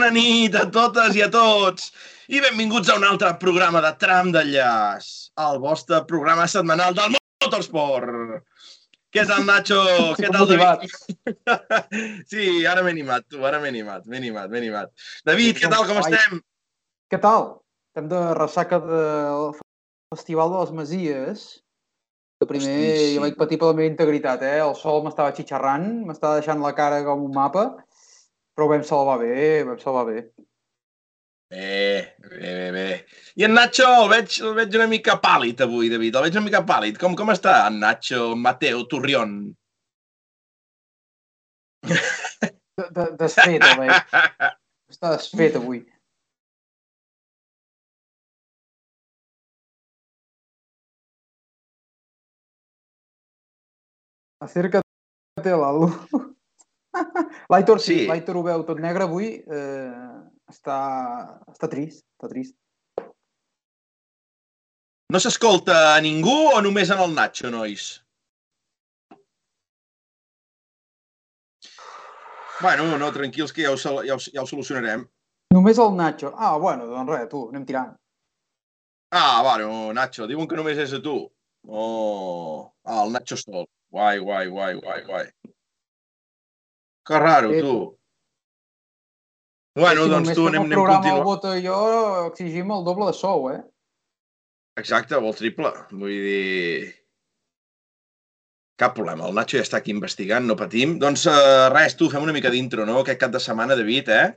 Bona nit a totes i a tots i benvinguts a un altre programa de Tram d'Enllaç, el vostre programa setmanal del motorsport. Què tal, Nacho? Què tal, David? Sí, ara m'he animat, tu, ara m'he animat, m'he animat, m'he animat. David, què tal, com estem? Què tal? Estem de ressaca del Festival de les Masies. Que primer Hosti, sí. jo vaig patir per la meva integritat, eh? El sol m'estava xitxarrant, m'estava deixant la cara com un mapa, però ho vam salvar bé, ho vam salvar bé. Bé, bé, bé, bé. I en Nacho el veig, el veig una mica pàl·lid avui, David. El veig una mica pàl·lid. Com, com està en Nacho, Mateo, Turrión? De, de, desfet, veig. Està desfet avui. Acércate a la luz. L'Aitor sí, Sí. l'Aitor ho veu tot negre avui. Eh, està, està trist, està trist. No s'escolta a ningú o només en el Nacho, nois? Bueno, no, tranquils, que ja ho, ja ho, ja ho solucionarem. Només el Nacho. Ah, bueno, doncs res, tu, anem tirant. Ah, bueno, Nacho, diuen que només és a tu. Oh, ah, el Nacho sol. Guai, guai, guai, guai, guai. Que raro, Sí. tu. Bueno, si doncs tu anem, anem continuant. Bota i jo exigim el doble de sou, eh? Exacte, o el triple. Vull dir... Cap problema, el Nacho ja està aquí investigant, no patim. Doncs uh, res, tu, fem una mica d'intro, no? Aquest cap de setmana, David, eh?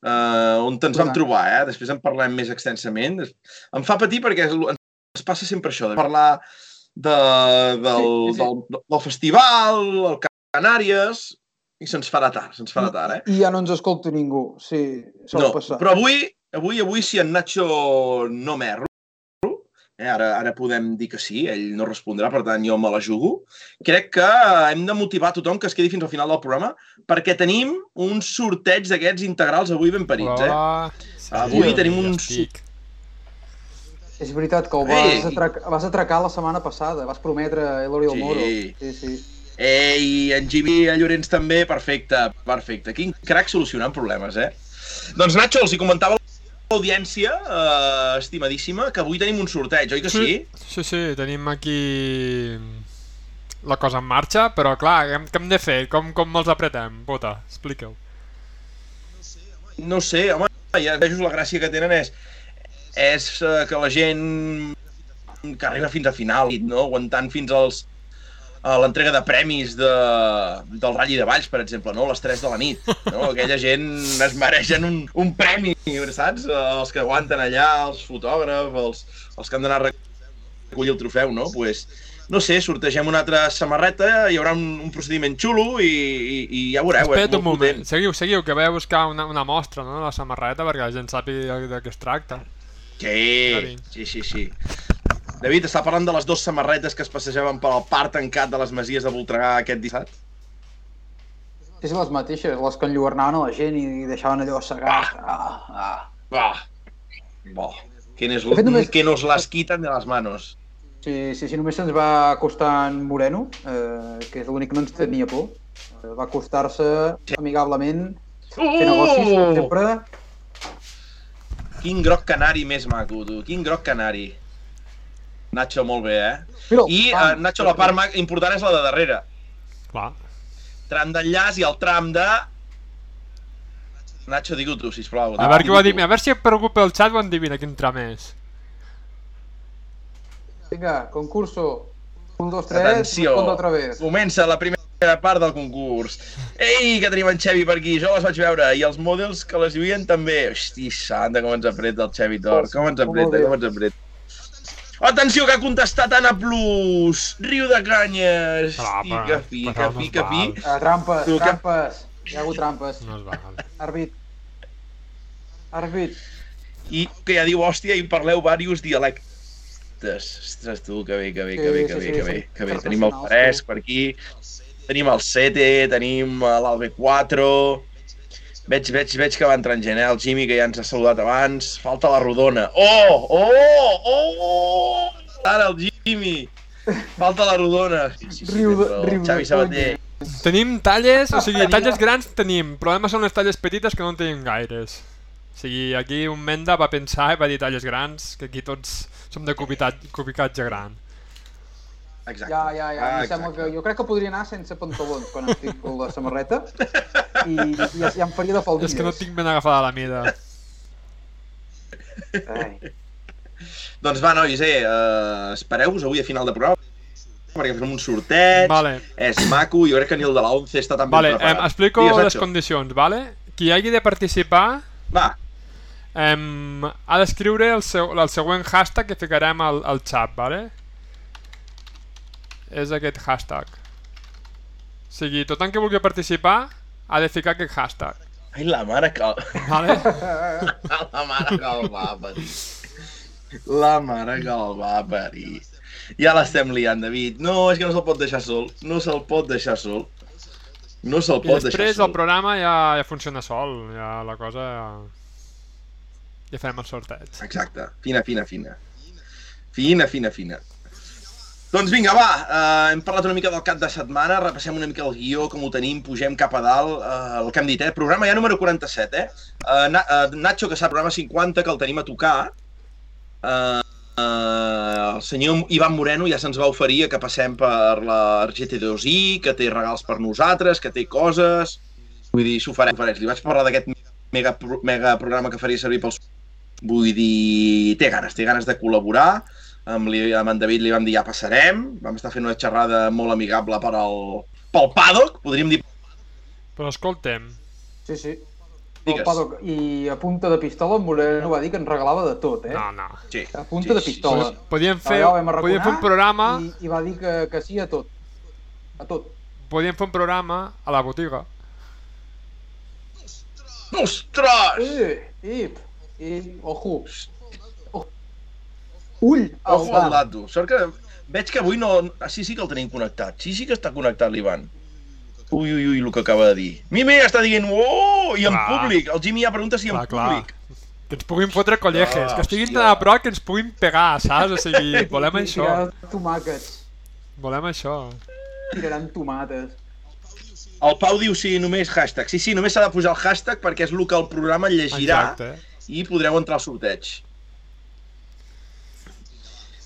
Uh, on ens vam trobar, eh? Després en parlem més extensament. Em fa patir perquè ens passa sempre això, de parlar de, del, Sí, sí, sí. Del, del festival, el Canàries, i se'ns farà tard, se'ns farà tard, eh? I ja no ens escolta ningú. Sí, sol No, passar. però avui, avui, avui, si en Nacho no m'erro, eh, ara, ara podem dir que sí, ell no respondrà, per tant jo me la jugo, crec que hem de motivar tothom que es quedi fins al final del programa perquè tenim un sorteig d'aquests integrals avui ben parits, eh? Hola. Avui Sí, tenim un estic. És veritat que ho Ei! vas, atrac vas atracar la setmana passada. Vas prometre a Elori Sí. el Moro. Sí, sí. Ei, en Jimmy i en Llorenç també, perfecte, perfecte. Quin crac solucionant problemes, eh? Doncs Nacho, els hi comentava a l'audiència, eh, estimadíssima, que avui tenim un sorteig, oi que sí? Sí, sí, tenim aquí la cosa en marxa, però clar, què hem, què hem de fer? Com, com els apretem? Bota, explica-ho. No sé, home, ja veus la gràcia que tenen és, és eh, que la gent que arriba fins a final, no? aguantant fins als a l'entrega de premis de, del Rally de Valls, per exemple, no? a les 3 de la nit. No? Aquella gent es mereixen un, un premi, saps? Els que aguanten allà, els fotògrafs, els, els que han d'anar a recollir el trofeu, no? Pues, no sé, sortegem una altra samarreta, hi haurà un, un procediment xulo i, i, i ja veureu. és Espera't un moment, potent. seguiu, seguiu, que vaig a buscar una, una mostra, no?, la samarreta, perquè la gent sàpiga de què es tracta. Sí, sí, sí, sí. David, està parlant de les dues samarretes que es passejaven pel parc tancat de les Masies de Voltregà aquest dissabte? Sí, sí, les mateixes, les que enlluernaven a la gent i deixaven allò assegat. Ah, ah. Va, bo, que, nos, només- que nos las quitan de las manos. Sí, sí, sí, només se'ns va acostar en Moreno, eh, que és l'únic que no ens tenia por. Eh, va acostar-se amigablement, fer negocis, com Uh! sempre. Quin groc canari més maco, tu. Quin groc canari. Nacho, molt bé, eh? El I, uh, Nacho, la part ma- important és la de darrere. Clar. Tram d'enllaç i el tram de... Nacho, digue-ho tu, sisplau. A veure qui ho Digue-ho a veure si et preocupa el xat o endivina quin tram és. Vinga, concurso. 1, 2, tu. 3, Atenció, respondo otra vez. comença la primera part del concurs. Ei, que tenim en Xevi per aquí, jo les vaig veure, i els models que les lluïen també. Hosti, santa, com ens apreta el Xevi Tor, com ens apreta, com ens apreta. Atenció, que ha contestat Anna Plus! Riu de canyes! Pica, pica, pica, val. pi. Uh, trampes, Tu, que- trampes. Hi ha hagut trampes. No es val. Arbit. Arbit. I que ja diu, hòstia, i parleu diversos dialectes. Ostres, tu, que bé, que bé, que bé, sí, que bé, sí, que sí. bé, que bé. Tenim el Fresc per aquí, tenim el Sete, tenim eh, l'Alb4, veig, veig, veig que va entrant gent, eh? El Jimmy, que ja ens ha saludat abans, falta la Rodona. Oh, oh, oh! Ara el Jimmy! Falta la Rodona. Sí, sí, sí, Riu però el riu Xavi Sabater. Tenim talles, o sigui, talles grans tenim, problemes són les talles petites que no en tenim gaires. O sigui, aquí un Menda va pensar i va dir talles grans, que aquí tots som de cubitat, cubicatge gran. Exacte. Ja, ja, ja. Ah, Em sembla exacte. que jo crec que podria anar sense pantalons quan estic amb la samarreta i, i ja, ja em faria de faldilles. És que no tinc ben agafada la mida. Ai. Doncs va, nois, eh, uh, espereu-vos avui a final de programa perquè fem un sorteig, Vale, és maco, jo crec que ni el de la 11 està tan vale ben em, preparat. explico Digues, les condicions, vale? Qui hagi de participar Va, em, ha d'escriure el, seu, el següent hashtag que ficarem al, al xat, vale? És aquest hashtag. O sigui, tothom que vulgui participar ha de ficar aquest hashtag, ai, la mare que... vale? la mare que el va parir. La mare que el va parir. Ja l'estem liant, David. No, és que no se'l pot deixar sol. No se'l pot deixar sol. No se'l I pot deixar després sol. el programa ja, ja funciona sol, ja la cosa... Ja, ja farem el sorteig. Exacte. Fina, fina, fina. Fina, fina, fina. Doncs vinga, va, uh, hem parlat una mica del cap de setmana, repassem una mica el guió, com ho tenim, pugem cap a dalt, uh, el que hem dit, eh? Programa ja número 47, eh? Uh, Na uh, Nacho, que sap, programa 50, que el tenim a tocar. Uh, uh, el senyor Ivan Moreno ja se'ns va oferir que passem per la GT2i, que té regals per nosaltres, que té coses... Vull dir, s'ho farem, farem. Li vaig parlar d'aquest mega, mega programa que faria servir pels Vull dir, té ganes, té ganes de col·laborar. Amb, li, amb en David li vam dir ja passarem. Vam estar fent una xerrada molt amigable per al, pel paddock, podríem dir. Però escoltem, Sí, sí. Digues. El paddock. I a punta de pistola en Moreno va dir que ens regalava de tot, eh? no, no. Sí. A punta de pistola. Pues, podíem, fer, Allà podíem fer un programa I, I va dir que, que sí a tot. A tot. podíem fer un programa a la botiga. Ostres! Eh, ip, i, ojo. Oh. Ull, al al dato. Sort que veig que avui no... Ah, sí, sí que el tenim connectat. Sí, sí que està connectat l'Ivan. Ui, ui, ui, el que acaba de dir. Mimi està dient, oh, i en Clar. públic. El Jimmy ja pregunta si en Clar, clar. públic. Que ens puguin fotre collejes, Ah, que estiguin tan a prop que ens puguin pegar, saps? O sigui, volem això, Tiraran tomàquets. volem això. Tiraran tomates. El Pau diu sí, només hashtag. Sí, sí, només s'ha de posar el hashtag perquè és el que el programa llegirà Exacte. i podreu entrar al sorteig.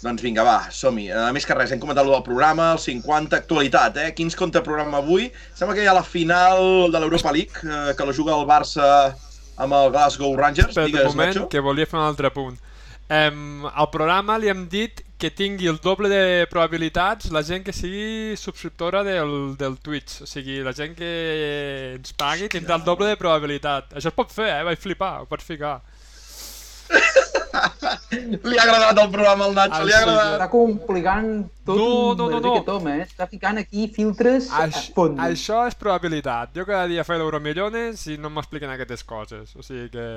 Doncs vinga, va, som-hi. A més que res, hem comentat el programa, el 50, actualitat, eh? Quins compta programa avui? Sembla que hi ha la final de l'Europa League, eh, que la juga el Barça amb el Glasgow Rangers. Espera't un moment, Nacho. que volia fer un altre punt. Em, al programa li hem dit que tingui el doble de probabilitats la gent que sigui subscriptora del, del Twitch. O sigui, la gent que ens pagui tindrà el doble de probabilitat. Això es pot fer, eh? Vaig flipar, ho pots ficar. Li ha agradat el programa al Nacho, li ha agradat. Està complicant tot No, un no, no, no. verdader tom, eh? Està ficant aquí filtres a fons. això és probabilitat. Jo cada dia faig l'Euromillones i no m'expliquen aquestes coses. O sigui que...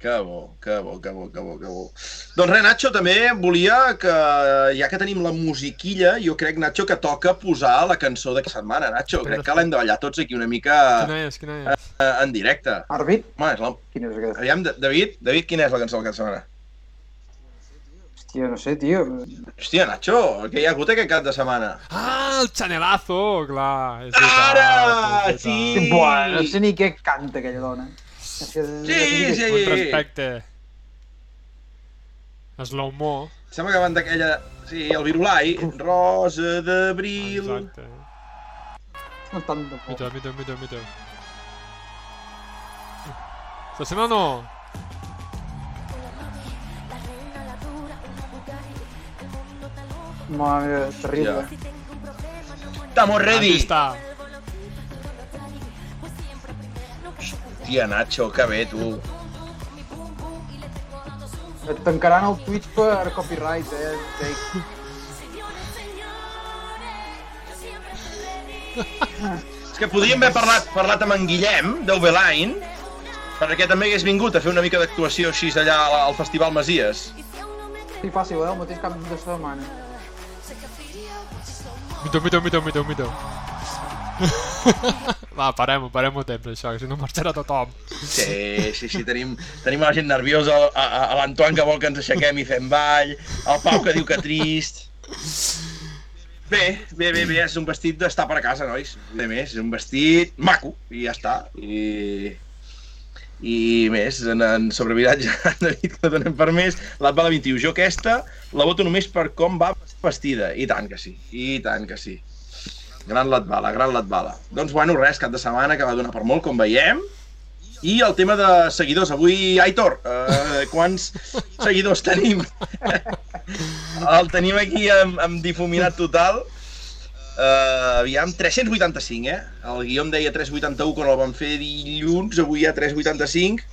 Que bo, que bo, que bo, que bo, que bo. Doncs res, Nacho, també volia que, ja que tenim la musiquilla, jo crec, Nacho, que toca posar la cançó d'aquesta setmana, Nacho. Crec que l'hem de ballar tots aquí una mica Quina és, quina és? eh, en directe. Àrbit? Home, és la... Quin és aquest? Aviam, Da- David, David, quina és la cançó d'aquesta setmana? Hòstia, no sé, tio. Hòstia, Nacho, què hi ha hagut aquest cap de setmana? Ah, el Chanelazo, clar. És Ara! és veritat. Sí! Buah, no sé ni què canta aquella dona. Que, Sí, sí. Un respecte. Slow-mo. Sembla que van d'aquella... Sí, el Virulai. Rosa d'abril... Exacte. No tant de por. Mira, mira, mira, mira. Se sent o no? Mare terrible. Estamos ready! Aquí està. Hòstia, Nacho, que bé, tu. Et tancaran el Twitch per copyright, eh? Take. És que podríem haver parlat, parlat amb en Guillem, d'Oveline, perquè també hagués vingut a fer una mica d'actuació així allà al- al Festival Masies. Sí, fàcil, eh? El mateix cap de setmana. Mira, mira, mira, mira, mira. Va, parem-ho, parem-ho temps, això, que si no marxarà tothom. Sí, sí, sí, tenim, tenim la gent nerviosa, a, a, a l'Antoine que vol que ens aixequem i fem ball, el Pau que diu que trist... Bé, bé, bé, bé, és un vestit d'estar per a casa, nois. Bé més, és un vestit maco, i ja està. I, i més, en, en sobreviratge, David, que donem per més, l'Atbala 21. Jo aquesta la voto només per com va vestida. I tant que sí, i tant que sí. Gran Latbala, gran Latbala. Doncs bueno, res, cap de setmana que va donar per molt, com veiem. I el tema de seguidors. Avui, Aitor, eh, quants seguidors tenim? el tenim aquí amb, amb difuminat total. Uh, aviam, 385, eh? El guió em deia 381 quan el vam fer dilluns, avui hi ha 385.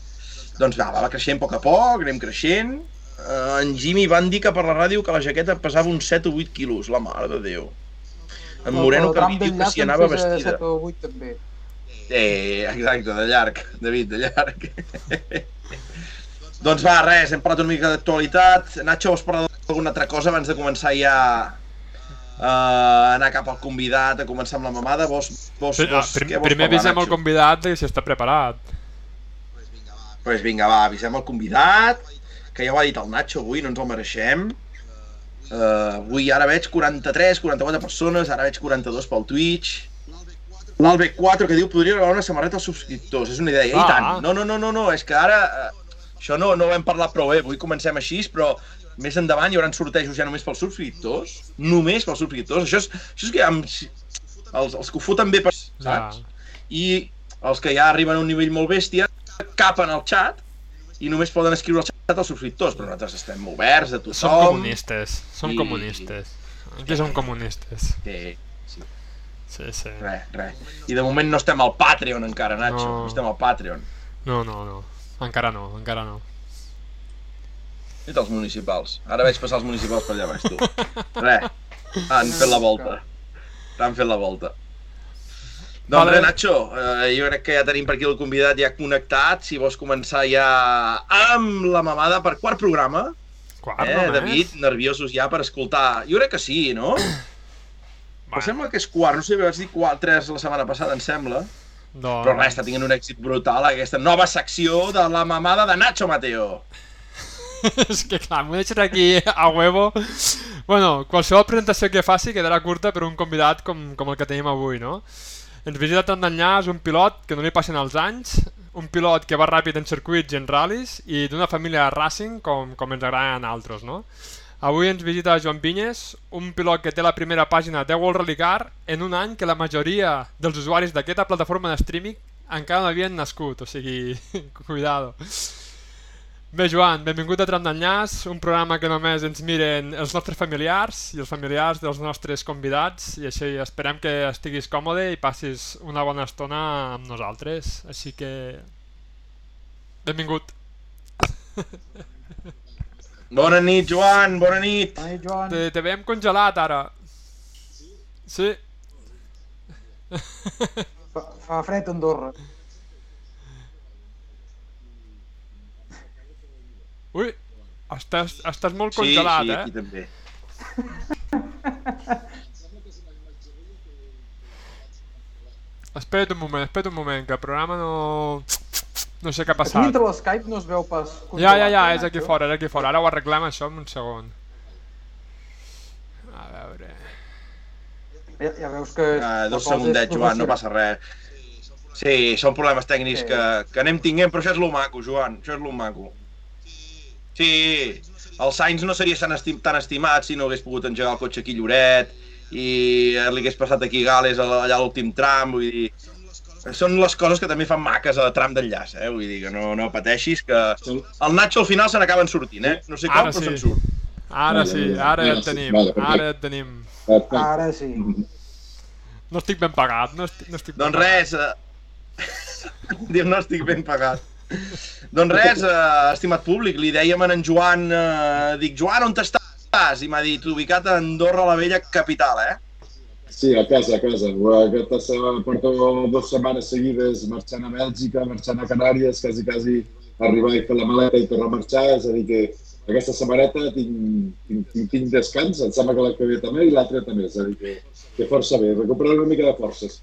Doncs va, va creixent a poc a poc, anem creixent. Uh, en Jimmy van dir que per la ràdio que la jaqueta pesava uns 7 o 8 quilos, la mare de Déu. En Moreno que li diu que s'hi anava vestida. 7 o 8 també. Eh, exacte, de llarg, David, de llarg. doncs va, res, hem parlat una mica d'actualitat. Nacho, vols parlar d'alguna altra cosa abans de començar ja a anar cap al convidat, a començar amb la mamada? Vos, vos, vos, prim, què vols primer parlar, avisem el Nacho? convidat de si està preparat. Doncs pues vinga, va, avisem el convidat, que ja ho ha dit el Nacho avui, no ens el mereixem. Uh, avui ara veig 43, 44 persones, ara veig 42 pel Twitch. L'Albec 4 que diu podria regalar una samarreta als subscriptors, és una idea. I Ah. tant, no, no, no, no, no, és que ara uh, això no, no ho hem parlat prou bé, avui comencem així, però més endavant hi haurà sortejos ja només pels subscriptors, només pels subscriptors, això és, això és que amb, els, els que ho foten bé, per, saps? i els que ja arriben a un nivell molt bèstia capen al xat i només poden escriure al xat als subscriptors, però nosaltres estem oberts a Som tothom. comunistes, som I- comunistes. Aquí som comunistes. Sí, sí, Sí, sí. res, res. I de moment no estem al Patreon encara, Nacho, No. no, estem al Patreon. No, no, no. Encara no, encara no. I els municipals. Ara veig passar els municipals per allà baix, tu. Res, han fet la volta. Han fet la volta. Doncs Vale. res, Nacho, eh, jo crec que ja tenim per aquí el convidat ja connectat. Si vols començar ja amb la mamada per quart programa. Quart eh, només? David, nerviosos ja per escoltar. Jo crec que sí, no? Però sembla que és quart, no sé, vaig dir quart, tres la setmana passada, em sembla. Doncs... Però res, està tenint un èxit brutal aquesta nova secció de la mamada de Nacho Mateo. és que clar, m'ho deixes aquí a huevo. Bueno, qualsevol presentació que faci quedarà curta per un convidat com, com el que tenim avui, no? Ens visita tant d'enllaç un pilot que no li passen els anys, un pilot que va ràpid en circuits i en ral·lis i d'una família racing com, com ens agraden altres, no? Avui ens visita Joan Vinyes, un pilot que té la primera pàgina de World Rally Car en un any que la majoria dels usuaris d'aquesta plataforma de streaming encara no havien nascut, o sigui, cuidado. Bé, Joan, benvingut a Tram d'Enllaç, un programa que només ens miren els nostres familiars i els familiars dels nostres convidats i així esperem que estiguis còmode i passis una bona estona amb nosaltres, així que... Benvingut. Bona nit, Joan, bona nit. Ai, Joan. Te, te veiem congelat ara. Sí? Fa, fa fred a Andorra. Ui, estàs, estàs molt Sí, congelat, sí, eh? aquí també. Espera't un moment, espera't un moment, que el programa no... No sé què ha Aquí passat. dintre l'Skype no es veu pas Ja, ja, ja, eh, és aquí fora, és aquí fora. Ara ho arreglem això en un segon. A veure... Ja, ja veus que... Uh, dos segundets, Joan, no passa res. Sí, són problemes tècnics Sí. que, que anem tinguent, però això és lo maco, Joan, això és lo maco. Sí, el Sainz no seria tan, estim, tan estimat si no hagués pogut engegar el cotxe aquí Lloret i li hagués passat aquí Gales allà a l'últim tram, vull dir... Són les coses que també fan maques a tram d'enllaç, eh? Vull dir que no, no pateixis, que el Nacho al final se n'acaben sortint, eh? No sé com, Ara però sí. se'n surt. Ara Vale, sí, ara ja et sí, tenim, vale, ara et tenim. Ara sí. No estic ben pagat, no estic, no estic ben Doncs res, eh... Diu, no estic ben pagat. Doncs res, eh, estimat públic, li dèiem a en Joan, eh, dic, Joan, on estàs? I m'ha dit, ubicat a Andorra la Vella capital, eh? Sí, a casa, a casa. Aquesta setmana porto dues setmanes seguides marxant a Bèlgica, marxant a Canàries, quasi, quasi arribar i fer la maleta i tornar a marxar. És a dir, que aquesta setmaneta tinc, tinc, tinc, tinc descans, em sembla que la que ve també i l'altra també. És a dir, que, que força bé, recuperar una mica de forces.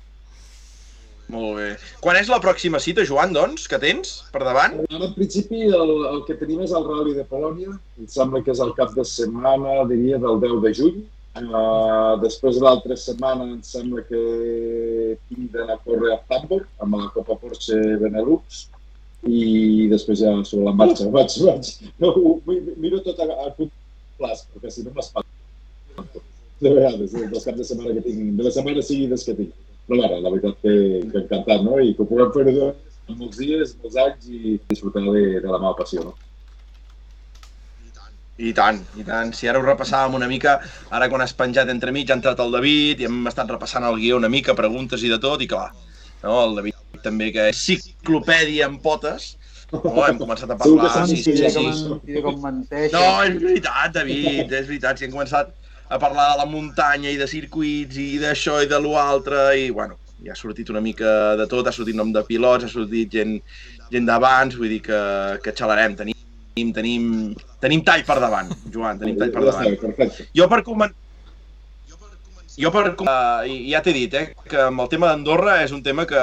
Molt bé. Quan és la pròxima cita, Joan, doncs, que tens per davant? En principi, el, el que tenim és el Rally de Polònia. Em sembla que és el cap de setmana, diria, del 10 de juny. Uh, després l'altra setmana em sembla que tinc d'anar a córrer a Hamburg amb la Copa Porsche Benelux i després ja sobre la marxa vaig, vaig, no, miro tot a, a curt plaç perquè si no m'espanto de vegades, dels caps de setmana que tinc, de les setmanes seguides que tinc. Però ara, la veritat que, que encantat, no? I que ho puguem fer molts dies, molts anys i disfrutar de, de la meva passió, no? I tant, i tant. Si ara ho repassàvem una mica, ara quan has penjat entre mig ha entrat el David i hem estat repassant el guió una mica, preguntes i de tot, i clar, no? el David també que és ciclopèdia en potes, no, hem començat a parlar... Sí, sí, sí, sí. Com menteix. No, és veritat, David, és veritat. Si hem començat a parlar de la muntanya i de circuits i d'això i de l'altre i, bueno, ja ha sortit una mica de tot, ha sortit nom de pilots, ha sortit gent, gent d'abans, vull dir que, que xalarem. Tenim tenim, tenim, tenim tall per davant, Joan, tenim tall per davant. Jo per començar jo per uh, ja t'he dit, eh, que amb el tema d'Andorra és un tema que,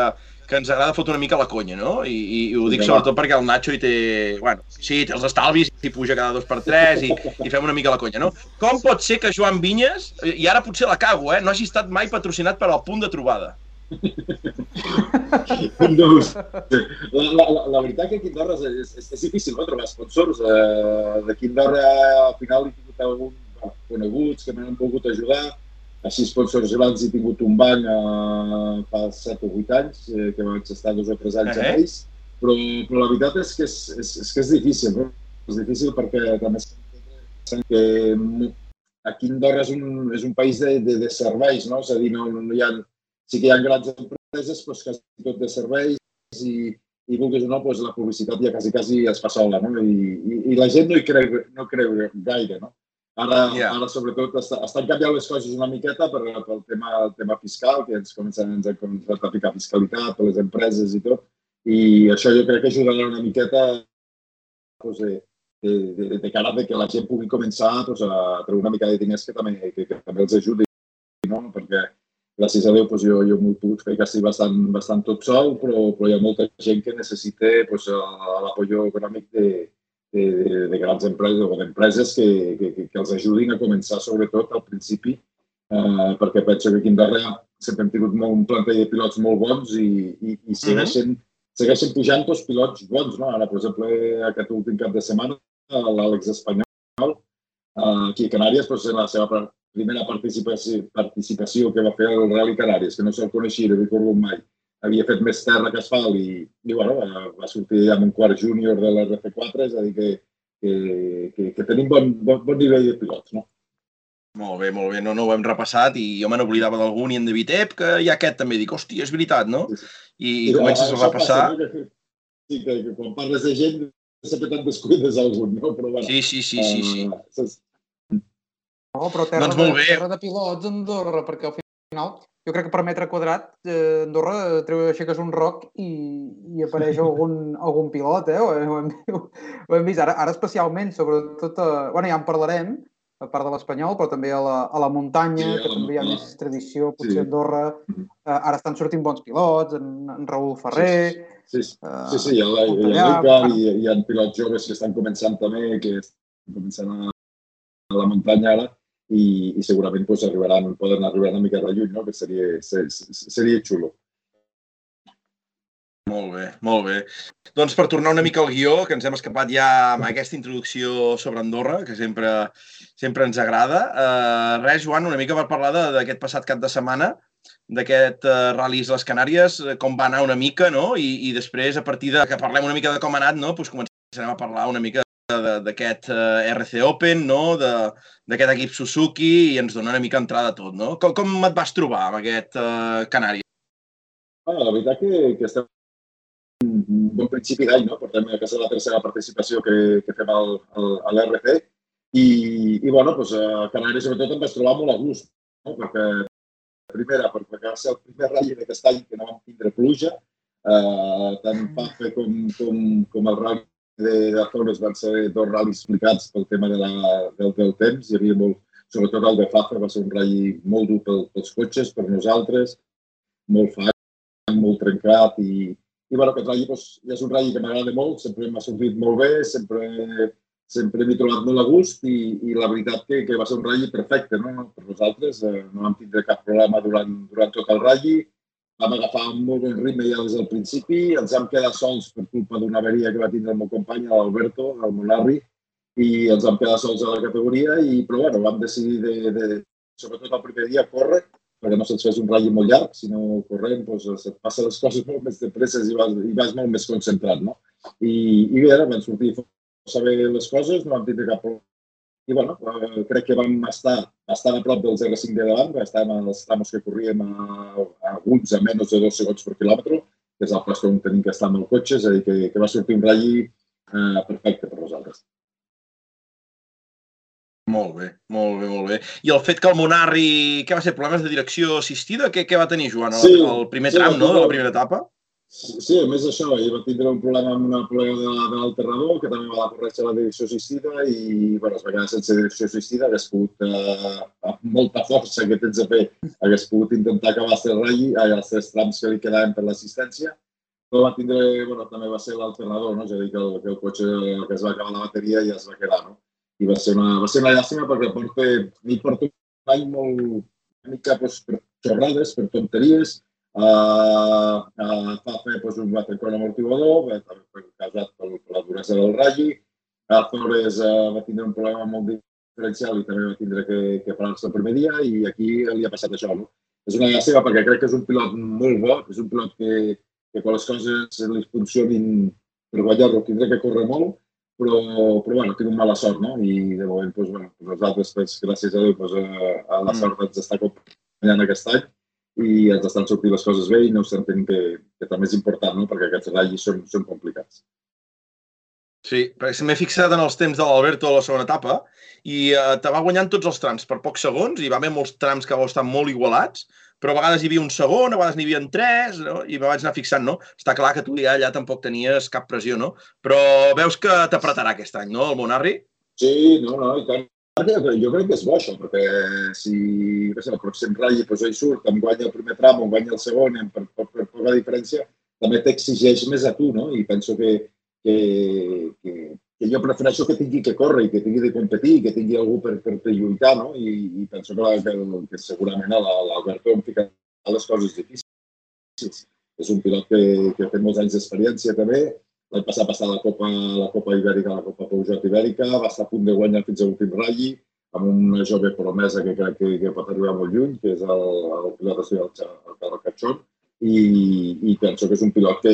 que ens agrada fotre una mica la conya, no? I, i, i ho dic sobretot perquè el Nacho hi té... Bueno, sí, té els estalvis, i puja cada dos per tres i, i fem una mica la conya, no? Com pot ser que Joan Vinyes, i ara potser la cago, eh, no hagi estat mai patrocinat per al punt de trobada? no ho sé. La, la, la, la veritat que aquí a Andorra és, és, és difícil no, trobar sponsors. Uh, D'aquí a Andorra al final he tingut algun coneguts que m'han volgut ajudar. Així sponsors grans he tingut un banc uh, fa 7 o 8 anys, eh, que vaig estar dos o tres anys uh -huh. amb ells, però, però la veritat és que és, és, és, que és difícil, no? És difícil perquè també que aquí Andorra és un, és un país de, de, de serveis, no? És a dir, no, no hi ha sí que hi ha grans empreses doncs, que tot de serveis i, i vulguis o no, doncs, la publicitat ja quasi, quasi es fa sola, no? I, i, i la gent no hi creu, no creu gaire, no? Ara, yeah. ara sobretot, està, estan canviant les coses una miqueta per, pel tema, el tema fiscal, que ens comencen, ens han començat a ficar fiscalitat per les empreses i tot, i això jo crec que ajudarà una miqueta doncs, de, de, de, de cara de que la gent pugui començar doncs, a treure una mica de diners que també, que, que també els ajudi, no? perquè gràcies a Déu doncs jo, jo m'ho pogut fer quasi bastant, bastant tot sol, però, però hi ha molta gent que necessita doncs, l'apoyo econòmic de, de, de grans empreses o d'empreses que, que, que, els ajudin a començar, sobretot al principi, eh, perquè penso que aquí en darrere sempre hem tingut molt, un plantell de pilots molt bons i, i, i segueixen, uh -huh. segueixen pujant tots pilots bons. No? Ara, per exemple, aquest últim cap de setmana, l'Àlex Espanyol, eh, aquí a Canàries, doncs, en la seva primera participació, participació que va fer el Rally Canàries, que no se'l coneixia, no recordo mai. Havia fet més terra que asfalt i, i bueno, va, va sortir amb un quart júnior de l'RF4, és a dir, que, que, que, que tenim bon, bon, bon nivell de pilots, no? Molt bé, molt bé. No, no ho hem repassat i jo me n'oblidava d'algun i en David Ep, que hi ha aquest també. Dic, hòstia, és veritat, no? I, i comences a repassar... Passa, no? que, sí, que, que quan parles de gent sempre te'n descuides algun, no? Però, bueno, sí, sí, sí, sí, sí. Uh, no, però terra, doncs molt bé. De, terra de pilots Andorra, perquè al final jo crec que per metre quadrat eh, Andorra treu aixeques un roc i, i apareix algun, algun pilot, eh? Ho, hem, ho hem vist ara, ara especialment, sobretot, eh, bueno, ja en parlarem, a part de l'Espanyol, però també a la, a la muntanya, sí, que la també hi ha més tradició, potser sí. a Andorra. Mm-hmm. Eh, ara estan sortint bons pilots, en, en Raül Ferrer... Sí, sí, sí, sí, sí hi ha, hi ha, hi ha Luca, hi, hi ha pilots joves que estan començant també, que estan començant a, a la muntanya ara, i, i segurament pues, arribaran, poden arribar una mica de lluny, no? que seria, seria xulo. Molt bé, molt bé. Doncs per tornar una mica al guió, que ens hem escapat ja amb aquesta introducció sobre Andorra, que sempre, sempre ens agrada. Uh, res, Joan, una mica per parlar d'aquest passat cap de setmana, d'aquest uh, Ral·lis les Canàries, com va anar una mica, no? I, I després, a partir de que parlem una mica de com ha anat, no? pues començarem a parlar una mica d'aquest uh, eh, RC Open, no? d'aquest equip Suzuki, i ens dona una mica entrada a tot. No? Com, com et vas trobar amb aquest uh, Canari? Ah, la veritat que, que estem un bon principi d'any, no? Portem a casa la tercera participació que, que fem al, al, a l'RC i, i bueno, doncs, a Canàries sobretot em vaig trobar molt a gust, no? perquè primera, perquè va ser el primer ratll d'aquest any que no vam tindre pluja, eh, tant FAFE com, com, com el ratll de, zones van ser dos ral·lis explicats pel tema de la, del, del temps. Hi havia molt, sobretot el de Fafa va ser un ratll molt dur pel, pels cotxes, per nosaltres, molt fang, molt trencat i, i bueno, aquest ratll doncs, ja és un ratll que m'agrada molt, sempre m'ha sortit molt bé, sempre, sempre m'he trobat molt a gust i, i la veritat que, que va ser un ratll perfecte no? per nosaltres. Eh, no vam tindre cap problema durant, durant tot el ratll. Vam agafar un molt bon ritme ja des del principi. Ens vam quedar sols per culpa d'una averia que va tindre el meu company, l'Alberto, el Monarri, i ens vam quedar sols a la categoria, i, però bueno, vam decidir, de, de, sobretot el primer dia, córrer, perquè no se't fes un ratll molt llarg, sinó corrent doncs, se't passen les coses molt més de presses i vas, i vas molt més concentrat. No? I, i bé, vam sortir saber les coses, no vam tindre cap problema. I bueno, eh, crec que vam estar bastant a prop del 0,5 de davant, estàvem als tramos que corríem a, a alguns a menys de dos segons per quilòmetre, que és el pas on tenim que estar amb el cotxe, és a dir, que, que va sortir un ratll eh, perfecte per nosaltres. Molt bé, molt bé, molt bé. I el fet que el Monarri, què va ser, problemes de direcció assistida? Què, què va tenir, Joan, el, sí, el primer tram, sí, no?, de la primera etapa? Sí, a més això, ell va tindre un problema amb una polea de, de l'alterrador, que també va corregir la direcció assistida i bueno, es va quedar sense direcció assistida, hagués pogut, eh, amb molta força que tens a fer, hagués pogut intentar acabar els tres ratlli, eh, els tres trams que li quedaven per l'assistència, però va tindre, bueno, també va ser l'alterrador, no? és a dir, que el, que el cotxe que es va acabar la bateria ja es va quedar, no? I va ser una, va ser una llàstima perquè porta, mi porta un any molt, una mica doncs, per xorrades, per tonteries, Uh, uh, fa fer doncs, un watercon amortiguador, també causat per, per la duresa del ratll. Azores uh, va tindre un problema molt diferencial i també va tindre que, que parar-se el primer dia i aquí li ha passat això. No? És una llàstima perquè crec que és un pilot molt bo, és un pilot que, que quan les coses li funcionin per guanyar-lo tindrà que córrer molt, però, però bueno, tinc mala sort, no? I de moment, doncs, bueno, nosaltres, doncs, gràcies a Déu, doncs, a, a la mm. sort ens està acompanyant aquest any i ens estan sortint les coses bé i no estem tenint que, que també és important, no? perquè aquests ratllis són, són complicats. Sí, perquè m'he fixat en els temps de l'Alberto a la segona etapa i eh, te va guanyant tots els trams per pocs segons i va haver molts trams que estar molt igualats, però a vegades hi havia un segon, a vegades n'hi havia tres, no? i me vaig anar fixant, no? Està clar que tu ja allà tampoc tenies cap pressió, no? Però veus que t'apretarà aquest any, no, el Monarri? Sí, no, no, i tant. Jo crec que és bo això, perquè si no sé, el pròxim ratll doncs, ell surt, em guanya el primer tram, em guanya el segon, em, per, per, per poca diferència, també t'exigeix més a tu, no? I penso que, que, que, que jo prefereixo que tingui que córrer i que tingui de competir, que tingui algú per, per, per lluitar, no? I, i penso que, que, que segurament l'Alberto em fica les coses difícils. És un pilot que, que fet molts anys d'experiència també, L'any passat va estar a la Copa, la Copa Ibèrica, la Copa Peugeot Ibèrica, va estar a punt de guanyar fins a l'últim ratlli, amb una jove promesa que crec que, que pot arribar molt lluny, que és el, el pilot el Carlos Cachón, i, i penso que és un pilot que,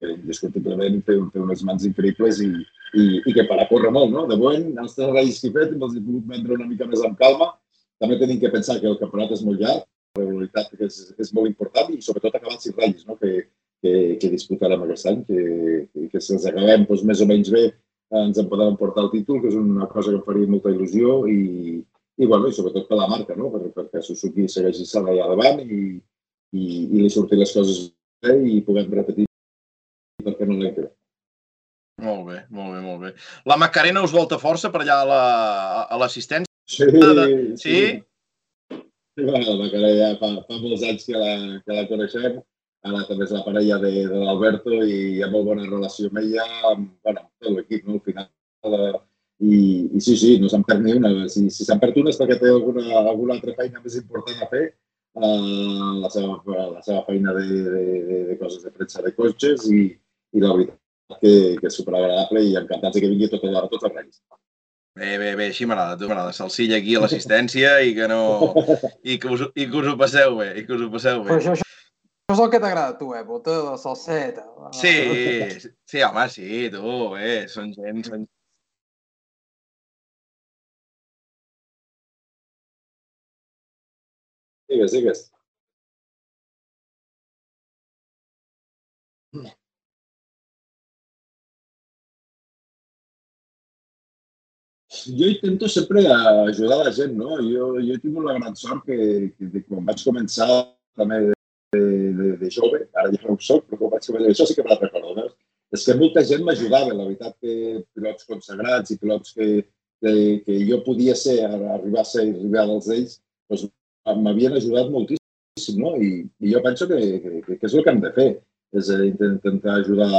que indiscutiblement té, té unes mans increïbles i, i, i que per a córrer molt, no? De moment, els tres ratllis que he fet els he pogut vendre una mica més amb calma. També tenim que pensar que el campionat és molt llarg, la regularitat és, és molt important i sobretot acabar els ratllis, no? que, que, que disputarem aquest any, que, que si els acabem doncs, més o menys bé ens en podem portar el títol, que és una cosa que em faria molta il·lusió i, i, bueno, i sobretot per la marca, no? perquè, perquè Suzuki segueixi estant allà davant i, i, i li surtin les coses bé i puguem repetir perquè no l'hem creat. Molt bé, molt bé, molt bé. La Macarena us volta força per allà a l'assistència? La, sí, de... sí. sí. Bueno, la Macarena ja fa, fa molts anys que la, que la coneixem ara també és la parella de, de l'Alberto i hi ha molt bona relació amb ella, amb, bueno, tot l'equip, no? al final. Eh, i, I sí, sí, no se'n perd ni una. Si, si se'n perd una és perquè té alguna, alguna altra feina més important a fer, uh, la, seva, la seva feina de, de, de, de coses de premsa de cotxes i, i la veritat que, que és superagradable i encantats que vingui tot, a tots els reis. Bé, bé, bé, així m'agrada, tu m'agrada. Salsilla aquí a l'assistència i que no... I que, us, I que us ho passeu bé, i que us ho passeu bé. Però això, això això és el que t'agrada a tu, eh? Bota de salseta. Sí, sí, home, sí, tu, eh? Són gent... Són... Digues, digues. Jo intento sempre ajudar la gent, no? Jo, jo he tingut la gran sort que, que quan vaig començar també de, de, de jove, ara ja no ho soc, però quan vaig començar això sí que me la recordo, veus? És que molta gent m'ajudava, la veritat que pilots consagrats i pilots que, que, que jo podia ser, arribar a ser rival dels ells, doncs m'havien ajudat moltíssim, no? I, i jo penso que, que, que és el que hem de fer, és intentar ajudar,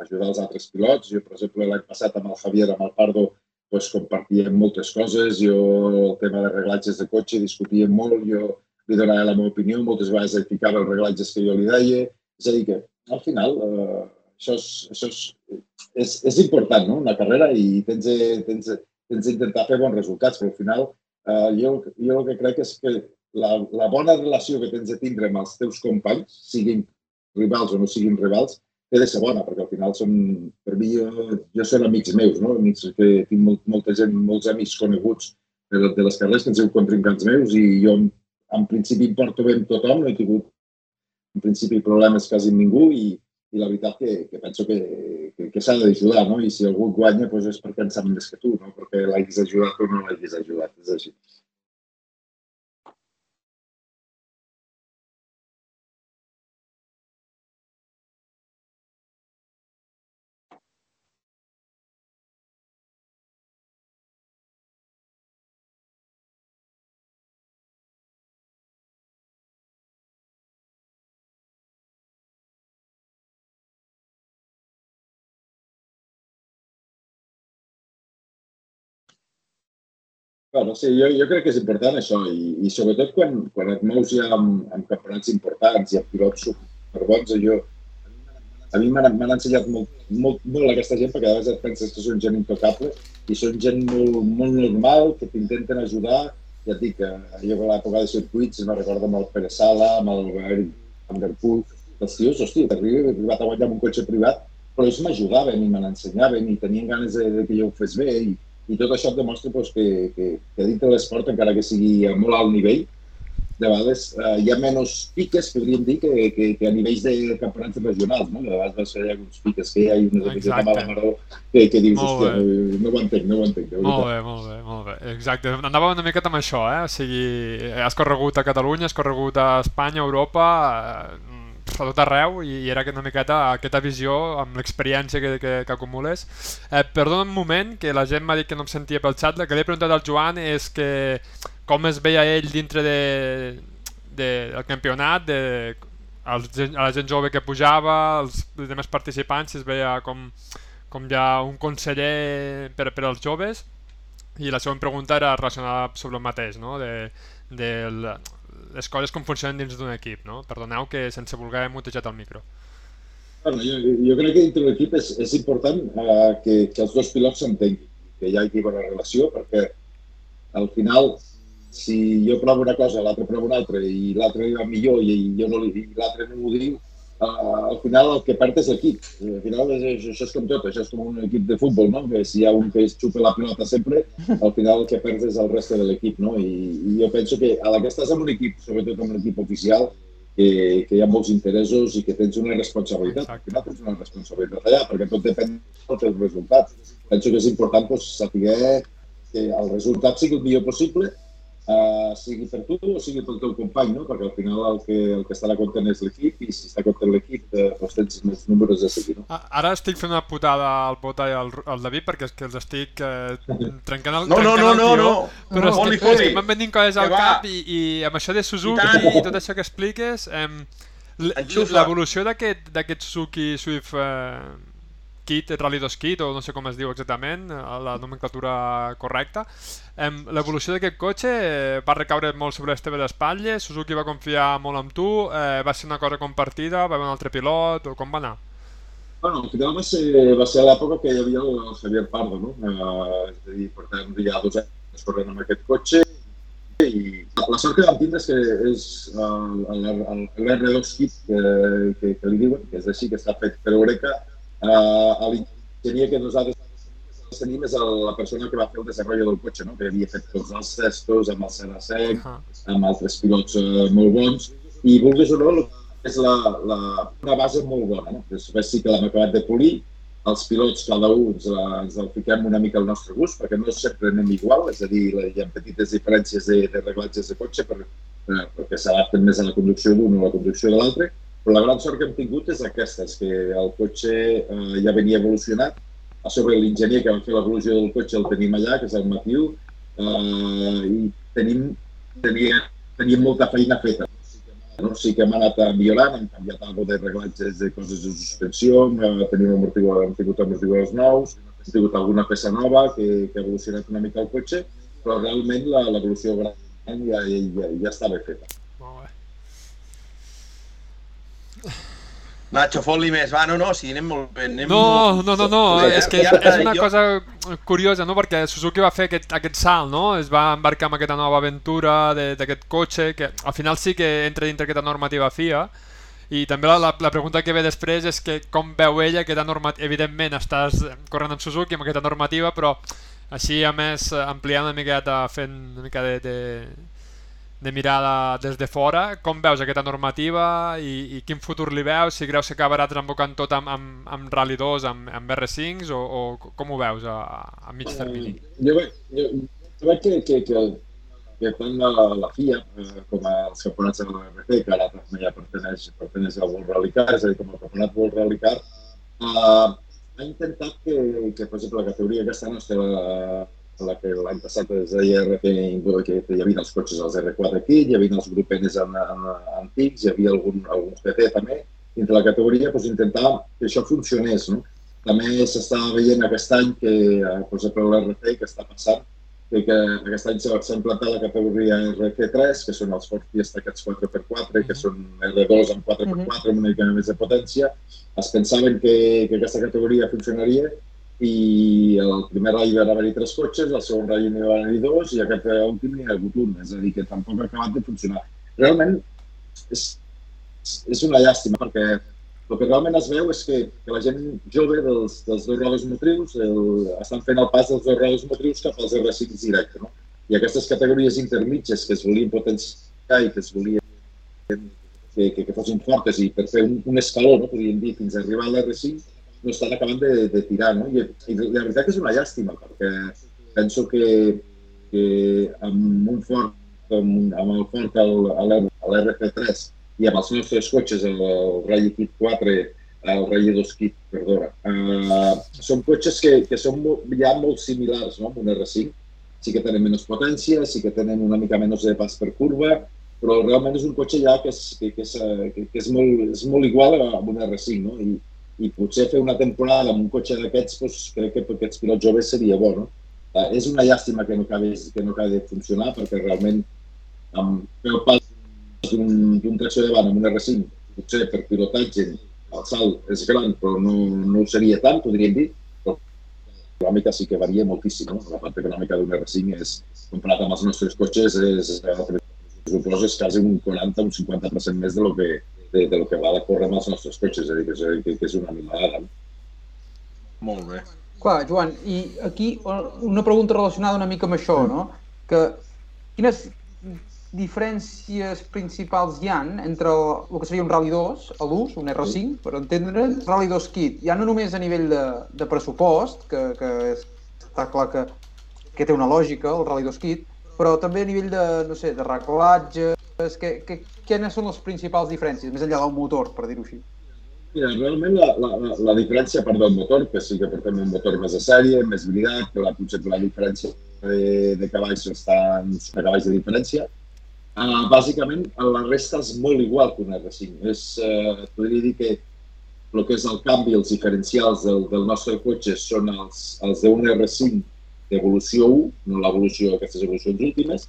ajudar els altres pilots. Jo, per exemple, l'any passat amb el Javier, amb el Pardo, doncs, compartíem moltes coses. Jo, el tema de reglatges de cotxe, discutíem molt, jo li donava la meva opinió, moltes vegades li ficava els reglatges que jo li deia. És a dir, que al final eh, això, és, això és, és, és important, no?, una carrera i tens, tens, tens d'intentar fer bons resultats, però al final eh, jo, jo el que crec és que la, la bona relació que tens de tindre amb els teus companys, siguin rivals o no siguin rivals, té de ser bona, perquè al final són, per mi, jo, jo són amics meus, no? amics que tinc molt, molta gent, molts amics coneguts de, de les carreres que ens heu contrincants meus i jo en principi em porto bé amb tothom, no he tingut en principi problemes quasi amb ningú i, i la veritat que, que penso que, que, que s'ha d'ajudar, no? I si algú guanya doncs és perquè en sap més que tu, no? Perquè l'hagis ajudat o no l'hagis ajudat, és així. Bueno, sí, jo, jo crec que és important això i, i sobretot quan, quan et mous ja amb, amb campionats importants i amb pilots superbons, jo, a mi m'han ensenyat molt, molt, molt aquesta gent perquè a vegades et penses que són gent intocable i són gent molt, molt normal, que t'intenten ajudar. Ja et dic jo a l'època de circuits me recordo amb el Pere Sala, amb el Eric Van Der Poel, els tios, hòstia, t'arriba, he arribat a guanyar amb un cotxe privat, però ells m'ajudaven i me n'ensenyaven i tenien ganes de, de que jo ho fes bé i, i tot això et demostra doncs, que, que, que dintre l'esport, encara que sigui a molt alt nivell, de vegades eh, hi ha menys piques, podríem dir, que, que, que a nivells de campionats regionals, no? De vegades vas fer alguns piques que hi ha unes equips de mala maró que, que dius, molt hòstia, bé. no ho entenc, no ho entenc. Molt bé, molt bé, molt bé. Exacte. Anava una miqueta amb això, eh? O sigui, has corregut a Catalunya, has corregut a Espanya, a Europa, eh, a tot arreu i, i era una miqueta aquesta visió amb l'experiència que, que, que acumules. Eh, perdona un moment, que la gent m'ha dit que no em sentia pel xat. El que li he preguntat al Joan és que com es veia ell dintre de, de, del campionat, de, els, a la gent jove que pujava, els, els participants, si es veia com, com ja un conseller per, per als joves. I la següent pregunta era relacionada sobre el mateix, no? de, de les coses com funcionen dins d'un equip, no? Perdoneu que sense voler he mutejat el micro. Bueno, jo, jo crec que dintre l'equip és, és important uh, que, que els dos pilots s'entenguin, que hi hagi bona relació, perquè al final, si jo provo una cosa, l'altre prova una altra, i l'altre va millor i, i jo no li l'altre no m'ho diu, al final el que perd és l'equip. Al final és, això és com tot, això és com un equip de futbol, no? que si hi ha un que es xupa la pilota sempre, al final el que perds és el reste de l'equip. No? I, I jo penso que a la que estàs en un equip, sobretot en un equip oficial, que, que hi ha molts interessos i que tens una responsabilitat. Al final tens una responsabilitat allà, perquè tot depèn dels teus resultats. Penso que és important doncs, saber que el resultat sigui el millor possible uh, sigui per tu o sigui pel teu company, no? perquè al final el que, el que estarà content és l'equip i si està content l'equip eh, doncs tens més números a seguir. No? Ara estic fent una putada al Bota i al, al David perquè és que els estic eh, trencant el, no, no, no, no, no, però no, és que, és que m'han venint coses al cap i, i amb això de Suzuki i, i tot això que expliques eh, l'evolució d'aquest Suzuki Swift eh, Kit, Rally 2 Kit, o no sé com es diu exactament, la nomenclatura correcta. L'evolució d'aquest cotxe eh, va recaure molt sobre les teves espatlles, Suzuki va confiar molt en tu, eh, va ser una cosa compartida, va haver un altre pilot, o com va anar? Bueno, al final va ser, va ser l'època que hi havia el, Javier Pardo, no? Eh, és a dir, tant, ja dos anys corrent amb aquest cotxe i la sort que vam tindre és que és l'R2 Kit que, que, que li diuen, que és així, que està fet per Eureka, Uh, L'enginyer que nosaltres tenim és la persona que va fer el desenvolupament del cotxe, no? que havia fet tots els testos amb el Senasec, uh -huh. amb altres pilots uh, molt bons, i vulguis o no, és la, la, una base molt bona. No? Després sí que l'hem acabat de polir, els pilots, cada un ens, la, ens el fiquem una mica al nostre gust, perquè no sempre anem igual, és a dir, hi ha petites diferències de, de reglatges de cotxe per, per, perquè s'adapten més a la conducció d'un o a la conducció de l'altre, però la gran sort que hem tingut és aquesta, és que el cotxe eh, ja venia evolucionat, a sobre l'enginyer que va fer l'evolució del cotxe el tenim allà, que és el Matiu, eh, i tenim, teníem, teníem molta feina feta. No? Sí que hem anat millorant, hem canviat alguna de reglatges de coses de suspensió, tenim amortiguadors, hem tingut amortiguadors nous, hem tingut alguna peça nova que, que ha evolucionat una mica el cotxe, però realment l'evolució gran ja, ja, ja estava feta. Molt bé. Nacho, fot-li més. Va, no, no, si anem molt bé. Anem no, molt... no, no, no, sí, és que ja, és una jo... cosa curiosa, no? Perquè Suzuki va fer aquest, aquest salt, no? Es va embarcar amb aquesta nova aventura d'aquest cotxe, que al final sí que entra dintre aquesta normativa FIA, i també la, la, la pregunta que ve després és que com veu ella aquesta normativa, evidentment estàs corrent amb Suzuki amb aquesta normativa, però així a més ampliant una miqueta, fent una mica de, de, de mirada des de fora, com veus aquesta normativa i, i quin futur li veus? Si creus que acabarà desembocant tot amb, amb, amb Rally 2, amb, amb R5s o, o com ho veus a, a mig termini? Uh, jo, veig, jo, jo veig que, que, que, que tant la, la FIA eh, com els campionats de l'RC, que ara ja perteneix, perteneix al World Rally Car, és a dir, com el campionat World Rally Car, uh, ha intentat que, que, per exemple, la categoria aquesta nostra, la, la que l'any passat es deia RP, que hi havia els cotxes dels R4 aquí, hi havia els grupenes en, en, antics, hi havia algun, algun PT també, dintre la categoria, doncs, intentar que això funcionés. No? També s'està veient aquest any que, eh, per exemple, l'RP que està passant, que, que aquest any s'ha implantat la categoria RC3, que són els Ford Fiesta aquests 4x4, que són R2 amb 4x4 amb una mica més de potència. Es pensaven que, que aquesta categoria funcionaria i el primer ratll van haver-hi tres cotxes, el segon ratll n'hi van haver-hi dos i aquest últim n'hi ha hagut un, és a dir, que tampoc ha acabat de funcionar. Realment és, és una llàstima perquè el que realment es veu és que, que la gent jove dels, dels dos rodes motrius el, estan fent el pas dels dos rodes motrius cap als R5 directe. No? I aquestes categories intermitges que es volien potenciar i que es volien que, que, que fossin fortes i per fer un, un escaló, no? podríem dir, fins a arribar a l'R5, no estan acabant de, de tirar, no? I, I la veritat que és una llàstima, perquè penso que, que amb un fort, amb, amb el fort a l'RC3 i amb els nostres cotxes, el, el Rally Kit 4, el Rally 2 Kit, perdona, uh, són cotxes que, que són ja molt similars no? amb un R5. Sí que tenen menys potència, sí que tenen una mica menys de pas per curva, però realment és un cotxe ja que és, que, que és, que, que és, molt, és molt igual a un R5, no? I, i potser fer una temporada amb un cotxe d'aquests, doncs, crec que per aquests pilots joves seria bo, no? Uh, és una llàstima que no acabi, que no acabi de funcionar, perquè realment amb el pas d'un tracció davant amb un R5, potser per pilotatge el salt és gran, però no, no ho seria tant, podríem dir, però l'econòmica sí que varia moltíssim. No? La part econòmica d'un R5 és, comparat amb els nostres cotxes, és, és, és quasi un 40 o un 50% més de lo que, de, de lo que va de córrer amb els nostres cotxes, és a dir, que és, que, que és una animalada. Molt bé. Clar, Joan, i aquí una pregunta relacionada una mica amb això, no? Que quines diferències principals hi han entre el, el que seria un Rally 2 a l'ús, un R5, per entendre, Rally 2 Kit, ja no només a nivell de, de pressupost, que, que està clar que, que té una lògica, el Rally 2 Kit, però també a nivell de, no sé, de reglatge, que, que, quines són les principals diferències, més enllà del motor, per dir-ho així? Mira, realment la, la, la diferència, part del motor, que sí que portem un motor més de sèrie, més brillat, però la, potser la diferència de, de cavalls està de cavalls de diferència. Uh, bàsicament, la resta és molt igual que un R5. És, uh, podria dir que el que és el canvi, els diferencials del, del nostre cotxe són els, els d'un R5 d'evolució 1, no l'evolució, aquestes evolucions últimes.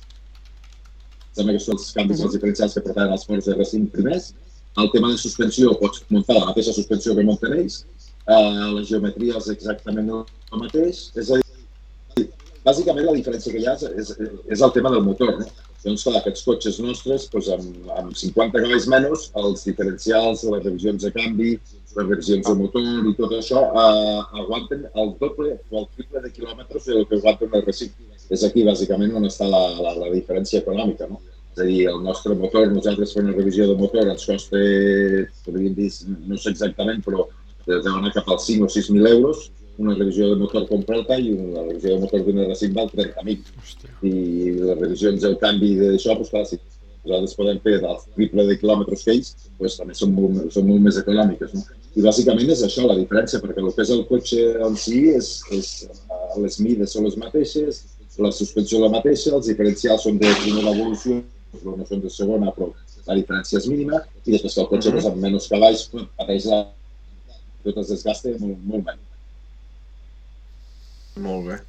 Sembla que són els canvis, uh -huh. els diferencials que portaven els forts de R5 primers. El tema de suspensió, pots muntar la mateixa suspensió que munten ells. Uh, la geometria és exactament el mateix. És a dir, bàsicament la diferència que hi ha és, és, és el tema del motor. No? Doncs clar, aquests cotxes nostres, doncs, amb, amb 50 cavalls menys, els diferencials, les revisions de canvi, les revisions de motor i tot això, eh, aguanten el doble o el triple de quilòmetres del que aguanta un R5. És aquí, bàsicament, on està la, la, la diferència econòmica, no? És a dir, el nostre motor, nosaltres fem una revisió de motor, ens costa, podríem dir, no sé exactament, però deu anar cap als 5 o 6.000 euros, una revisió de motor completa i una revisió de motor d'un R5 val 30.000. I les revisions del canvi d'això, doncs clar, si nosaltres podem fer del triple de quilòmetres que ells, doncs també són molt, són molt més econòmiques. No? I bàsicament és això la diferència, perquè el que és el cotxe en si és, és eh, les mides són les mateixes, la suspensió la mateixa, els diferencials són de primera evolució, però no són de segona, però la diferència és mínima, i després que el cotxe mm -hmm. amb menys cavalls pateix la, tot es desgasta molt, molt menys. Molt bé.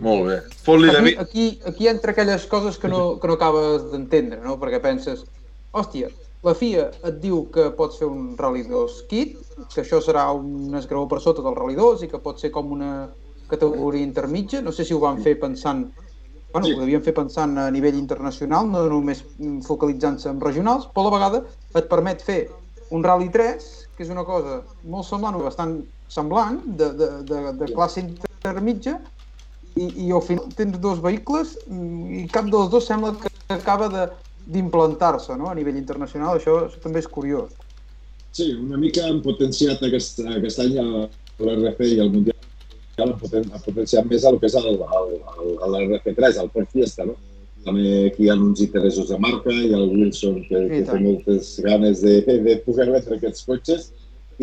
Molt bé. Fot-li aquí, David... aquí, aquí entra aquelles coses que no, que no acabes d'entendre, no? Perquè penses, hòstia, la FIA et diu que pots fer un Rally 2 kit, que això serà un esgraó per sota del Rally 2 i que pot ser com una categoria intermitja. No sé si ho van fer pensant... Bueno, sí. ho devien fer pensant a nivell internacional, no només focalitzant-se en regionals, però a la vegada et permet fer un Rally 3, que és una cosa molt semblant o bastant semblant, de, de, de, de classe intermitja, i, i al final tens dos vehicles i cap dels dos sembla que acaba d'implantar-se no? a nivell internacional, això, això també és curiós. Sí, una mica han potenciat aquest, aquest any l'RF i el Mundial han, poten, han potenciat més el que és l'RF3, el Port Fiesta, no? També aquí hi ha uns interessos de marca, ha el Wilson que, que té moltes ganes de, de poder vendre aquests cotxes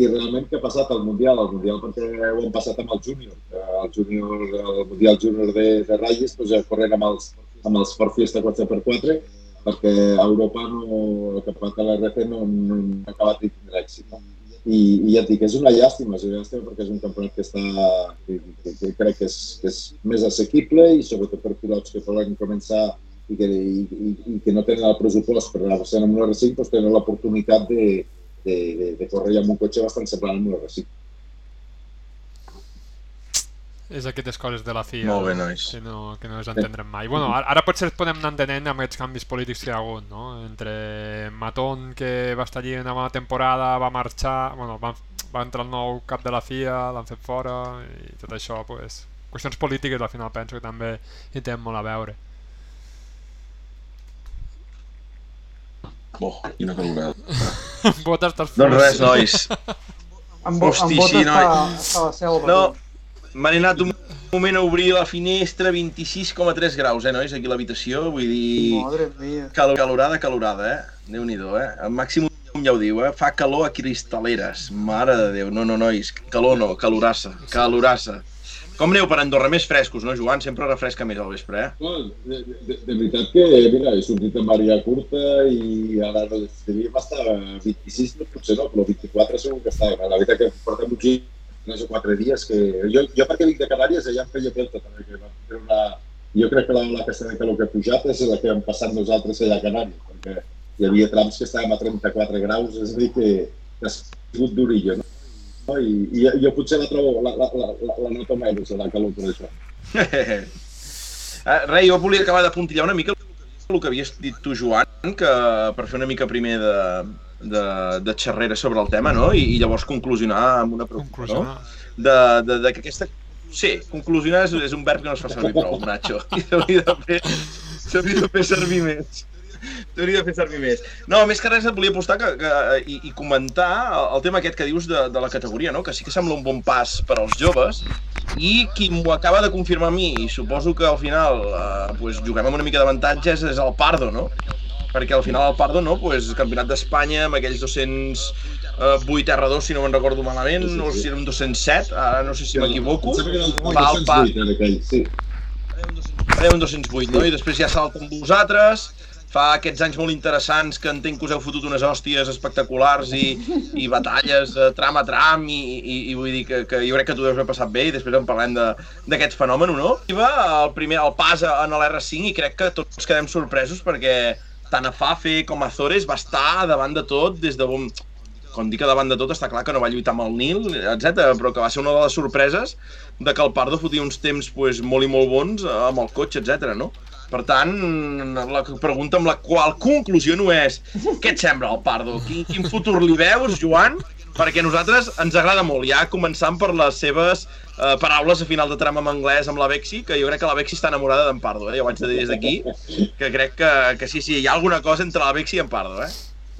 i realment què ha passat al Mundial? Al Mundial perquè ho han passat amb el júnior. El júnior, el Mundial júnior de, de ratlles, doncs, corrent amb els, amb els Ford Fiesta 4x4 perquè a Europa no, el campionat de l'RC no, no, no ha acabat de tindre èxit. No? I, I ja et dic, és una llàstima, és una llàstima perquè és un campionat que, està, que, que, que crec que és, que és més assequible i sobretot per pilots que volen començar i que, i, i, i que no tenen el pressupost per anar passant amb un R5, doncs tenen l'oportunitat de, de, de, de córrer amb un cotxe bastant semblant un R5. És aquestes coses de la FIA Molt bé, nois. que no, que no les entendrem mai. Bueno, ara, ara potser podem anar entenent amb aquests canvis polítics que hi ha hagut, no? Entre Matón, que va estar allí una bona temporada, va marxar, bueno, va, va entrar el nou cap de la FIA, l'han fet fora, i tot això, pues, qüestions polítiques al final penso que també hi tenen molt a veure. Oh, quina calorada. Amb botes estàs Doncs res, nois. Amb, bo, Hosti, sí, noi. està a la selva. No, tu. m'han anat un moment a obrir la finestra, 26,3 graus, eh, nois, aquí a l'habitació. Vull dir, Madre mia. cal calorada, calorada, eh? Déu-n'hi-do, eh? El màxim ja ho diu, eh? Fa calor a cristaleres. Mare de Déu. No, no, nois, calor no, calorassa, calorassa. Com aneu per Andorra? Més frescos, no, Joan? Sempre refresca més al vespre, eh? No, de, de, de veritat que, mira, he sortit amb àrea curta i ara devíem estar a 26, no, potser no, però 24 segur que estava. La veritat que portem uns 3 o 4 dies que... Jo, jo perquè vinc de Canàries, allà em feia pelta també, que vam. Jo crec que la, la aquesta de calor que ha pujat és la que hem passat nosaltres allà a Canàries, perquè hi havia trams que estàvem a 34 graus, és a dir, que, que ha sigut durillo, no? I, i jo potser la trobo, la, la, la, la, la noto menys, la calor per això. Uh, Rei, jo volia acabar de puntillar una mica el que havies dit tu, Joan, que per fer una mica primer de, de, de xerrera sobre el tema, no? I, i llavors conclusionar amb una pregunta, no? De, de, de que aquesta... Sí, conclusionar és, és un verb que no es fa servir prou, Nacho. I s'hauria de, fer, de fer servir més. T'hauria de fer servir més. No, més que res et volia apostar que, que, i, i comentar el, el tema aquest que dius de, de la categoria, no? que sí que sembla un bon pas per als joves, i qui m'ho acaba de confirmar a mi, i suposo que al final eh, pues, juguem amb una mica d'avantatges, és el Pardo, no? Perquè al final el Pardo, no? Pues, Campionat d'Espanya amb aquells 208 R2, si no me'n recordo malament, Sí, sí, sí. sé si era un 207, ara no sé si m'equivoco. Era el Va al pa- 208 en aquell, sí. Farem un 208, no? I després ja salta amb vosaltres, fa aquests anys molt interessants que entenc que us heu fotut unes hòsties espectaculars i, i batalles eh, tram a tram i, i, i vull dir que, que jo crec que tu deus haver passat bé i després en parlem d'aquest fenomen, no? I va el primer, el pas en l'R5 i crec que tots quedem sorpresos perquè tant a Fafe com a Zores va estar davant de tot des de bon... Com dic que davant de tot està clar que no va lluitar amb el Nil, etc, però que va ser una de les sorpreses de que el Pardo fotia uns temps pues, molt i molt bons eh, amb el cotxe, etc. no? Per tant, la pregunta amb la qual conclusiono és què et sembla el Pardo? Quin, quin futur li veus, Joan? Perquè a nosaltres ens agrada molt, ja començant per les seves eh, paraules a final de tram en anglès amb la Bexi, que jo crec que la Bexi està enamorada d'en Pardo, eh? ja ho vaig dir des d'aquí, que crec que, que sí, sí, hi ha alguna cosa entre la Bexi i en Pardo, eh?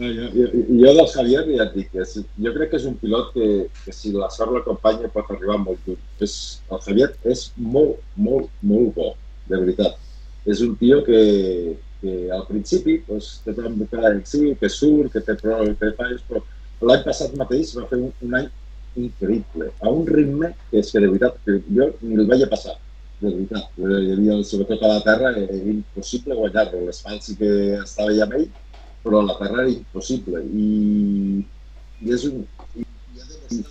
No, jo, jo, jo del Javier ja et dic, és, jo crec que és un pilot que, que si la sort l'acompanya pot arribar molt lluny. És, el Javier és molt, molt, molt bo, de veritat. És un tio que, que al principi doncs, té tant cada sí, que surt, que té prou, que fa, però l'any passat mateix va fer un, un any increïble, a un ritme que és que de veritat, que jo ni el veia passar, de veritat. Hi havia, sobretot a la terra, era impossible guanyar-lo. L'asfalt sí que estava ja amb ell, però la terra era impossible i, i és un i,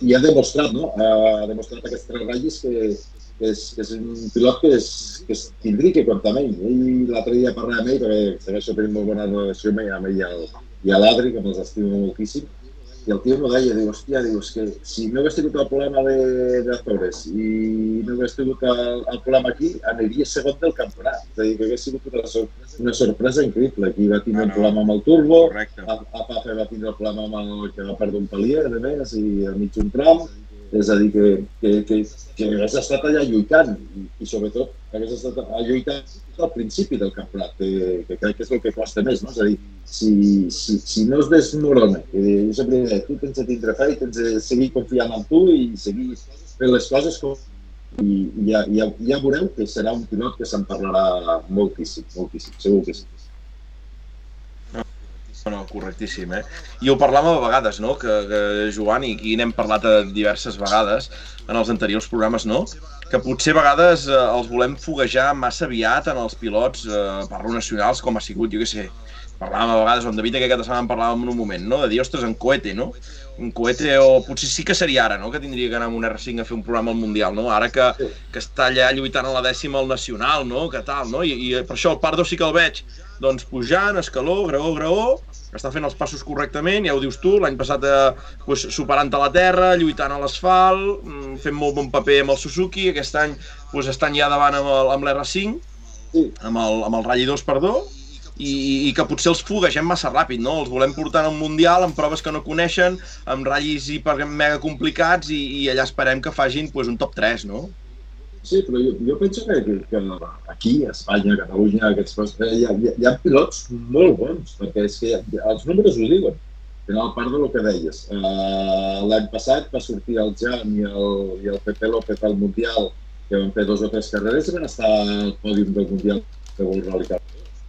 i ha demostrat, no? Ha demostrat aquests tres ratllis que, que, és, que és un pilot que, és, que és, tindria que comptar amb ell. Ell l'altre dia parlar amb ell, perquè segueixo tenint molt bona relació amb ell, amb ell i, el, i a l'Adri, que me'ls estimo moltíssim, i el tio m'ho deia, diu, hòstia, diu, que si no hagués tingut el problema de, de Azores i no hagués tingut el, el problema aquí, aniria segon del campionat. És a dir, que hagués sigut una, sor una sorpresa increïble. Aquí va tindre ah, no. un problema amb el turbo, a, a Pafe va tindre el problema amb el que va perdre un palier, a més, i a mig un tram, és a dir, que, que, que, que hagués estat allà lluitant i, i sobretot hagués estat allà lluitant al principi del campionat, que, que crec que és el que costa més, no? És a dir, si, si, si no es desmorona, que jo sempre dic, tu tens de tindre fe i tens de seguir confiant en tu i seguir fent les coses com i ja, ja, ja veureu que serà un pilot que se'n parlarà moltíssim, moltíssim, segur que sí. No, correctíssim, eh? I ho parlàvem a vegades, no?, que, que Joan, i aquí n'hem parlat diverses vegades en els anteriors programes, no?, que potser a vegades eh, els volem foguejar massa aviat en els pilots, eh, parlo nacionals, com ha sigut, jo què sé, parlàvem a vegades amb David, que aquesta setmana en parlàvem en un moment, no?, de dir, ostres, en coete, no?, un coete, o potser sí que seria ara, no?, que tindria que anar amb un R5 a fer un programa al Mundial, no?, ara que, que està allà lluitant a la dècima al Nacional, no?, que tal, no?, i, i per això el Pardo sí que el veig, doncs pujant, escaló, graó, graó, està fent els passos correctament, ja ho dius tu, l'any passat eh, pues, superant a la terra, lluitant a l'asfalt, mm, fent molt bon paper amb el Suzuki, aquest any pues, estan ja davant amb l'R5, amb, el, amb el Rally 2, perdó, i, i que potser els fuguegem massa ràpid, no? Els volem portar a un Mundial amb proves que no coneixen, amb ratllis hiper mega complicats i, i allà esperem que fagin pues, un top 3, no? Sí, però jo, jo penso que, que, que aquí, a Espanya, a Catalunya, aquests, eh, hi, ha, hi ha pilots molt bons, perquè és que els números ho diuen. Al part del que deies. Uh, L'any passat va sortir el Jan i el, i el Pepe López al Mundial, que van fer dos o tres carreres i van estar al pòdium del Mundial de World Rally Car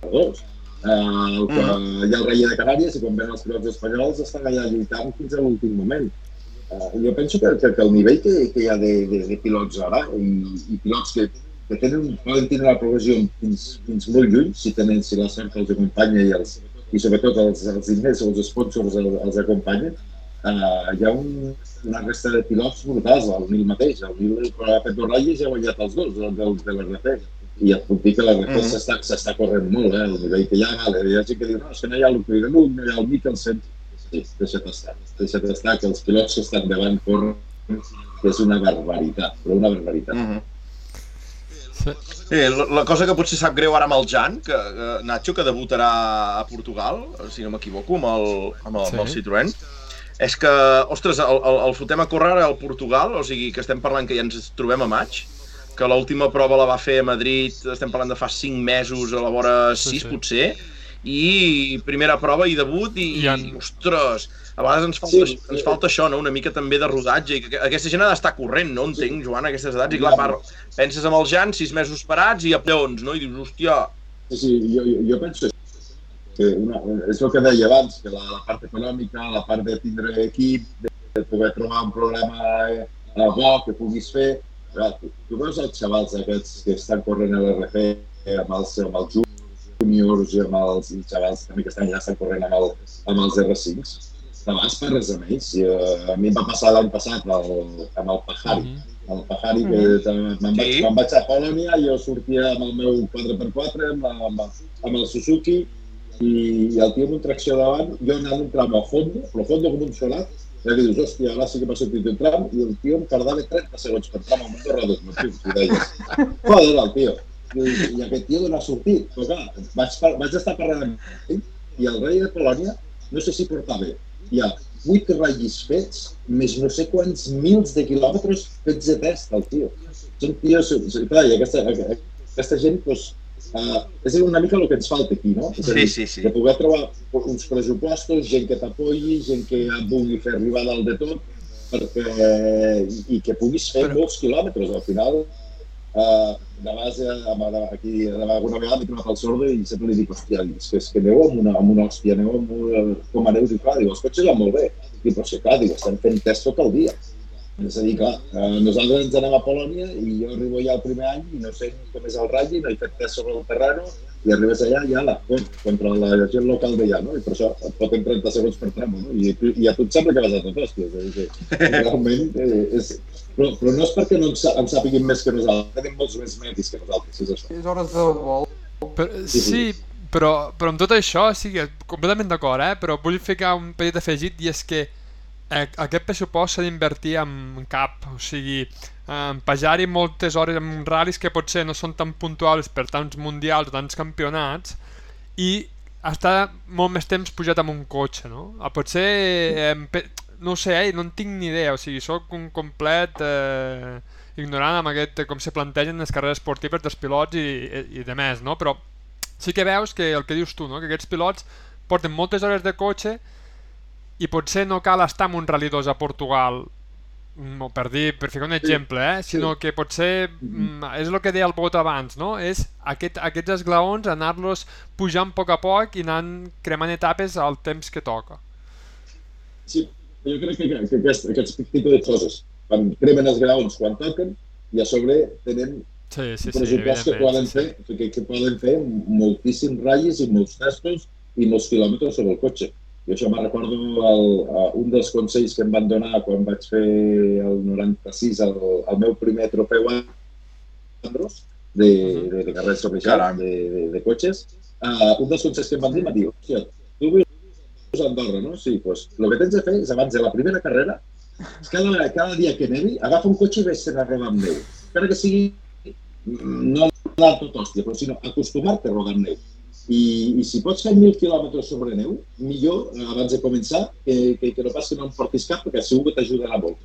2. Uh, el que, mm. Hi ha el rei de Canàries i quan ven els pilots espanyols estan allà lluitant fins a l'últim moment. Uh, jo penso que, que, que el nivell que, que hi ha de, de, de pilots ara i, i pilots que, que tenen, poden tenir la progressió fins, fins molt lluny, si tenen si la sort els acompanya i, els, i sobretot els, els diners, els sponsors els, els acompanyen, uh, hi ha un, una resta de pilots brutals, el Nil mateix, el Nil ha fet dos ratlles i ha guanyat els dos, els de, de l'RP. I et puc dir que la RP mm -hmm. s'està corrent molt, eh? el nivell que hi ha, vale. hi ha gent que diu, no, és que no hi ha el Cuidamunt, no hi ha el Mikkelsen, sí, deixa't estar. Deixa't estar, que els pilots que estan davant corren, que és una barbaritat, però una barbaritat. Mm -hmm. Sí, la, la cosa que potser sap greu ara amb el Jan, que, que Nacho, que debutarà a Portugal, si no m'equivoco, amb, el, amb, el, sí. amb el Citroën, és que, ostres, el, el, el fotem a córrer ara al Portugal, o sigui, que estem parlant que ja ens trobem a maig, que l'última prova la va fer a Madrid, estem parlant de fa 5 mesos, a la vora 6 sí, sí. potser, i primera prova i debut i, I, en... i ostres, a vegades ens falta, sí. ens falta això, no? una mica també de rodatge, i que aquesta gent ha d'estar corrent, no entenc, Joan, a aquestes edats, i clar, par, penses amb el Jan, sis mesos parats i a pleons, no? I dius, hòstia... Sí, sí, jo, jo penso que una, és el que deia abans, que la, la part econòmica, la part de tindre equip, de, de poder trobar un programa eh, bo que puguis fer, tu, tu veus els xavals aquests que estan corrent a l'RP amb els, amb els juniors i amb els xavals també que estan allà estan corrent amb, el, amb els R5s. De vas per res amb ells. I, uh, a mi em va passar l'any passat el, amb el Pajari. Mm -hmm. El Pajari, que mm -hmm. me'n vaig, sí. vaig a Polònia, jo sortia amb el meu 4x4, amb, amb, amb el Suzuki, i, i el tio amb un tracció davant, jo anant un tram a fondo, però fondo com un solat, i que dius, hòstia, ara sí que m'ha sortit un tram, i el tio em tardava 30 segons per tram amb un torre dos motius, i deies, joder, el tio. I, i aquest tio d'on ha sortit? Però clar, vaig, vaig estar parlant amb ell, i el rei de Polònia, no sé si portava ha vuit ratllis fets, més no sé quants mils de quilòmetres fets de test, el tio. Són tios, clar, i aquesta, aquesta gent, doncs, Uh, és una mica el que ens falta aquí, no? És a dir, sí, sí, sí. De poder trobar uns pressupostos, gent que t'apoyi, gent que vulgui fer arribar dalt de tot, perquè, i que puguis fer Però... molts quilòmetres. Al final, uh, de base, amb, aquí, alguna vegada m'he trobat al sordo i sempre li dic, hòstia, és que, és que aneu amb una, amb una hòstia, aneu amb una, com aneu, i clar, diu, els cotxes van molt bé. Dic, però sí, clar, diu, estem fent test tot el dia. És a dir, clar, eh, nosaltres ens anem a Polònia i jo arribo allà el primer any i no sé com és el ratll, no he fet test sobre el terreno i arribes allà i ala, com, contra la gent local d'allà, no? I per això et foten 30 segons per tramo, no? I, i a tu et sembla que vas a tot hòstia, és a dir, que realment eh, és... Però, però no és perquè no ens, ens sàpiguin més que nosaltres, tenim molts més medis que nosaltres, és això. És hores de vol. Però, sí, però, però amb tot això, sí, completament d'acord, eh? però vull ficar un petit afegit i és que Eh, aquest pressupost s'ha d'invertir en cap, o sigui, en pajar-hi moltes hores en ral·lis que potser no són tan puntuals per tants mundials tants campionats i estar molt més temps pujat amb un cotxe, no? A potser, eh, no sé, eh, no en tinc ni idea, o sigui, sóc un complet eh, ignorant amb aquest, com se plantegen les carreres esportives dels pilots i, i, i de més, no? Però sí que veus que el que dius tu, no? que aquests pilots porten moltes hores de cotxe i potser no cal estar en un Rally 2 a Portugal mm, per dir, per ficar un exemple, eh? sinó que potser mm, és el que deia el Bot abans, no? és aquest, aquests esglaons anar-los pujant a poc a poc i anant cremant etapes al temps que toca. Sí, jo crec que, que aquest, aquest tipus de coses, quan cremen els graons quan toquen, i a sobre tenen sí, sí, pressupost sí, que poden, fer, que, que poden fer moltíssims ratlles i molts testos i molts quilòmetres sobre el cotxe. I això me'n recordo el, un dels consells que em van donar quan vaig fer el 96 el, el meu primer trofeu Andros de, de, de carrers sobre de, de, de cotxes. Uh, un dels consells que em van dir, m'ha dit, hòstia, tu vius a Andorra, no? Sí, doncs el que tens de fer és abans de la primera carrera, cada, cada dia que nevi, agafa un cotxe i vés a rodar amb neu. Encara que sigui no anar tot hòstia, però sinó acostumar-te a rodar amb neu. I, i si pots fer mil quilòmetres sobre neu, millor, eh, abans de començar, que, que, que no pas que no em portis cap, perquè segur que t'ajudarà molt.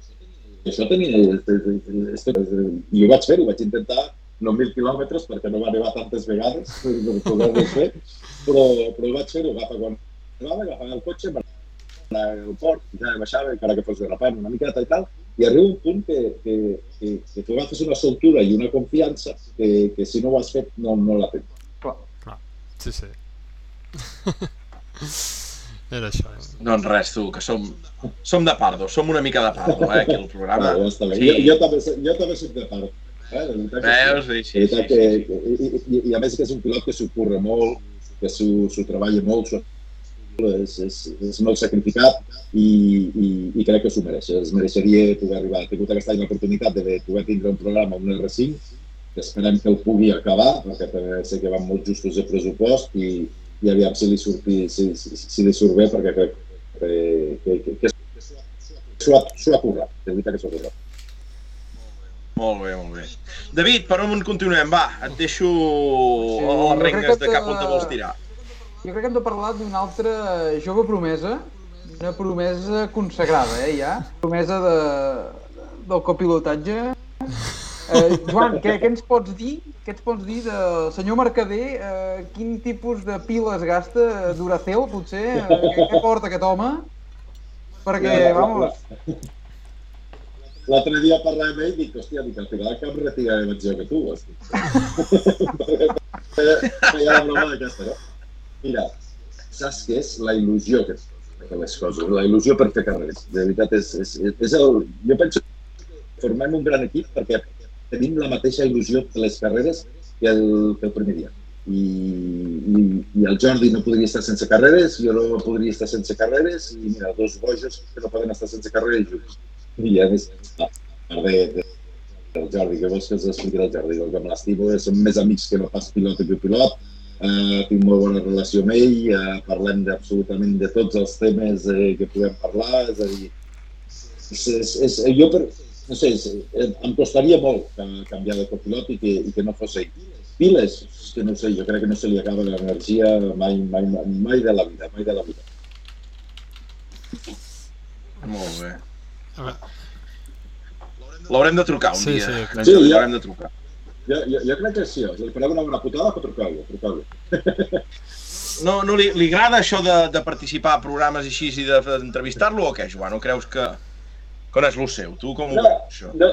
I això tenia... I ho vaig fer, ho vaig intentar, no mil quilòmetres, perquè no va arribar tantes vegades per poder-ho fer, però, però ho vaig fer, ho agafa quan anava, agafava el cotxe, per a l'aeroport, ja baixava, encara que fos derrapant una miqueta i tal, i arriba un punt que, que, que, que tu agafes una soltura i una confiança que, que si no ho has fet no, no la tens. Sí, sí. Era això. Doncs res, tu, que som, som de pardo, som una mica de pardo, eh, aquí al programa. Ah, ja està bé. Sí. Jo, jo, també, jo també soc de pardo. Eh? Veus? Sí, sí, sí, que, sí. I, i, I a més que és un pilot que s'ho curra molt, que s'ho treballa molt, és, és, és molt sacrificat i, i, i crec que s'ho mereix. Es mereixeria poder arribar. He tingut aquest any l'oportunitat de poder tindre un programa amb un R5 que esperem que el pugui acabar, perquè també sé que van molt justos de pressupost i, i aviam si li, surti, si, si, si li surt bé, perquè crec que, que, que, que s'ho ha, ha currat, de veritat que s'ho ha currat. Molt bé, molt bé. David, per on continuem? Va, et deixo sí, les rengues de cap on te vols tirar. Jo crec que hem de parlar d'una altra jove promesa, una promesa consagrada, eh, ja. Promesa de, del copilotatge Eh, Joan, què, què ens pots dir? Què ens pots dir del senyor Mercader? Eh, quin tipus de piles gasta Duracell, potser? Eh, què, què porta aquest home? Perquè, ja, vamos... L'altre dia parlàvem amb ell i dic, hòstia, dic, al final cap retiraré més jo que tu, hòstia. Feia la broma d'aquesta, no? Mira, saps què és la il·lusió que té les coses? La il·lusió per fer carreres. De veritat, és, és, és el... Jo penso formem un gran equip perquè tenim la mateixa il·lusió de les carreres que el, que el primer dia. I, i, i el Jordi no podria estar sense carreres, jo no podria estar sense carreres, i mira, dos bojos que no poden estar sense carreres junts. I a més, a de, de, Jordi, que vols que els expliqui del Jordi, el que me l'estimo, som més amics que no pas pilot que pilot, Uh, tinc molt bona relació amb ell, uh, parlem absolutament de tots els temes uh, que podem parlar, és a dir, és, és, és, jo per, no sé, eh, em costaria molt canviar de copilot i que, i que no fos ell. Piles, que no sé, jo crec que no se li acaba l'energia mai, mai, mai de la vida, mai de la vida. Molt bé. L'haurem de trucar un sí, dia. Sí, sí, l'haurem de trucar. Jo, jo, jo crec que sí, si li fareu una bona putada, que trucar-lo, trucar-lo. No, no li, li agrada això de, de participar a programes així i d'entrevistar-lo o què, Joan? No creus que, com és el seu? Tu com ho no, veus, això? No,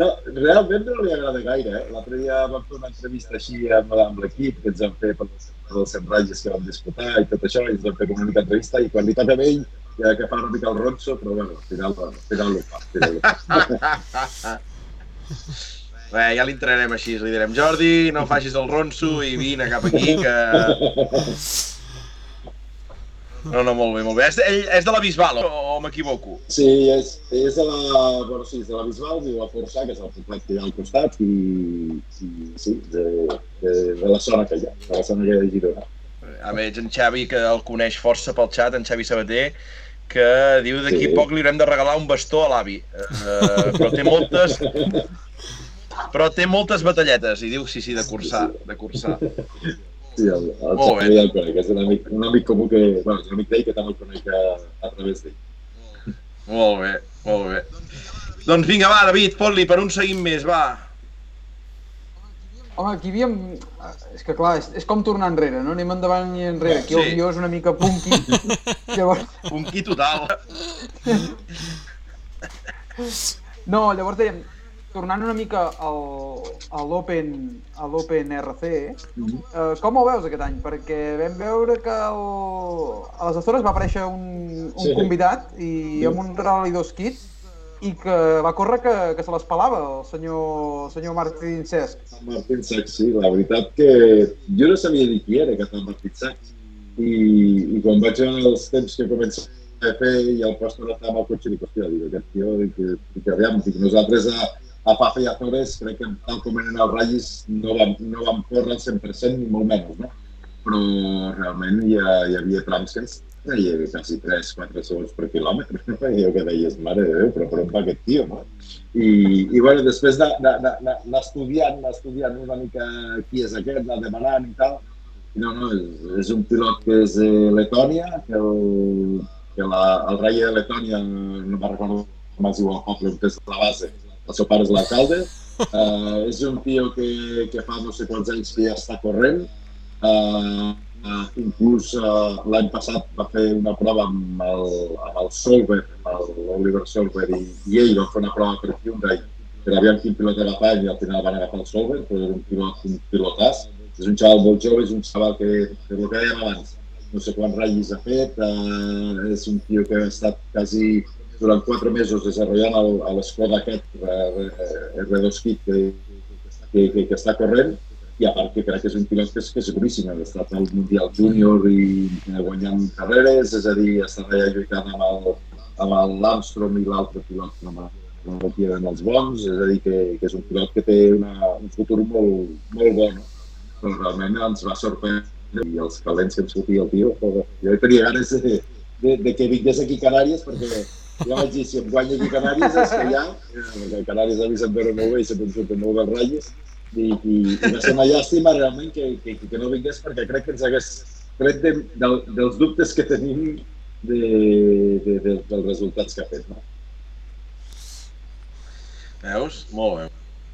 no, realment no li agrada gaire. Eh? L'altre dia vam fer una entrevista així amb, amb l'equip que ens vam fer per, els ratlles que vam disputar i tot això, i ens vam fer com una mica entrevista i quan li toca a ell que, que fa una mica el ronso, però bueno, al final, al final ho fa. Final ho fa. Bé, ja l'entrarem així, li direm Jordi, no facis el ronso i vine cap aquí, que... No, no, molt bé, molt bé. És, ell és de la Bisbal, o, o m'equivoco? Sí, és, és de la, bueno, sí, és de la Bisbal, viu a Forçà, que és el poblet que hi ha al costat, i, i sí, de, de, de la zona que hi ha, de la zona que hi ha de Girona. A veig en Xavi, que el coneix força pel xat, en Xavi Sabater, que diu d'aquí sí. poc li haurem de regalar un bastó a l'avi. Uh, però té moltes... Però té moltes batalletes, i diu sí, sí, de cursar, de cursar. Sí, el, el Xavi el conec, és un amic, un amic comú que, bueno, és un amic d'ell que també el conec a, a través d'ell. Molt bé, molt bé. Doncs vinga, va, David, fot-li per un seguim més, va. Home, aquí havíem... És que clar, és, és com tornar enrere, no? Anem endavant i enrere. Aquí el sí. guió és una mica punky. llavors... Punky total. no, llavors dèiem, tornant una mica al, a l'Open a l'Open RC, mm -hmm. eh, com ho veus aquest any? Perquè vam veure que el, a les Açores va aparèixer un, un sí. convidat i sí. amb un Rally 2 kit i que va córrer que, que se l'espalava el senyor, el senyor Martín Cesc. Martín Cesc, sí, la veritat que jo no sabia dir qui era aquest Martín Cesc i, i quan vaig veure els temps que comença a fer i el post on estava amb el cotxe dic, hòstia, dic, aquest tio, dic, dic, aviam, dic, nosaltres a, a Fafa i a Torres, crec que tal com eren els ratllis no vam, no vam córrer al 100% ni molt menys, no? Però realment hi, ha, hi havia trams que ens deia quasi 3-4 segons per quilòmetre, no? I jo que deies, mare de Déu, però per on va aquest tio, no? I, i bueno, després d'anar estudiant, estudiant una mica qui és aquest, anar demanant i tal, no, no, és, és un pilot que és de Letònia, que el, que la, el rei de Letònia, no me'n recordo com es diu el poble, que és la base, el seu pare és l'alcalde, uh, és un tio que, que fa no sé quants anys que ja està corrent, uh, uh, inclús uh, l'any passat va fer una prova amb el, amb el Solver, amb l'Oliver Solver, i, i ell va fer una prova per Hyundai per aviam quin pilot agafar i al final van agafar el Solver, però era un pilot, un pilotàs. És un xaval molt jove, és un xaval que, que el que dèiem abans, no sé quants ratllis ha fet, uh, és un tio que ha estat quasi durant quatre mesos desenvolupant l'escola aquest R2 Kit que, que, que, que està corrent i a part que crec que és un pilot que és, que és boníssim, ha estat al Mundial Júnior i guanyant carreres, és a dir, està allà lluitant amb el, amb l'Armstrong i l'altre pilot que no en els bons, és a dir, que, que és un pilot que té una, un futur molt, molt bo, no? però realment ens va sorprendre i els calents que ens fotia el tio, jo tenia ganes de, de, de que vingués aquí a Canàries perquè ja vaig dir, si em guanya aquí Canàries és que ja, eh, Canàries a mi se'm veure molt bé i sempre em surten molt dels ratlles, i, i, i va ser una llàstima realment que, que, que no vingués perquè crec que ens hagués tret de, de, dels dubtes que tenim de, de, de, dels resultats que ha fet. No? Veus? Molt bé.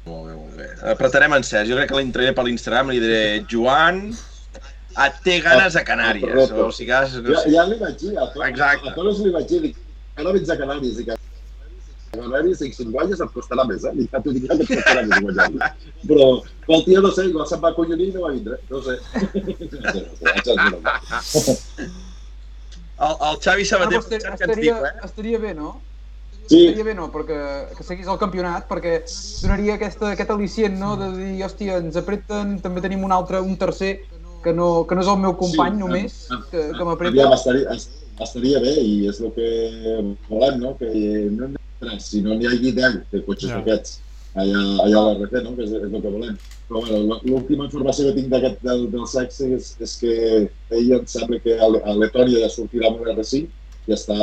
Molt bé, molt bé. Apretarem en Cesc. Jo crec que l'entraré per l'Instagram i li diré Joan, et té ganes a Canàries. O sigui, ja, ja li vaig dir, a, to, Exacte. a tots li vaig dir, dic, ara vens a Canàries i que a Canàries i si guanyes et costarà més, eh? Ja t'ho dic que et costarà més guanyar Però pel tio, no sé, igual se'n va acollonir i no va vindre, no sé. el, el Xavi Sabater... Ah, estaria, estaria, eh? estaria bé, no? Sí. Estaria bé, no? Perquè que seguís el campionat, perquè donaria aquesta, aquest al·licient, no? De dir, hòstia, ens apreten, també tenim un altre, un tercer, que no, que no és el meu company sí, només, que, que m'apreta. Aviam, estaria, estaria bé i és el que volem, no? Que no n'hi si no n'hi hagi 10 de cotxes yeah. d'aquests allà, allà a l'RT, no? que és, és el que volem. Però bueno, l'última informació que tinc d'aquest del, del sexe és, és que ell em sembla que a, a Letònia ja sortirà amb un R5 i està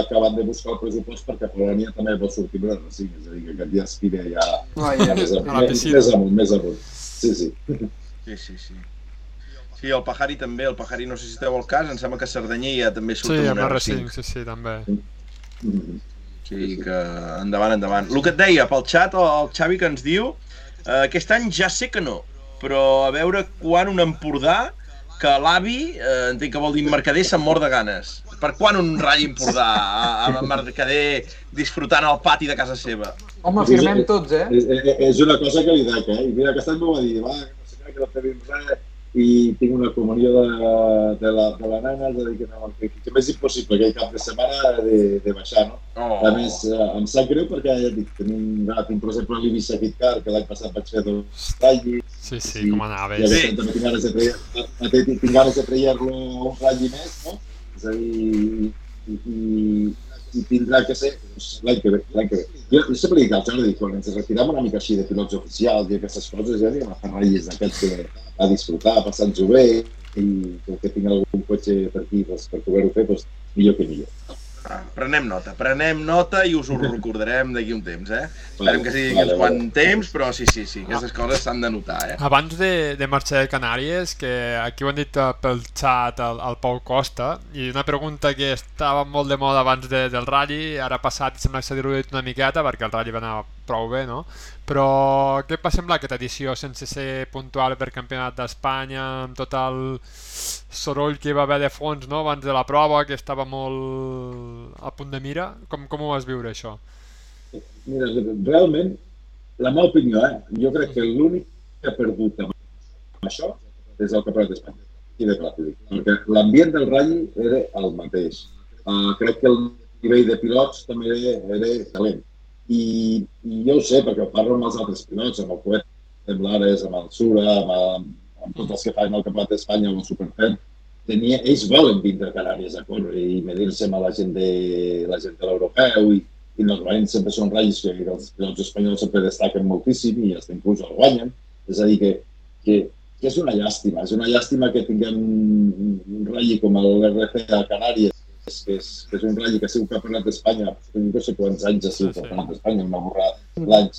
acabant de buscar el pressupost perquè Polònia també vol sortir amb un R5, és a dir, que aquest dia aspira ja, ja, ja més, amunt, més, més amunt, més amunt. Sí, sí. Sí, sí, sí. Sí, el Pajari també, el Pajari no sé si esteu al cas, em sembla que Cerdanyer ja també surt sí, amb un R5. Sí, sí, també. Sí, que endavant, endavant. El que et deia, pel xat, el Xavi que ens diu, eh, aquest any ja sé que no, però a veure quan un Empordà que l'avi, eh, entenc que vol dir Mercader, se'n mor de ganes. Per quan un ratll Empordà amb Mercader disfrutant al pati de casa seva? Home, firmem tots, eh? És, és, és una cosa que li dec, eh? I mira, aquest any m'ho va dir, va, no sé què, que no tenim res, i tinc una comunió de, de, la, de la nana, és a dir, que, no, que, que m'és impossible aquell cap de setmana de, de baixar, no? Oh. A més, eh, em sap greu perquè ja dic, tenim, ah, tinc, per exemple, l'Ibissa Kit Car, que l'any passat vaig fer dos ratllis. Sí, sí, com anava. I sí. tinc ganes de trair, tinc ganes de trair-lo un ratlli més, no? És a dir, i, i, i tindrà que ser l'any que ve. L'any que ve. Jo, jo sempre dic al Jordi, quan ens retirem una mica així de pilots oficials i aquestes coses, ja anem a fer ratllis d'aquests que a disfrutar, a passar-nos-ho bé, i que tinc algun cotxe per aquí doncs, per poder-ho fer, doncs, millor que millor. Ah, prenem nota, prenem nota i us ho recordarem d'aquí un temps, eh? Esperem que sigui vale, quant vale. temps, però sí, sí, sí, aquestes coses s'han de notar, eh? Abans de, de marxar de Canàries, que aquí ho han dit eh, pel xat el, el Pau Costa, i una pregunta que estava molt de moda abans de, del ratll, ara passat sembla que s'ha diluït una miqueta perquè el ratll va anar prou bé, no? Però què va semblar aquesta edició sense ser puntual per Campionat d'Espanya, amb tot el soroll que hi va haver de fons no? abans de la prova, que estava molt a punt de mira? Com, com ho vas viure, això? Mira, realment, la meva opinió, eh? jo crec que l'únic que ha perdut amb això és el Campionat d'Espanya i de Platí, perquè l'ambient del ratll era el mateix. Uh, crec que el nivell de pilots també era, era talent i, i jo ho sé, perquè parlo amb els altres pilots, amb el Coet, amb l'Ares, amb el Sura, amb, amb, amb tots els que fan el Campionat d'Espanya o el Superfem, tenia, ells volen vindre a Canàries a córrer i medir-se amb la gent de la gent de l'europeu i, i normalment sempre són ratllis que els pilots espanyols sempre destaquen moltíssim i els inclús el guanyen. És a dir, que, que, que és una llàstima, és una llàstima que tinguem un ratlli com l'RC a Canàries és, que és, que és un ratll que ha sigut campionat d'Espanya, no sé quants anys ha sigut sí, sí. campionat d'Espanya, m'ha borrat l'any,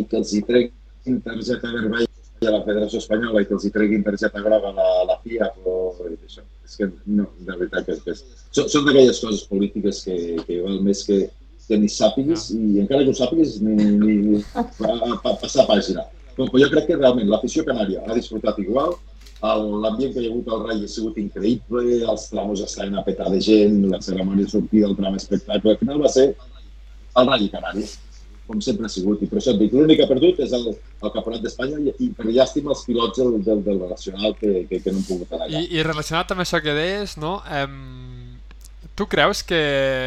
i que els hi treguin targeta vermella a la Federació Espanyola i que els hi treguin targeta groga a la, la FIA, però això, és que no, de veritat que, que és, són, són d'aquelles coses polítiques que, que val més que, que ni sàpigues, no. i encara que ho sàpigues, ni, ni, ni a, a, a passar pàgina. Però, però jo crec que realment l'afició canària ha disfrutat igual, l'ambient que hi ha hagut al Rai ha sigut increïble, els tramos estaven a petar de gent, la cerimònia de sortida, tram espectacle, al final va ser el Rai Canari, com sempre ha sigut. I per això et dic, l'únic que ha perdut és el, el Campionat d'Espanya i, i per llàstima els pilots del, del, del relacional que, que, que no han pogut anar allà. I, I relacionat amb això que deies, no? Um, tu creus que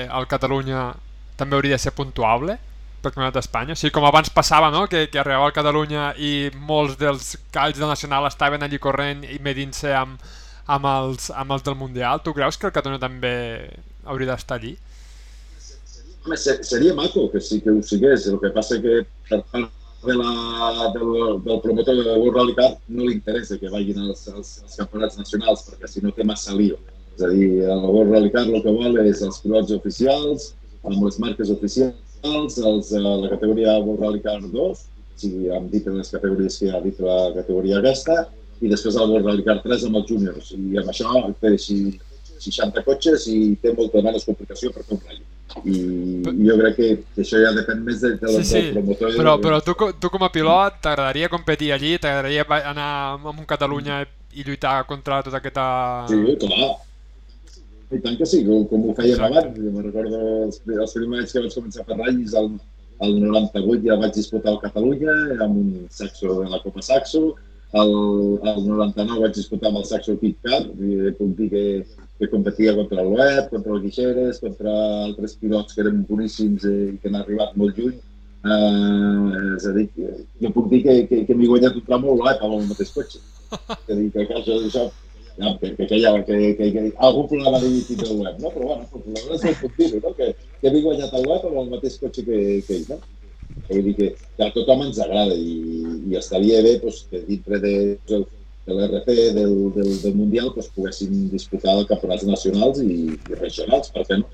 el Catalunya també hauria de ser puntuable? Pel Campionat d'Espanya. O sigui, com abans passava, no?, que, que arribava a Catalunya i molts dels calls del Nacional estaven allí corrent i medint-se amb, amb, els, amb els del Mundial. Tu creus que el Catalunya també hauria d'estar allí? Home, seria maco que sí que ho sigués. El que passa que per part de la, del, del promotor de World Rally Car no li interessa que vagin als, als, als campionats nacionals perquè si no té massa lío. És a dir, el World Rally Car el que vol és els pilots oficials, amb les marques oficials, els, els, uh, la categoria World Rally Car 2, o sigui, hem dit les categories que ha dit la categoria aquesta, i després el World Rally Car 3 amb els júniors. I amb això té 60 cotxes i té molta menys complicació per fer un rally. I jo crec que, que això ja depèn més de, de, sí, sí. del promotor. Però, però tu, tu com a pilot t'agradaria competir allí? T'agradaria anar amb un Catalunya i lluitar contra tota aquesta... Sí, clar i tant que sí, com, com ho fèiem Exacte. abans. Jo me recordo els, els primers que vaig començar a fer ratllis, el, el 98 ja vaig disputar el Catalunya amb un saxo de la Copa Saxo, el, el 99 vaig disputar amb el Saxo Pit Car, i puc dir que, que competia contra el Web, contra el Guixeres, contra altres pilots que eren boníssims i que han arribat molt lluny. Uh, és a dir, jo puc dir que, que, que m'he guanyat un tram molt amb el mateix cotxe. És a dir, que això, això ja, que, que, que, hi ha, que, que, que, algun problema de líquid del web, no? Però bueno, el problema és el continu, no? Que, que he guanyat el web amb el mateix cotxe que, que ell, no? Vull dir que, que a tothom ens agrada i, i estaria bé pues, que dintre de, de l'RP, del, del, del Mundial, pues, poguessin disputar els campionats nacionals i, i regionals, per què no?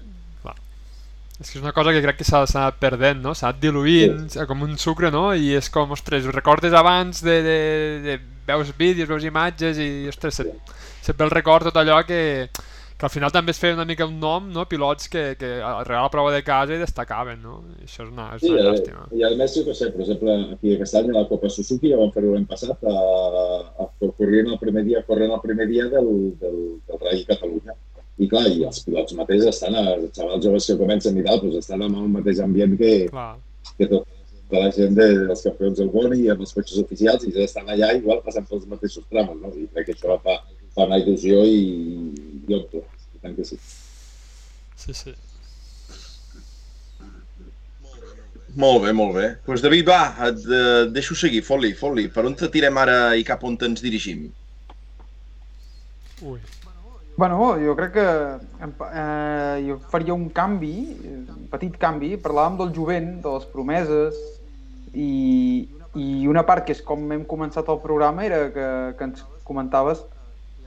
És que és una cosa que crec que s'ha anat perdent, no? S'ha anat diluint sí. com un sucre, no? I és com, ostres, ho recordes abans de, de, de veus vídeos, veus imatges i, ostres, sempre el record tot allò que, que al final també es feia una mica un nom, no? pilots que, que arribaven a la prova de casa i destacaven, no? I això és una, és una sí, llàstima. I a més, jo que sé, per exemple, aquí a la Copa Suzuki, ja vam fer-ho l'any passat, a, a, a, corrent el primer dia, corrent el primer dia del, del, del Rally Catalunya. I clar, i els pilots mateixos estan, els xavals joves que comencen i tal, doncs estan amb el mateix ambient que, clar. que tot. de la gent de, dels campions del món i amb els cotxes oficials i ja estan allà igual passant pels mateixos trams, no? I crec que això fa, fa una il·lusió i, i omple, i tant que sí. Sí, sí. Molt bé, molt bé. Doncs pues David, va, et, eh, deixo seguir, fot-li, fot-li. Per on te tirem ara i cap on ens dirigim? Ui. Bueno, jo crec que eh, jo faria un canvi, un petit canvi. Parlàvem del jovent, de les promeses, i, i una part que és com hem començat el programa era que, que ens comentaves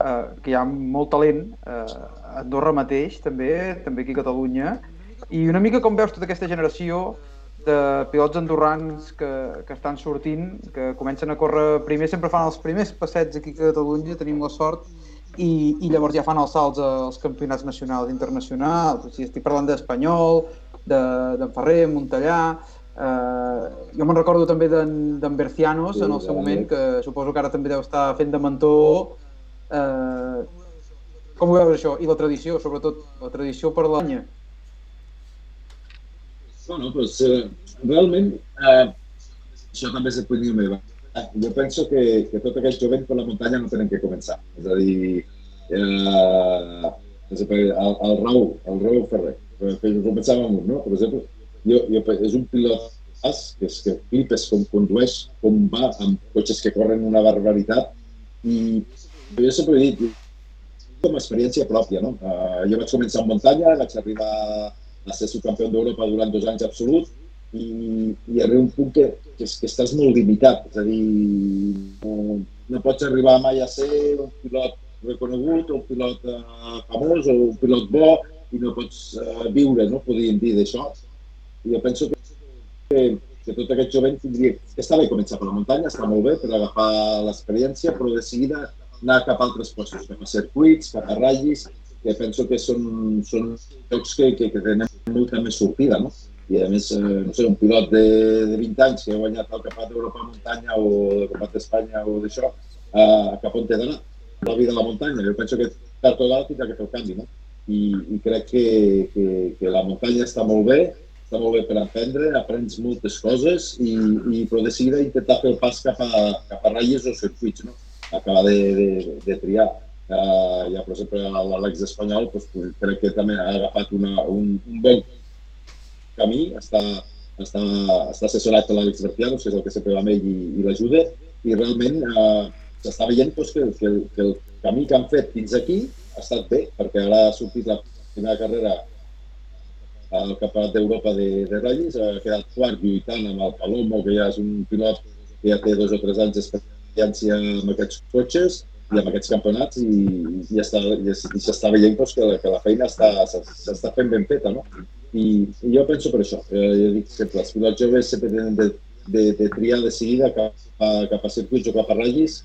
eh, que hi ha molt talent eh, a Andorra mateix, també, també aquí a Catalunya, i una mica com veus tota aquesta generació de pilots andorrans que, que estan sortint, que comencen a córrer primer, sempre fan els primers passets aquí a Catalunya, tenim la sort, i, i llavors ja fan els salts als campionats nacionals i internacionals. O sigui, estic parlant d'Espanyol, d'en de, Ferrer, Montellà... Eh, jo me'n recordo també d'en Bercianos sí, en el seu moment, que suposo que ara també deu estar fent de mentor. Eh, com ho veus això? I la tradició, sobretot, la tradició per l'any. Bueno, doncs, eh, realment, eh, això també és opinió meva jo penso que, que tot aquest jovent per la muntanya no tenen que començar. És a dir, eh, el, el Raúl, el Raúl Ferrer, que començàvem amb un, no? Per exemple, jo, jo, és un pilot que, és, que flipes com condueix, com va amb cotxes que corren una barbaritat i jo sempre he dit, com a experiència pròpia, no? Uh, jo vaig començar en muntanya, vaig arribar a ser subcampió d'Europa durant dos anys absolut i, i arriba un punt que, que, que estàs molt limitat, és a dir, no, no pots arribar mai a ser un pilot reconegut, o un pilot uh, famós, o un pilot bo, i no pots uh, viure, no? Podríem dir d'això. I jo penso que, que, que tot aquest jovent tindria... Està bé començar per la muntanya, està molt bé per agafar l'experiència, però de seguida anar cap a altres coses, cap a circuits, cap a ratllis, que penso que són, són jocs que, que, que tenen molta més sortida, no? i a més, eh, no sé, un pilot de, de 20 anys que ha guanyat el Campionat d'Europa a muntanya o el Campionat d'Espanya o d'això, eh, cap on té d'anar? La vida de la muntanya. Jo penso que tard o d'alt tindrà que fer el canvi, no? I, i crec que, que, que la muntanya està molt bé, està molt bé per aprendre, aprens moltes coses, i, i però de seguida intentar fer el pas cap a, cap a ratlles o circuits, no? Acabar de, de, de triar. Uh, ja, per exemple, l'Àlex Espanyol doncs, crec que també ha agafat una, un, un bon camí, està, està, està assessorat per l'Àlex Bertianos, que és el que sempre va amb ell i, i l'ajuda, i realment eh, s'està veient doncs, que, que, que el camí que han fet fins aquí ha estat bé, perquè ara ha sortit la primera carrera al Campionat d'Europa de, de ratllis, ha quedat quart lluitant amb el Palomo, que ja és un pilot que ja té dos o tres anys d'experiència amb aquests cotxes i amb aquests campionats i, i, està, i s'està veient doncs, que, que la feina s'està fent ben feta. No? I, I jo penso per això. Eh, jo dic que els pilots joves sempre tenen de, de, de triar de seguida cap a, cap a circuits o cap a ratllis,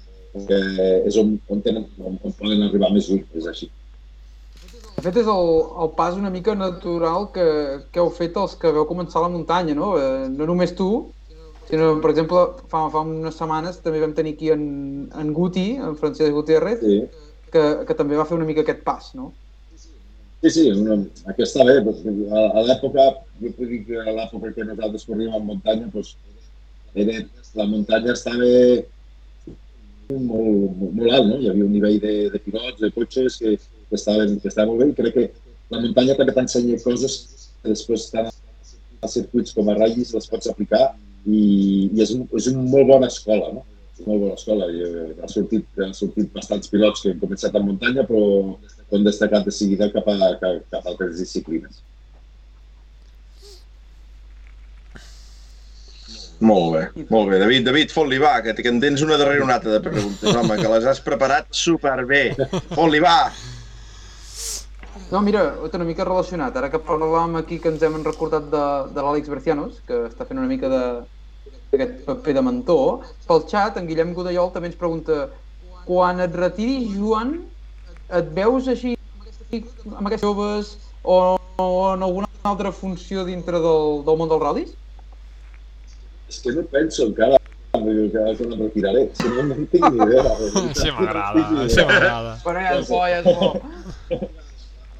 que és on, on, tenen, on, on poden arribar més lluny, és així. De fet, és el, el pas una mica natural que, que heu fet els que veu començar la muntanya, no? Eh, no només tu, sinó, per exemple, fa, fa unes setmanes també vam tenir aquí en, en Guti, en Francesc Gutiérrez, sí. que, que també va fer una mica aquest pas, no? Sí, sí, una, aquesta bé, a, a l'època, jo puc dir que a l'època que nosaltres corríem en muntanya, doncs, era, la muntanya estava molt, molt, molt alt, no? Hi havia un nivell de, de pilots, de cotxes que, que, estaven, que estaven molt bé i crec que la muntanya també t'ensenya coses que després tant a circuits com a ratllis les pots aplicar i, i és, un, és una molt bona escola, no? És una molt bona escola. I, eh, ha, sortit, ha sortit bastants pilots que han començat en muntanya, però han destacat de seguida cap a, cap, cap a altres disciplines. Molt bé, molt bé. David, David, fot-li va, que, que en tens una darrere una altra de preguntes, home, que les has preparat superbé. Fot-li va! No, mira, una mica relacionat. Ara que parlàvem aquí que ens hem recordat de, de l'Àlex Bercianos, que està fent una mica de d'aquest paper de mentor, pel xat, en Guillem Godellol també ens pregunta quan et retiris, Joan, et veus així amb aquests joves o, o en alguna altra funció dintre del, del món dels ral·lis? És que no penso encara que em retiraré. Si no, no en tinc ni idea. Sí, m'agrada, sí m'agrada. Però ja és bo, ja és bo.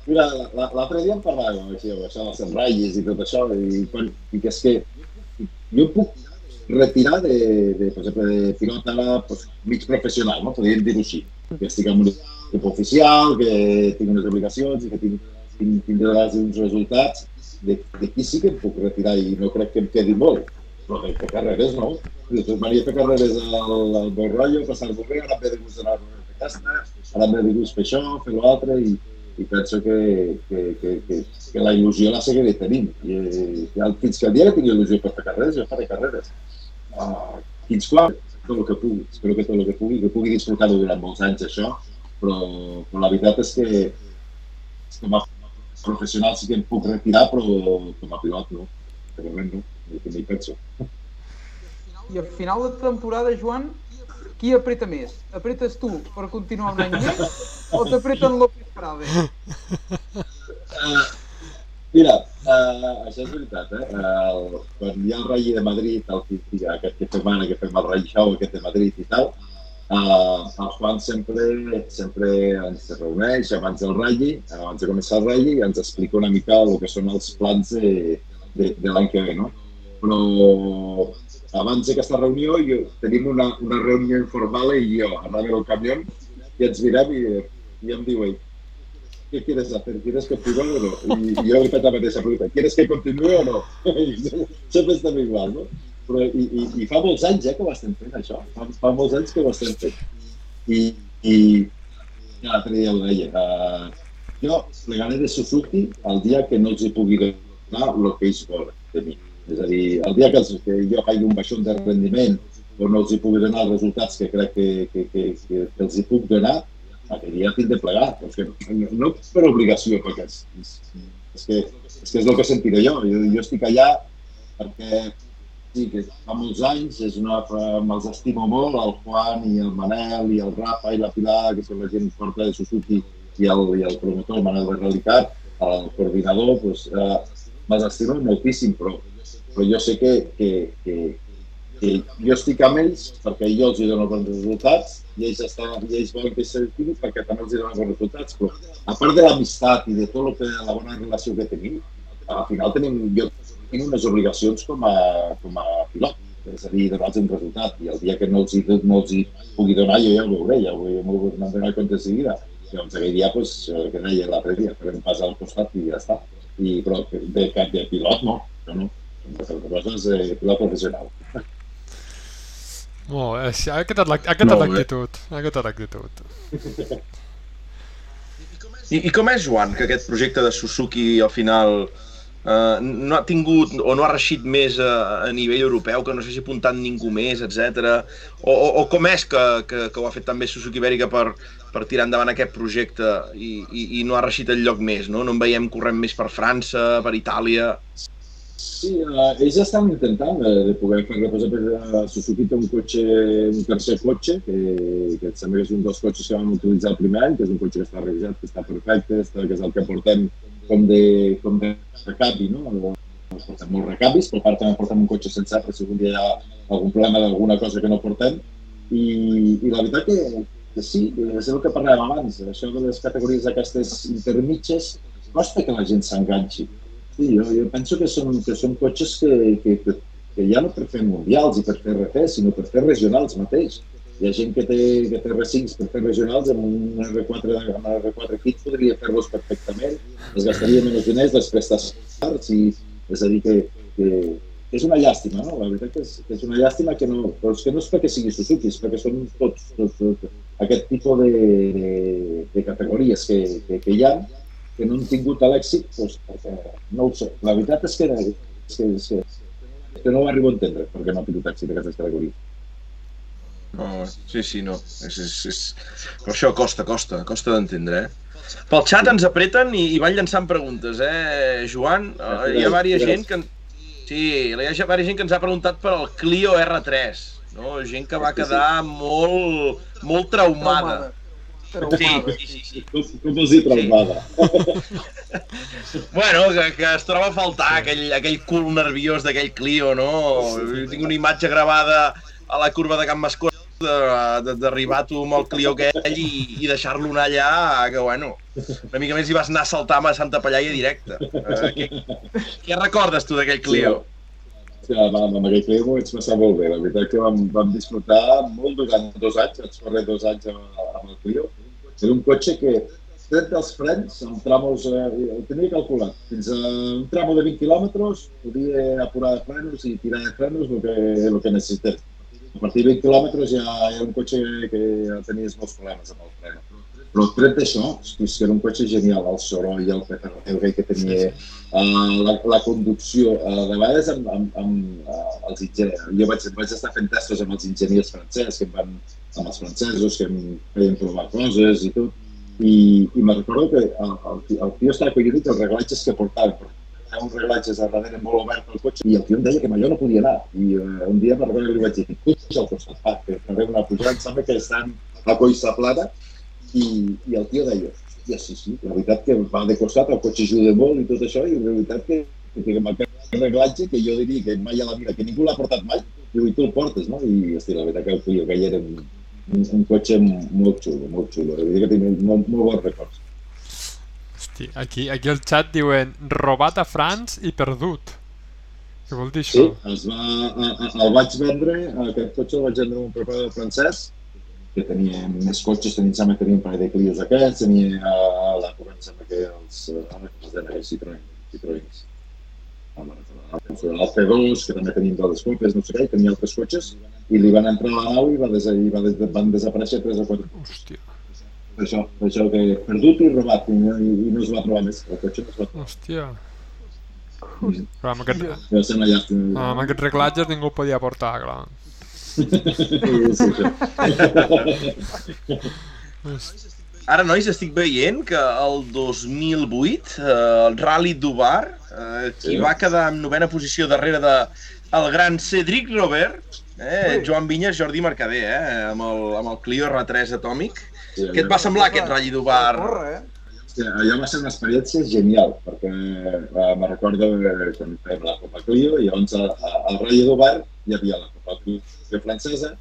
Mira, l'altre dia em parlava això, això dels ratllis i tot això, i, i que és que jo puc retirar de, de, per exemple, de pilota pues, mig professional, no? podríem dir-ho així. Que estic en un equip oficial, que tinc unes obligacions i que tinc, tinc, tinc uns resultats, d'aquí sí que em puc retirar i no crec que em quedi molt. Però de fer carreres no. Després m'ania fer carreres al, al bon rotllo, passar-m'ho bé, ara em ve de gust anar a fer aquesta, ara em ve de gust fer això, fer l'altre, i, i penso que, que, que, que, que la il·lusió la seguiré tenint. I, i fins que el dia que tingui il·lusió per fer carreres, jo faré carreres. Uh, fins quan? Tot el que pugui. Espero que tot el que pugui, que pugui disfrutar-ho durant molts anys, això, però, però la veritat és que com a professional sí que em puc retirar, però com a pilot no. De moment no, ni penso. I al final de temporada, Joan, qui apreta més? Apretes tu per continuar un any més o t'apreten López Frade? Uh, mira, uh, això és veritat, eh? Uh, quan hi ha el rei de Madrid, el que, aquest que fem ara, que fem el rei show aquest de Madrid i tal, Uh, el Juan sempre, sempre ens reuneix abans del ratll, abans de començar el ratll, i ens explica una mica el que són els plans de, de, de l'any que ve, no? Però abans d'aquesta reunió jo, tenim una, una reunió informal i jo, anava al camió i ens mirem i, i em diu ell, ¿qué quieres hacer? ¿Quieres continuar o no? Jo li faig la mateixa pregunta, ¿quieres que continue o no? sempre estem igual, no? però i, i, i fa molts anys eh, que ho estem fent, això. Fa, fa molts anys que ho estem fent. I, i l'altre dia ho deia, uh, jo plegaré de Suzuki el dia que no els hi pugui donar el que ells volen de mi. És a dir, el dia que, els, que jo faig un baixón de rendiment o no els hi pugui donar els resultats que crec que, que, que, que, que els hi puc donar, aquell dia tinc de plegar. Perquè no, no per obligació, perquè és, és, és, que, és que és el que sentiré jo. Jo, jo estic allà perquè sí, que fa molts anys, és una, me'ls estimo molt, el Juan i el Manel i el Rafa i la Pilar, que són la gent forta de Suzuki, i el, i el promotor, el Manel de Realitat, el coordinador, doncs, eh, me'ls estimo moltíssim, però, però jo sé que, que, que, que jo estic amb ells perquè jo els dono bons resultats i ells, estan, i ells volen que s'activi perquè també els dono bons resultats. Però a part de l'amistat i de tot el que, la bona relació que tenim, al final tenim, jo tinc unes obligacions com a, com a pilot, és a dir, donar-los un resultat, i el dia que no els, hi, no els hi pugui donar jo ja ho veuré, ja ho m'ho donar compte de seguida. Llavors aquell dia, pues, el que deia l'altre dia, farem pas al costat i ja està. I, però de cap de pilot no, no, no. De coses de pilot professional. Molt bé, sí, aquesta és l'actitud, aquesta és l'actitud. I, I com és, Joan, que aquest projecte de Suzuki al final Uh, no ha tingut o no ha reixit més a, a nivell europeu, que no s'hagi apuntat ningú més, etc. O, o, o com és que, que, que ho ha fet també Suzuki Ibèrica per, per tirar endavant aquest projecte i, i, i no ha reixit el lloc més, no? No en veiem corrent més per França, per Itàlia... Sí, uh, ells estan intentant uh, de poder fer per exemple, Suzuki té un cotxe, un tercer cotxe, que, que sembla que és un dels cotxes que vam utilitzar el primer any, que és un cotxe que està revisat, que està perfecte, que és el que portem com de, com de recapi, no? Ens portem molts recapis, però part també portem un cotxe sense per si algun dia hi ha algun problema d'alguna cosa que no portem. I, i la veritat que, que sí, és el que parlàvem abans, això de les categories aquestes intermitges, costa que la gent s'enganxi. Sí, jo, jo penso que són, que són cotxes que, que, que, que ja no per fer mundials i per fer RT, sinó per fer regionals mateix. Hi ha gent que té, que té R5 per fer regionals, amb un R4, amb un R4 kit podria fer-los perfectament, es gastaria menys diners, les prestacions, i, és a dir, que, que, que és una llàstima, no? La veritat que és, que és una llàstima que no, però és que no és perquè sigui Suzuki, és perquè són tots, tots, tots aquest tipus de, de, de categories que, que, que hi ha, que no han tingut l'èxit, doncs, perquè no ho sé. La veritat és que, és que, és que, és que no ho arribo a entendre perquè no ha tingut èxit aquestes categories. No, sí, sí, no. És, és, és... Però això costa, costa, costa d'entendre, eh? Pel xat ens apreten i, i van llançant preguntes, eh, Joan? Uh, hi ha vària gent que... Sí, hi ha vària gent que ens ha preguntat per al Clio R3, no? Gent que va quedar molt, molt traumada. Sí, sí, sí, sí. Com, dir traumada? Sí. bueno, que, que es troba a faltar aquell, aquell cul nerviós d'aquell Clio, no? Tinc una imatge gravada a la curva de Can Mascó d'arribar tu amb el Clio aquell i, i deixar-lo anar allà, que bueno, una mica més hi vas anar a saltar amb a Santa Pallaia directe. Uh, què, què recordes tu d'aquell Clio? Ja, vam, amb aquell clima ho vaig passar molt bé. La veritat que vam, vam disfrutar molt durant dos anys. Vaig córrer dos anys amb, amb el Clio. Era un cotxe que, tret dels frens, amb tramos, eh, ho tenia calculat. Fins a un tramo de 20 quilòmetres podia apurar de frenos i tirar de frenos el que, el que necessités. A partir de 20 quilòmetres ja era un cotxe que ja tenies molts problemes amb el fren. Però tret d'això, és que era un cotxe genial, el soroll, el PTRG que tenia, uh, la, la conducció. Uh, de vegades amb, amb, amb uh, els enginyers, jo vaig, vaig estar fent testos amb els enginyers francesos, que em van, amb els francesos, que em feien provar coses i tot, i, i me recordo que el, el, el tio estava collonit els reglatges que portava, però uns reglatges a darrere molt obert al cotxe i el tio em deia que allò no podia anar i uh, un dia me recordo que li vaig dir puja al costat, que faré una pujada em sembla que estan a Coissa Plana i, i el tio deia, hòstia, sí, sí, la veritat que va de costat, el cotxe ajuda molt i tot això, i la veritat que, que amb aquest reglatge, que jo diria que mai a la vida, que ningú l'ha portat mai, diu, i tu el portes, no? I, hosti, la veritat que el tio que era un, un, un cotxe molt xulo, molt xulo, la veritat que tinc molt, molt bons records. Hosti, aquí, aquí al xat diuen robat a Franç i perdut. Què vol dir això? Sí, es va, a, a, el vaig vendre, aquest cotxe el vaig vendre un preparador francès, que tenia més cotxes, tenia, sembla que tenia un parell de Clios aquests, tenia a l'època, em sembla que els, ara que es deien aquells Citroën, Citroëns. El C2, que també tenien dues copes, no sé què, i tenia altres cotxes, i li van entrar a la nau i va des, i va des, van desaparèixer tres o quatre cotxes. Hòstia. Per això, per això que perdut i robat, i, i, i no es va trobar més, el cotxe no es va trobar. Hòstia. I, Clar, amb, aquest, va ser una llàstima. amb aquests reglatges ningú el podia portar, clar. Sí, sí, sí. Ara, nois, estic veient que el 2008, eh, el Rally Dubar, eh, qui Sí. va quedar en novena posició darrere de el gran Cedric Robert, eh, Joan Vinyes, Jordi Mercader, eh, amb, el, amb el Clio R3 atòmic. sí Què et va semblar aquest Rally Dubar? Corre, eh? Allò va ser una experiència genial, perquè eh, me recordo eh, quan fèiem la Copa Clio i llavors a- a- al Rally d'Obar hi havia la Copa Clio francesa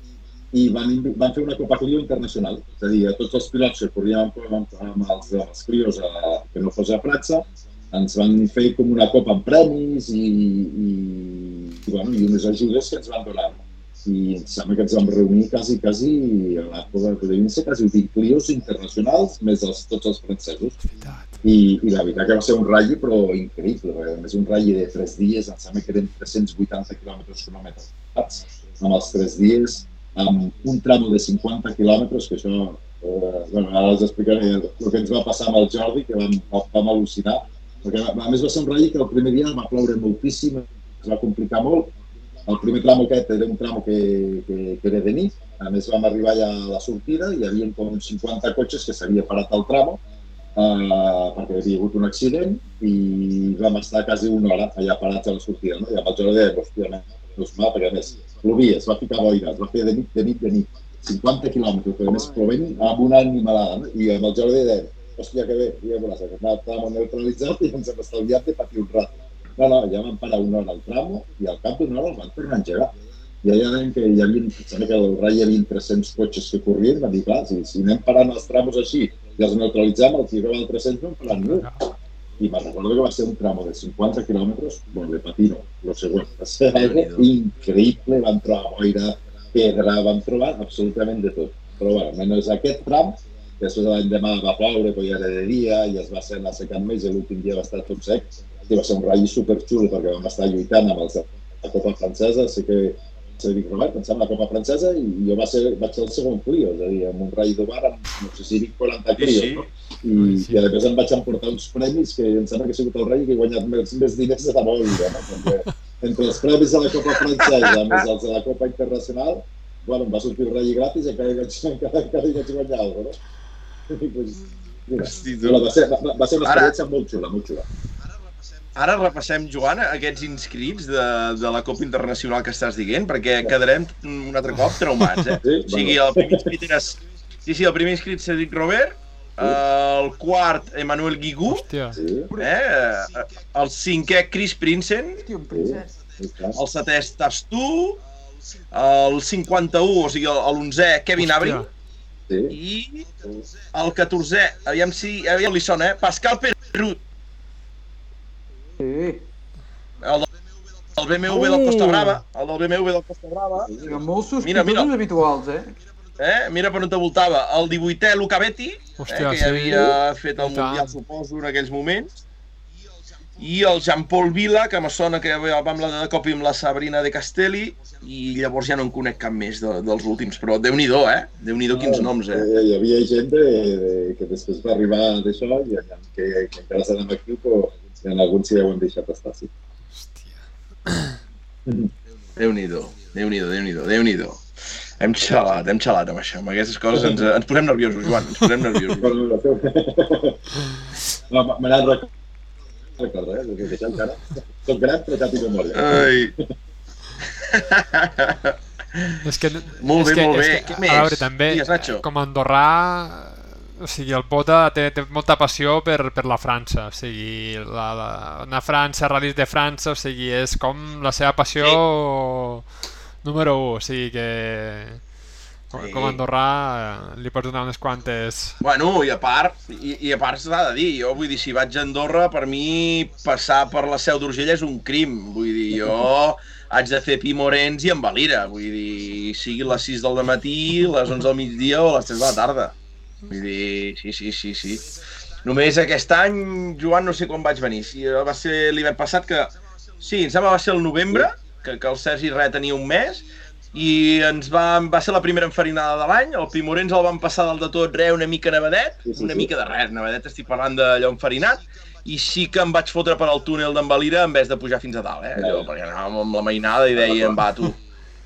i van, van fer una Copa Clio internacional, és a dir, a tots els pilots que corrien amb, amb, els, amb els Clios a, que no fos a França, ens van fer com una copa amb premis i, i, i, bueno, i unes ajudes que ens van donar. I em sembla que ens vam reunir quasi, quasi a l'època que devien ser quasi 20 Clios internacionals, més els, tots els francesos. I, i la veritat que va ser un ratll però increïble, perquè a més un ratll de 3 dies, em sembla que eren 380 quilòmetres cronometrats, amb els 3 dies, amb un tramo de 50 quilòmetres, que això, eh, bueno, ara els explicaré el que ens va passar amb el Jordi, que vam, vam al·lucinar, perquè a més va ser un ratll que el primer dia va ploure moltíssim, es va complicar molt, el primer tram aquest era un tram que, que, que era de nit, a més vam arribar ja a la sortida i hi havia com 50 cotxes que s'havia parat al tramo uh, perquè havia hagut un accident i vam estar quasi una hora allà parats a la sortida. No? I amb el Jordi deia, hòstia, no és mal, perquè a més plovia, es va ficar boira, es va fer de nit, de nit, de nit, 50 quilòmetres, però a més plovent amb una animalada. No? I amb el Jordi deia, hòstia, que bé, ja veuràs, que estàvem neutralitzat i ens hem estalviat de patir un rato. No, no, ja vam parar una hora al tramo i al cap d'una hora el van tornar a engegar. I allà deien que hi havia, em sembla que al Rai hi havia 300 cotxes que corrien, van dir, clar, si, si anem parant els tramos així i els neutralitzem, el que hi al 300 no en faran ningú. I me'n recordo que va ser un tramo de 50 quilòmetres, bueno, de patino, lo següent. Va ser algo increïble, vam trobar boira, pedra, vam trobar absolutament de tot. Però bueno, menys aquest tram, que després l'endemà va ploure, però ja era de dia, i es va ser anar secant més, i l'últim dia va estar tot sec, i va ser un ratll superxulo, perquè vam estar lluitant amb els de la Copa Francesa, sí que se dic Robert, em sembla la Copa Francesa, i jo va ser, vaig ser el segon Clio, és a dir, amb un ratll de bar amb, no sé si dic 40 Sí, Clios, sí. no? I, i a més em vaig emportar uns premis que em sembla que ha sigut el rei que he guanyat més, més diners de la meva vida. No? Perquè entre els premis de la Copa Francesa més els de la Copa Internacional, bueno, em va sortir el rei gratis i encara, hi vaig, encara, encara hi vaig guanyar alguna cosa, no? I, pues, mira, Hosti, tu. va, ser, va, va ser una Ara- experiència molt xula, molt xula. Ara repassem, Joan, aquests inscrits de, de la Copa Internacional que estàs dient, perquè quedarem un altre cop traumats, eh? Sí, O sigui, el primer inscrit era... Sí, sí, el primer inscrit Cedric Robert, el quart Emmanuel Guigú, Hòstia. Sí, eh? el cinquè Chris Prinsen, el setè estàs tu, el 51, o sigui, l'11è Kevin Hòstia. Abri, Sí. i el 14è, aviam si aviam li sona, eh? Pascal Perrut, Sí. el el BMW del Costa Brava, el del BMW del Costa Brava. Mira, molts sospitosos mira, mira. habituals, eh? Eh? Mira per on te voltava. El 18è Luca Betti, eh, que ja havia fet el Mundial, suposo, en aquells moments. I el Jean-Paul Vila, que me sona que vam la de cop amb la Sabrina de Castelli, i llavors ja no en conec cap més de, dels últims, però déu nhi eh? déu nhi quins noms, eh? Hi havia gent de, de, que després va arribar d'això i que, que encara estan amb aquí, però en alguns sí deuen deixat estar, sí. Hòstia. Déu-n'hi-do, Déu-n'hi-do, Déu-n'hi-do, déu nhi hem xalat, hem xalat amb això. Amb aquestes coses ens, ens posem nerviosos, Joan, ens posem nerviosos. no, me n'han recordat, eh? Que això encara... Soc gran, però ja tinc memòria. Ai. és que, molt és bé, que, molt bé. Que, Què més? A veure, també, Digues, com a andorrà, o sigui, el Bota té, té molta passió per, per la França, o sigui, la, la, una França, ral·lis de França, o sigui, és com la seva passió... Sí. número 1, o sigui que com, sí. com a andorrà eh, li pots donar unes quantes... Bueno, i a part, i, i a part s'ha de dir, jo vull dir, si vaig a Andorra, per mi passar per la Seu d'Urgell és un crim, vull dir, jo haig de fer pi morens i amb valira, vull dir, sigui les 6 del matí, les 11 del migdia o les 3 de la tarda. Vull dir, sí, sí, sí, sí. Només aquest any, Joan, no sé quan vaig venir. Si va ser l'hivern passat que... Sí, em sembla va ser el novembre, que, que el Sergi Re tenia un mes, i ens va, va ser la primera enfarinada de l'any, el Pimorens el van passar del de tot re una mica nevadet, sí, sí, una sí. mica de res, nevadet estic parlant d'allò enfarinat, i sí que em vaig fotre per al túnel d'en Valira en vez de pujar fins a dalt, eh? Allò, perquè anàvem amb la mainada i deien, va, tu.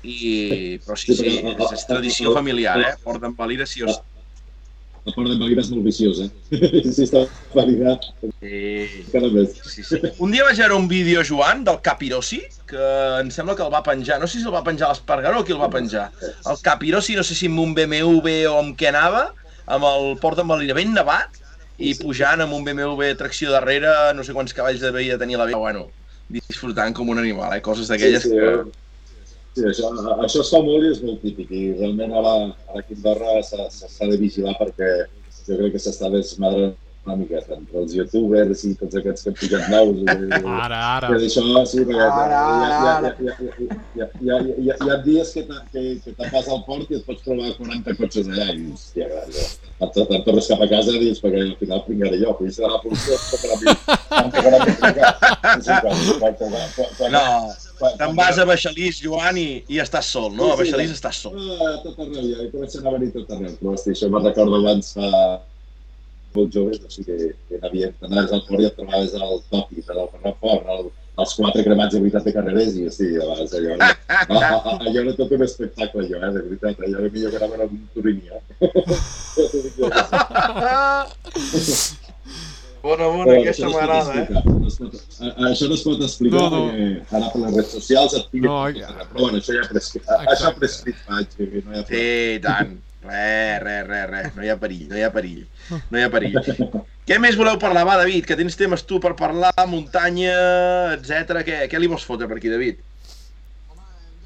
I... Però sí, sí, és, és tradició familiar, eh? Port d'en Valira sí o sí la Port de Valira és molt viciós, eh? si està farigat, sí. cada més. Sí, sí. Un dia vaig veure un vídeo, Joan, del Capirossi, que em sembla que el va penjar, no sé si el va penjar l'Espargaró o qui el va penjar. El Capirossi, no sé si amb un BMW o amb què anava, amb el Port de Valira ben nevat, i pujant amb un BMW tracció darrere, no sé quants cavalls de veia tenia la veu, bueno, disfrutant com un animal, eh? coses d'aquelles sí, sí, que... Sí, això, això es fa molt i és molt típic i realment ara, ara aquí a Andorra s'ha de vigilar perquè jo crec que s'està desmadrant una miqueta entre els youtubers i tots aquests que han pujat nous. I, ara, ara. Que d'això, sí, perquè ara, ara, hi, ha, hi, ha, hi, ha, hi ha dies que, que, que vas al port i et pots trobar 40 cotxes allà i, hòstia, et, te'n tornes cap a casa i dius, perquè al final pringaré jo, però serà la policia, per a mi. No, te'n vas a Baixalís, Joan, i, i estàs sol, no? A Baixalís estàs sol. Ah, tot arreu, ja, i comencen a venir tot arreu. Però, hosti, això me'n recordo abans fa molt joves, o sigui que anaves, anaves al fort i et trobaves al top i al fort, al, els quatre cremats de veritat de carreres i sí, abans allò, allò, allò era tot un espectacle, allò, eh, de veritat, allò era millor que anava amb un turini, eh? Bona, bona, aquesta m'agrada, eh? això no es pot explicar no, no. perquè ara per les redes socials et piguen... No, ja. Però bueno, això ja prescrit, això ha prescrit faig, no hi ha Sí, tant. Res, res, res, res. No hi ha perill, no hi ha perill. No hi ha perill. Què més voleu parlar? Va, David, que tens temes tu per parlar, muntanya, etc. Què, què li vols fotre per aquí, David?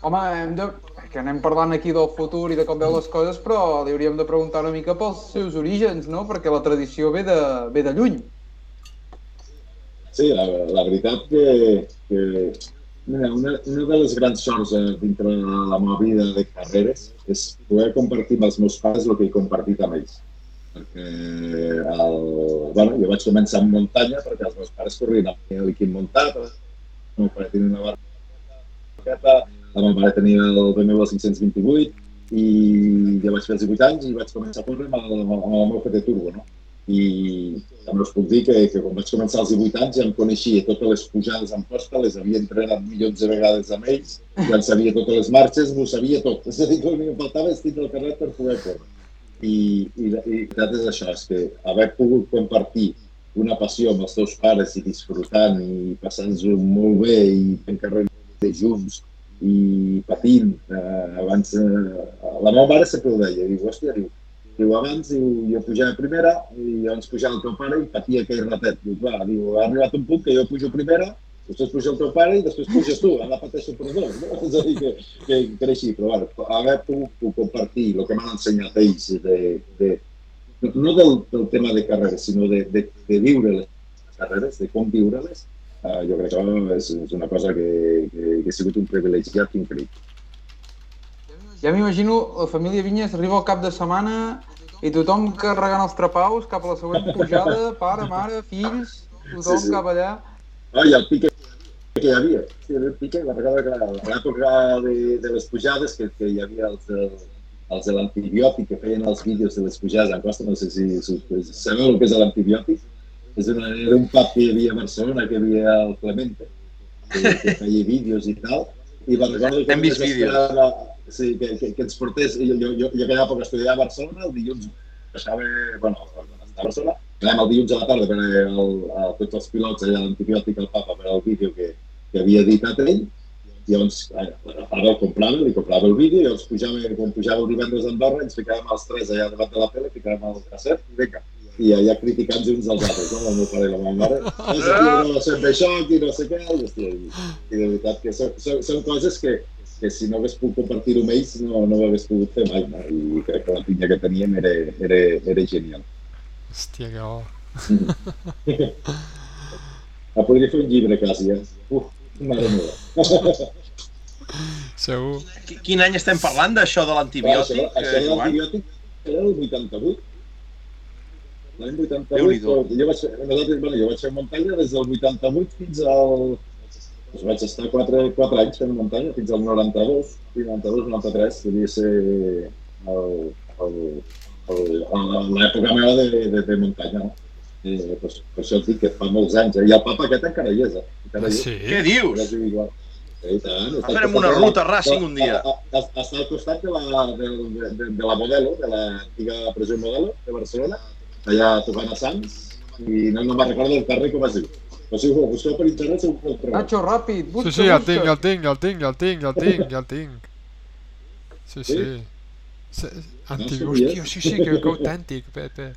Home, hem de... que anem parlant aquí del futur i de com veu les coses, però li hauríem de preguntar una mica pels seus orígens, no? Perquè la tradició ve de, ve de lluny. Sí, la, la veritat que, que Mira, una, una de les grans sorts eh, dintre de la meva vida de carreres és poder compartir amb els meus pares el que he compartit amb ells. Perquè el, bueno, jo vaig començar amb muntanya perquè els meus pares corrien amb l'equip muntat, el meu pare tenia una barqueta, la meva mare tenia el BMW 528 i jo vaig fer els 18 anys i vaig començar a córrer amb el, amb el meu GT Turbo, no? I també us puc dir que, que quan vaig començar als 18 anys ja em coneixia totes les pujades en posta, les havia entrenat milions de vegades amb ells, ja en sabia totes les marxes, m'ho sabia tot. És a dir, que el que em faltava és tindre el carnet per poder córrer. I, i, i la veritat és això, és que haver pogut compartir una passió amb els teus pares i disfrutant i passant-nos molt bé i fent carreres junts i patint. Eh, abans, eh, la meva mare sempre ho deia, diu, hòstia, diu, Diu, abans diu, jo pujava a primera i llavors pujava el teu pare i patia aquell ratet. Diu, clar, diu, ha arribat un punt que jo pujo primera, després puja el teu pare i després puges tu, ara pateixo per dos. No? És a dir, que, que, així, però bueno, haver pogut compartir el que m'han ensenyat ells de, de, no del, del tema de carreres, sinó de, de, de viure les carreres, de com viure-les, uh, jo crec que és, és una cosa que, que, que ha sigut un privilegiat increïble. Ja m'imagino la família Vinyes arriba al cap de setmana i tothom carregant els trapaus cap a la següent pujada, pare, mare, fills, tothom sí, sí. cap allà. Ah, i el pique que hi havia. Sí, el pique, la recordo que a l'època de, de les pujades, que, que hi havia els, els de l'antibiòtic que feien els vídeos de les pujades en costa, no sé si, si sabeu el que és l'antibiòtic? És una, era un pub que hi havia a Barcelona, que hi havia al Clemente, que, que feia vídeos i tal, i va recordo que... Hem vist vídeos. Sí, que, que, que ens portés, jo, jo, jo, jo aquella època estudiava a Barcelona, el dilluns baixava, bueno, a Barcelona, anàvem el dilluns a la tarda per el, a, tots els pilots allà l'antibiòtic al papa per al vídeo que, que havia editat ell, i llavors l'agafava, el comprava, li comprava el vídeo, i llavors pujava, quan pujava el divendres a Andorra, ens ficàvem els tres allà davant de la tele, ficàvem el casset, i vinga, i allà criticant uns als altres, no? el meu pare i la meva mare, és aquí no sempre això, aquí no sé què, i, hòstia, i, i de veritat que són, són, són coses que, que si no hagués pogut compartir-ho amb ells no, no ho hagués pogut fer mai, no? i crec que la pinya que teníem era, era, era genial. Hòstia, que bo. Ah, podria fer un llibre, quasi, eh? Uf, mare meva. Segur. Quin any estem parlant d'això de l'antibiòtic? Això, això de l'antibiòtic era el 88. L'any 88, jo vaig, bueno, jo vaig fer muntanya des del 88 fins al... Doncs vaig estar 4, 4 anys fent muntanya, fins al 92, 92, 93, devia ser l'època meva de, de, de muntanya. No? Eh, pues, per això et dic que fa molts anys. Eh? I el papa aquest encara hi és. Eh? Encara hi és. Sí? Què dius? Igual. Sí, tant. Farem una ruta a Racing un dia. Està al costat de la, de, de, de la Modelo, de l'antiga presó Modelo de Barcelona, allà tocant a Sants, i no, no me'n recordo el carrer com es diu. Però si ho busqueu per internet segur que el trobeu. Nacho, ràpid, busca, Sí, sí, el tinc, el tinc, el tinc, el tinc, el tinc, el tinc. Sí, sí. sí. Antic, hòstia, sí, sí, que, que autèntic, Pepe.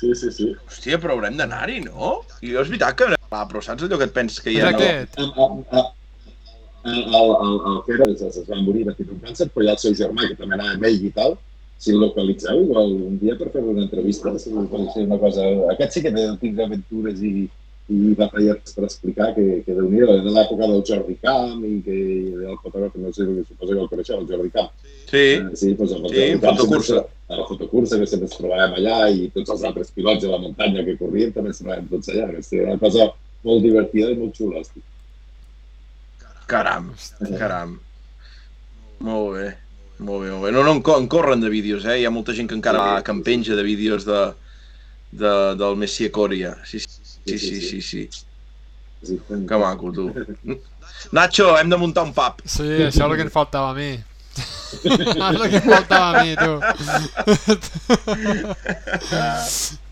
Sí, sí, sí. Hòstia, però haurem d'anar-hi, no? I és veritat que... Ah, però saps allò que et penses que hi ha... No? aquest? El, el, el, el que era, es, es va morir de un càncer, però hi ha el seu germà, que també anava amb ell i tal, si el localitzeu, igual un dia per fer una entrevista, si una cosa... Aquest sí que té tinc aventures i, i batalles per explicar que, que déu nhi de l'època del Jordi Camp i que el fotògraf, no sé, suposo que el coneixeu, el Jordi Camp. Sí, eh, sí, doncs el sí, fotocursa. A la fotocursa, que sempre ens trobàvem allà i tots els altres pilots de la muntanya que corrien també ens trobàvem tots allà. Que era una cosa molt divertida i molt xula. Hosti. Caram, caram. Molt bé, molt bé, molt bé. No, no, en corren de vídeos, eh? Hi ha molta gent que encara va, que en penja de vídeos de, de, del Messi Coria. Sí, sí, sí, sí, sí. sí. sí. Que maco, tu. Nacho, hem de muntar un pub. Sí, això és el que em faltava a mi. és el que em faltava a mi, tu.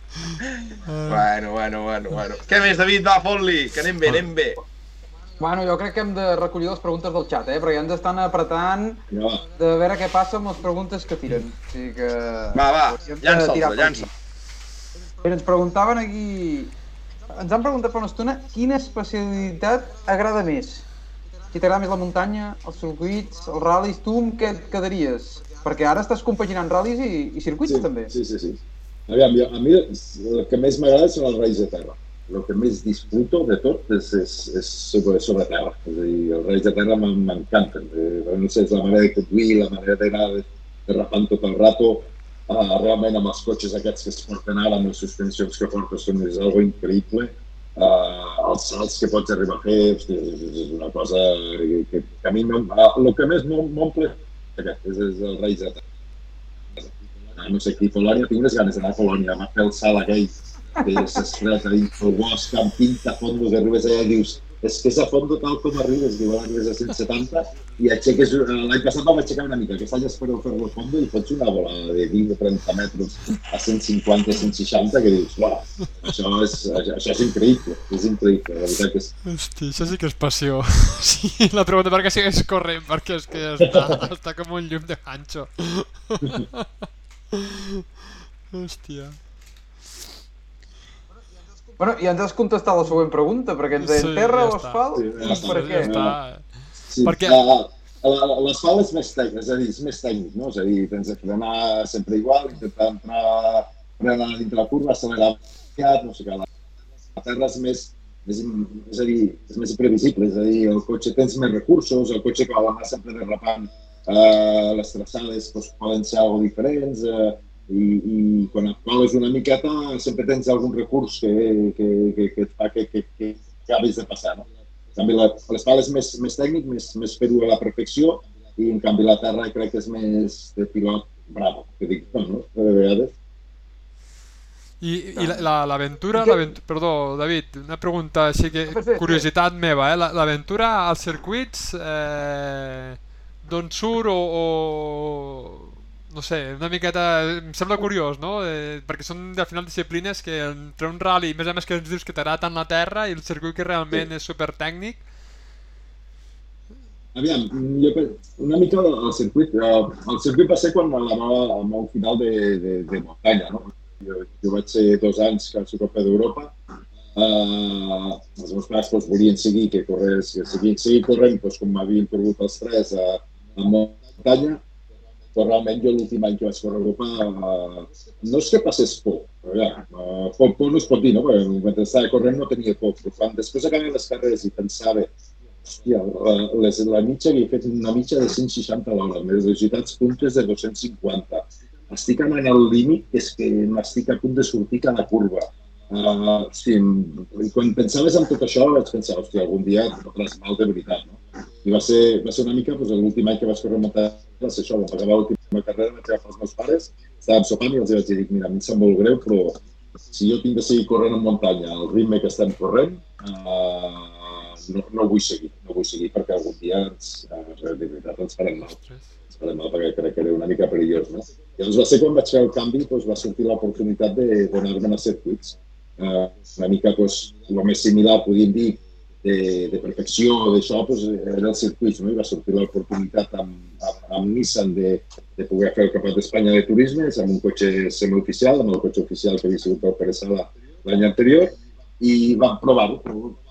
bueno, bueno, bueno, bueno. Què més, David? Va, fot-li, que anem bé, anem bé. Bueno, jo crec que hem de recollir les preguntes del xat, eh? perquè ja ens estan apretant no. de veure què passa amb les preguntes que tiren. O sigui que... Va, va, llança'ls, llança'ls. Ens preguntaven aquí... Ens han preguntat fa una estona quina especialitat agrada més. Si t'agrada més la muntanya, els circuits, els ral·lis, tu amb què et quedaries? Perquè ara estàs compaginant ral·lis i, i circuits sí, també. Sí, sí, sí. Aviam, jo, a mi el que més m'agrada són els reis de terra el que més disfruto de tot és, és, és sobre, sobre terra. És a dir, els reis de terra m'encanten. Eh, no sé, és la manera de conduir, la manera d'anar derrapant tot el rato. Uh, realment amb els cotxes aquests que es porten ara, amb les suspensions que porten, són, és algo increïble. Uh, els salts que pots arribar a fer, hosti, és, és una cosa que, que, a mi no, uh, el que més m'omple és, és el de Terra. Uh, no sé, a Polònia tinc les ganes d'anar a Polònia, a fer el salt aquell que s'estreta dins el bosc amb pinta a fondo, que arribes allà i dius és que és a fondo tal com arribes, diu, arribes a 170 i aixeques, l'any passat vam aixecar una mica, aquest any espero fer-lo a fondo i fots una bola de 20 o 30 metres a 150, 160 que dius, uau, això és, això, això és increïble, és increïble, la veritat que és... Hosti, això sí que és passió. Sí, la pregunta per què sigues corrent, perquè és que està, està com un llum de ganxo. Hòstia. Bueno, i ens has contestat la següent pregunta, perquè ens deien sí, terra ja o asfalt sí, ja i per què? Ja està. Sí, perquè... L'asfalt és més tècnic, és a dir, és més tècnic, no? És a dir, tens de frenar sempre igual, intentar entrar, frenar dintre la curva, accelerar aviat, no sé què. La terra és més, és, és a dir, és més previsible, és a dir, el cotxe tens més recursos, el cotxe que va anar sempre derrapant eh, les traçades doncs, poden ser algo diferents eh, i, i quan et coles una miqueta sempre tens algun recurs que, que, que, que et fa que, que, que, que acabis de passar. No? En canvi, l'espal és més, més tècnic, més, més fer-ho a la perfecció i en canvi la terra crec que és més de pilot bravo, que dic, no, de vegades. I, i l'aventura, la, perdó, David, una pregunta així que, curiositat meva, eh? l'aventura als circuits eh, d'on surt o, o no sé, una miqueta, em sembla curiós, no? Eh, perquè són al final disciplines que entre un rally, més a més que ens dius que t'agrada tant la terra i el circuit que realment sí. és super tècnic, Aviam, jo, una mica el circuit, el circuit va ser quan anava al meu final de, de, de muntanya, no? Jo, jo vaig ser dos anys que a Copa d'Europa. Uh, els meus pares doncs, volien seguir que corres, que seguien seguir corrent doncs, com m'havien corregut els tres a, a muntanya, però realment jo l'últim any que vaig córrer a Europa uh, no és que passés por, però ja, uh, por, por no es pot dir, no? perquè mentre estava corrent no tenia por, però quan després acabava les carreres i pensava Hòstia, la, les, la mitja havia fet una mitja de 160 a l'hora, les velocitats puntes de 250. Estic anant al límit, és que m'estic a punt de sortir cada curva. Uh, sí, quan pensaves en tot això vaig pensar, hòstia, algun dia fotràs mal de veritat, no? I va ser, va ser una mica, doncs, l'últim any que vaig correr a va ser això, quan acabava l'última carrera vaig agafar els meus pares, estàvem sopant i els vaig dir, mira, a mi em sap molt greu, però si jo tinc de seguir corrent en muntanya al ritme que estem corrent, uh, no, no vull seguir, no vull seguir perquè algun dia ens, eh, de veritat ens farem mal. Ens farem mal perquè crec que era una mica perillós, no? I llavors va ser quan vaig fer el canvi, doncs va sortir l'oportunitat d'anar-me'n a circuits. Uh, una mica, doncs, el més similar, podríem dir, de, de perfecció d'això, doncs, era el circuit, no? I va sortir l'oportunitat amb, amb, amb Nissan de, de poder fer el Campionat d'Espanya de Turismes amb un cotxe semioficial, amb el cotxe oficial que havia sigut el Pere Sala l'any anterior, i vam provar-ho,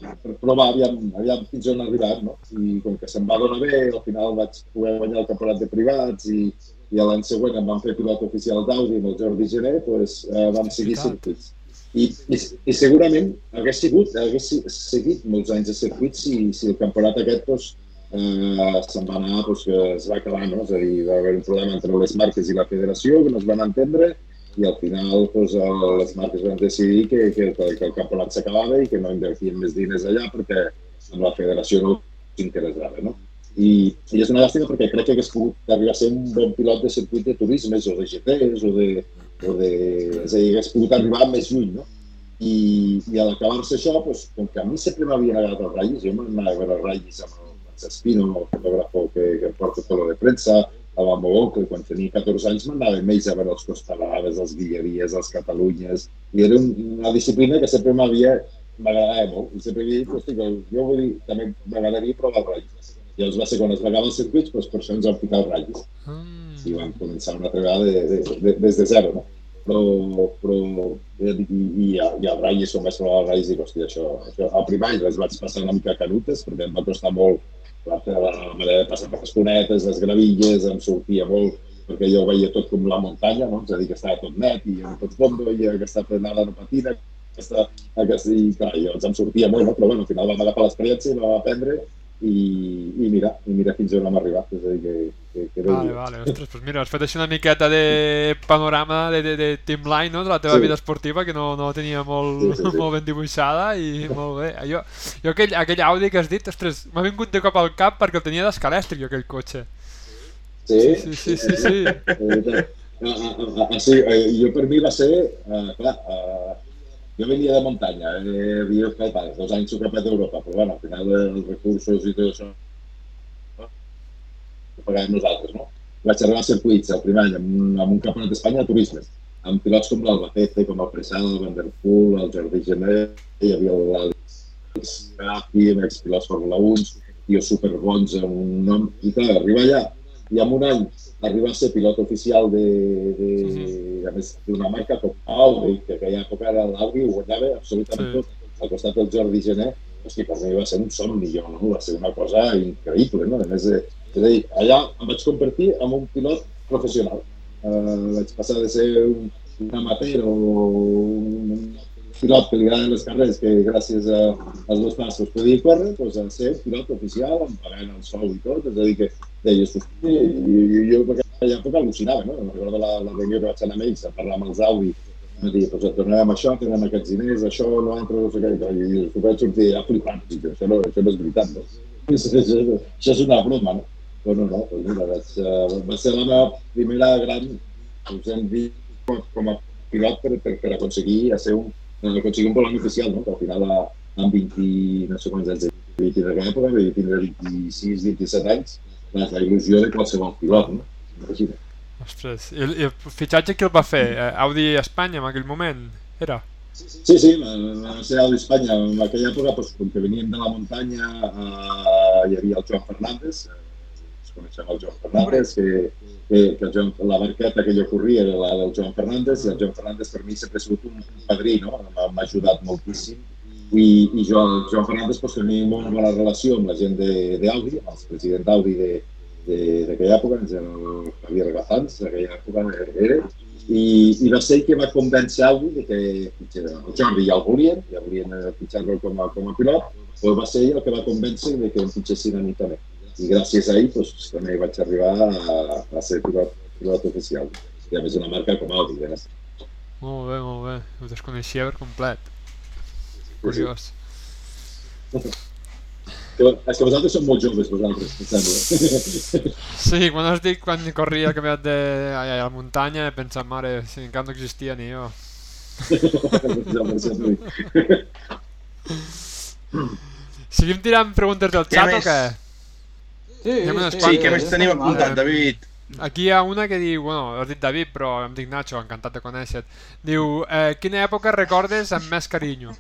per provar aviam, aviam fins on arribat, no? I com que se'm va donar bé, al final vaig poder guanyar el campionat de privats i, i l'any següent em van fer pilot oficial d'Audi amb el Jordi Gené, doncs eh, vam seguir circuits. I, i, I segurament hagués sigut, hagués seguit molts anys de circuits si, si el campionat aquest doncs, eh, se'n va anar, doncs, que es va acabar, no? És a dir, va haver un problema entre les marques i la federació, que no es van entendre, i al final doncs, les marques van decidir que, que, que el campionat s'acabava i que no invertien més diners allà perquè amb la federació no s'interessava. No? I, I és una llàstima perquè crec que hagués pogut arribar a ser un bon pilot de circuit de turismes o de GTs o de, o de... És a dir, hagués arribar més lluny, no? I, i a l'acabar-se això, doncs, com que a mi sempre m'havien agradat els ratllis, jo m'anava a veure els ratllis amb el Francesc el fotògraf que, que porta tot de premsa, a la que quan tenia 14 anys m'anava ells a veure els Costalades, els Guilleries, els Catalunyes, i era una disciplina que sempre m'havia m'agradava molt. I sempre havia dit, hosti, jo vull dir, també m'agradaria provar els ratllis. I llavors va ser quan es pagaven els circuits, doncs per això ens vam ficar els ratllis. Mm. I vam començar una altra vegada de, de, de, des de zero, no? Però, però i, i, i, i els ratllis, quan vaig provar els ratllis, dic, hòstia, això, això, al primer any les vaig passar una mica canutes, perquè em va costar molt la, la manera de passar per les cunetes, les gravilles, em sortia molt, perquè jo veia tot com la muntanya, no? és a dir, que estava tot net i tot fondo i aquesta frenada no patina, aquesta, aquesta, i clar, jo ens em sortia molt, no? però bueno, al final vam agafar l'experiència i vam aprendre i, i mira, i mira fins on hem arribat, és a dir, que, que, que vale, vale, ostres, pues mira, has fet així una miqueta de panorama de, de, de timeline, no?, de la teva sí. vida esportiva, que no, no tenia molt, sí, sí, sí. molt ben dibuixada i molt bé. Jo, jo aquell, aquell Audi que has dit, ostres, m'ha vingut de cop al cap perquè el tenia d'escalèstric, jo, aquell cotxe. Sí? Sí, sí, sí, sí. sí. sí. Uh, uh, sí, uh, jo per mi va ser, uh, clar, uh, jo venia de muntanya, eh, havia fet vale, dos anys al Campionat d'Europa, però bueno, al final els recursos i tot això ho pagàvem nosaltres, no? Vaig arribar a circuits el primer any amb, amb un campionat d'Espanya de turismes, amb pilots com l'Albacete, com el Presal, el Van der Poel, el Jordi Gené, hi havia l'Àlex Grafi, expilots Fórmula 1, jo superbons amb un nom, i clar, arribar allà i en un any arribar a ser pilot oficial de, de, uh -huh. d'una marca com Audi, que aquella època era l'Audi, ho guanyava absolutament sí. tot, al costat del Jordi Gené, hosti, per mi va ser un somni, jo, no? va ser una cosa increïble, no? A més, eh, és a dir, allà em vaig convertir en un pilot professional. Uh, vaig passar de ser un, un amateur o un, pilot que li agraden les carreres, que gràcies a, als meus passos podia córrer, doncs a ser pilot oficial, em pagant el sou i tot, és a dir, que deia, i, i jo per aquella època al·lucinava, no? Recordo la, la reunió que vaig anar amb ells a parlar amb els Audi, em dir, doncs et tornarem això, tenen aquests diners, això no entra, no sé què, i, i jo vaig sortir a flipant, això no, això no és veritat, no? Això, això, això és una broma, no? Però no, no, doncs mira, vaig, uh, va ser la meva primera gran, us hem dit, com a pilot per, per, per aconseguir ser un, aconseguir un volant oficial, no? que al final amb 20, no sé quants anys de d'aquella època, devia tindre 26, 27 anys, la, il·lusió de qualsevol pilot, no? Imagina. Ostres, i el, i el fitxatge qui el va fer? Eh, Audi Espanya en aquell moment? Era? Sí, sí, va, va ser Audi Espanya. En aquella època, doncs, com que veníem de la muntanya, eh, hi havia el Joan Fernández, eh, coneixem el Joan Fernández, que, que, que el Joan, la barqueta que jo corria era la del Joan Fernández, i el Joan Fernández per mi sempre ha sigut un, un padrí, no? m'ha ajudat moltíssim. I, i jo, el Joan Fernández pues, tenia molt bona relació amb la gent d'Audi, amb el president d'Audi d'aquella època, el Javier Gazans, d'aquella època era, i, i va ser que va convèncer Audi de que el Jordi ja el volien, ja volien fitxar-lo com, a, com a pilot, però va ser el que va convèncer de que em fitxessin a mi també i gràcies a ell doncs, també vaig arribar a, a ser pilot, pilot oficial. I a més una marca com Audi. Ja. Molt bé, molt bé. Ho desconeixia per complet. Curiós. Sí, sí. És que vosaltres som molt joves, vosaltres, em sembla. Sí, quan has dit quan corria que de a la muntanya he pensat, mare, si encara no existia ni jo. Seguim tirant preguntes del xat o què? Sí, sí, sí, què més tenim apuntat, David? Aquí hi ha una que diu, bueno, has dit David, però em dic Nacho, encantat de conèixer Diu, eh, quina època recordes amb més carinyo?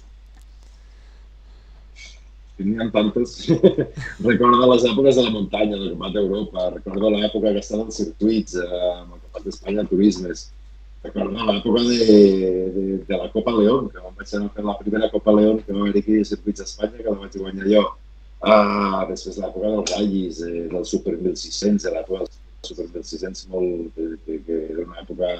N'hi ha tantes. recordo les èpoques de la muntanya, del Campionat d'Europa, recordo l'època que estava als circuits, eh, amb el Campionat d'Espanya Turismes, recordo l'època de, de, de la Copa León, que vam vaig anar a fer la primera Copa León que va haver aquí a circuits d'Espanya, que la vaig guanyar jo Uh, després de l'època dels ratllis, eh, del Super 1600, de l'època del Super 1600, molt, que, que, que era una època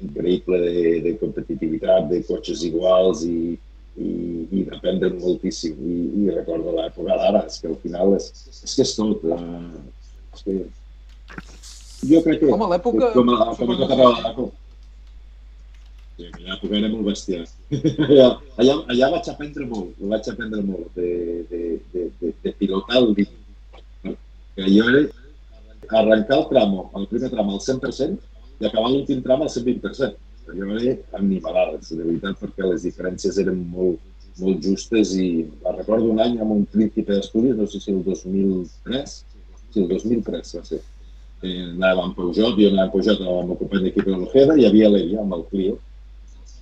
increïble de, de competitivitat, de cotxes iguals i, i, i d'aprendre moltíssim. I, i recordo l'època d'ara, és que al final és, és que és tot. Uh, és que... Jo crec que... Home, l'època... Com a, com a, com a, com a, Sí, aquella època era molt bèstia. allà, allà, allà vaig aprendre molt, vaig aprendre molt de, de, de, de, de pilotar el límit. Perquè jo era arrencar el tramo, el primer tram al 100% i acabar l'últim tram al 120%. Jo era animalades, de veritat, perquè les diferències eren molt, molt justes i recordo un any amb un príncipe d'estudis, no sé si el 2003, sí, el 2003 va ser. Eh, anàvem amb Peugeot, jo anava amb Peugeot amb el company d'equip de l'Ojeda, i hi havia l'Elia amb el Clio,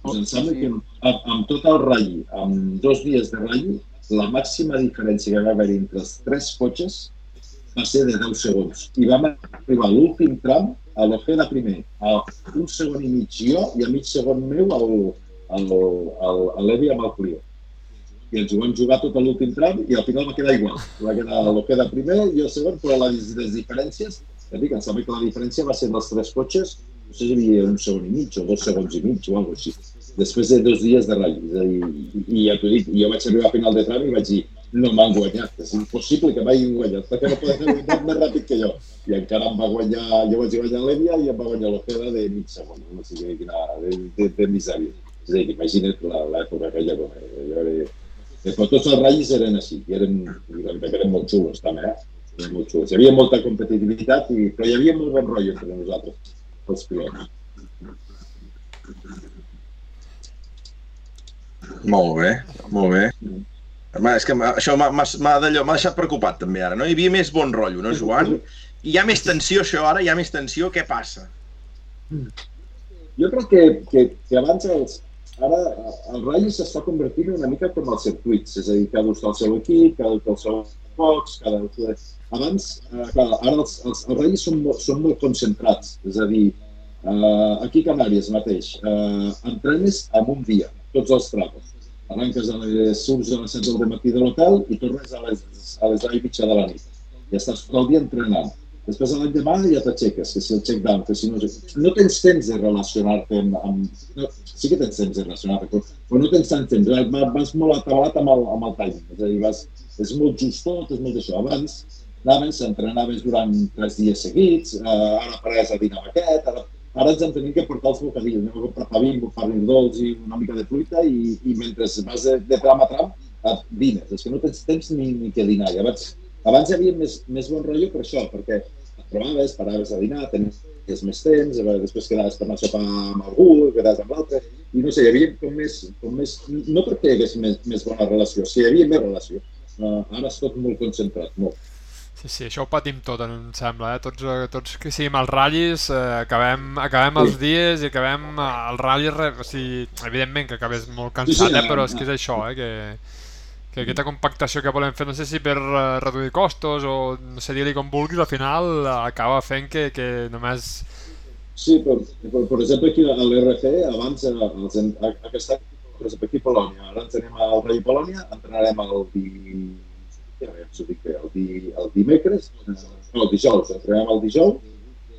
doncs em sembla que amb, amb tot el ratll, amb dos dies de ratll, la màxima diferència que va haver entre els tres cotxes va ser de 10 segons. I vam arribar a l'últim tram, a l'Ojeda primer, a un segon i mig jo i a mig segon meu al, al, al, a l'Evi amb el Clio. I ens ho vam jugar tot a l'últim tram i al final va quedar igual. Va quedar l'Ojeda primer i el segon, però les, les diferències, ja dic, em sembla que la diferència va ser dels tres cotxes, no sé si hi havia un segon i mig o dos segons i mig o alguna cosa així després de dos dies de ratll. És a dir, i, ja t'ho dic, jo vaig arribar a final de tram i vaig dir, no m'han guanyat, és impossible que m'hagin guanyat, perquè no poden haver guanyat més ràpid que jo. I encara em va guanyar, jo vaig guanyar l'Èvia i em va guanyar l'Ojeda de mig segon, no sé quina, de, de, de misèria. És a dir, imagina't l'època aquella com era. Jo era... Però tots els ratllis eren així, i eren, eren molt xulos també, eh? Eren molt xulos. Hi havia molta competitivitat, i, però hi havia molt bon rotllo entre nosaltres, els pilots. Molt bé, molt bé. És que això m'ha deixat preocupat també ara, no? Hi havia més bon rotllo, no, Joan? I hi ha més tensió, això, ara hi ha més tensió, què passa? Jo crec que, que, que abans els, ara el ratll s'està convertint una mica com els circuits, és a dir, cada està el seu equip, cada té el seu box, cada... Abans, eh, clar, ara els, els, els ratllis són, són molt concentrats, és a dir, eh, aquí a Canàries mateix, eh, entrenes en un dia, tots els tramos. Arranques a les, surts a les 7 del matí de l'hotel i tornes a les, a les 10 i mitja de la nit. I estàs tot el dia entrenant. Després l'any demà ja t'aixeques, que si el check down, que si no... No tens temps de relacionar-te amb... amb no, sí que tens temps de relacionar-te, però, però no tens tant temps. Vas molt atabalat amb el, amb el timing. És a dir, vas, és molt just tot, és molt d'això. Abans anaves, s'entrenaves durant tres dies seguits, eh, ara pares a dinar amb aquest, ara, ara ens en tenim que portar els bocadillos. Anem a comprar pa bimbo, pa dolç i una mica de fruita i, i mentre vas de, de tram a tram, et dines. És que no tens temps ni, ni que dinar. I abans abans hi havia més, més bon rotllo per això, perquè et trobaves, paraves a dinar, tenies més temps, després quedaves per anar a sopar amb algú, quedaves amb l'altre, i no sé, hi havia com més, com més no perquè hi hagués més, més bona relació, sí, hi havia més relació. Uh, ara és tot molt concentrat, molt. Sí, sí, això ho patim tot, em sembla, eh? Tots, tots que siguem als ratllis, eh, acabem, acabem els dies i acabem al ratlli, o sigui, evidentment que acabes molt cansat, eh? però és que és això, eh? Que, que aquesta compactació que volem fer, no sé si per uh, reduir costos o no sé dir-li com vulguis, al final acaba fent que, que només... Sí, per, per, per exemple, aquí a l'RC, abans, eh, els, aquest any, per exemple, aquí a Polònia, ara ens anem al Rei Polònia, entrenarem el. Ja, ja us ho dic bé, el, di... el dimecres, no, el dijous, entrenarem el dijous,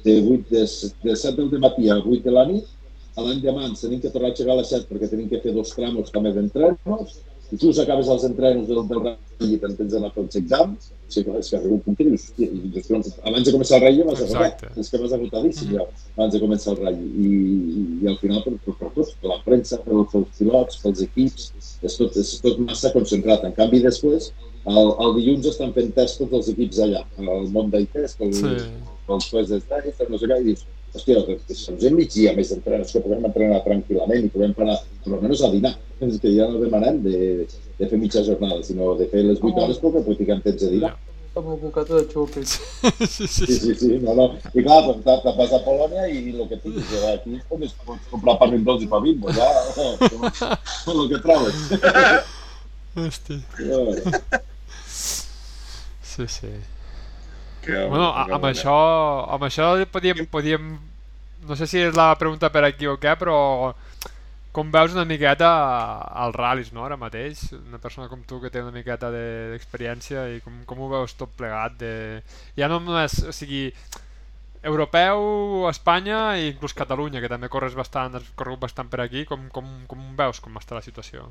de, 8, de, de 7 del matí a 8 de la nit, l'any demà ens tenim que tornar a aixecar a les 7 perquè tenim que fer dos tramos també d'entrenos, i tu acabes els entrenos del, del ratll i te'n tens d'anar per exam, sí, clar, és que arriba un punt que dius, hòstia, abans de començar el ratll vas agotat, és que vas agotadíssim mm -hmm. ja, abans de començar el ratll. I, i, i al final per, per, per tots, per la premsa, per, pels pilots, pels equips, és tot, és tot massa concentrat. En canvi, després, el, el dilluns estan fent tests tots els equips allà, al món d'ITES, pels, sí. pels jueus d'ITES, no sé què, i dius, hòstia, ens hem migdia més d'entrenar, que podem entrenar tranquil·lament i podem parar, per almenys a dinar. És que ja no demanem de, de fer mitja jornada, sinó de fer les 8 hores perquè practiquem temps de dinar. Amb un bocata de xupis. sí, sí, sí, sí, no, no. I clar, doncs te'n vas a Polònia i el que tinguis de aquí pots, pots comprar pa dolç i pa bimbo, ja, el que trobes. Hòstia. Sí, sí. Que, bueno, amb, amb això, amb això podíem, podíem... No sé si és la pregunta per aquí o què, però com veus una miqueta als ral·lis, no, ara mateix? Una persona com tu que té una miqueta d'experiència i com, com ho veus tot plegat? De... Ja no només, o sigui, europeu, Espanya i inclús Catalunya, que també corres bastant, has corregut bastant per aquí, com, com, com veus com està la situació?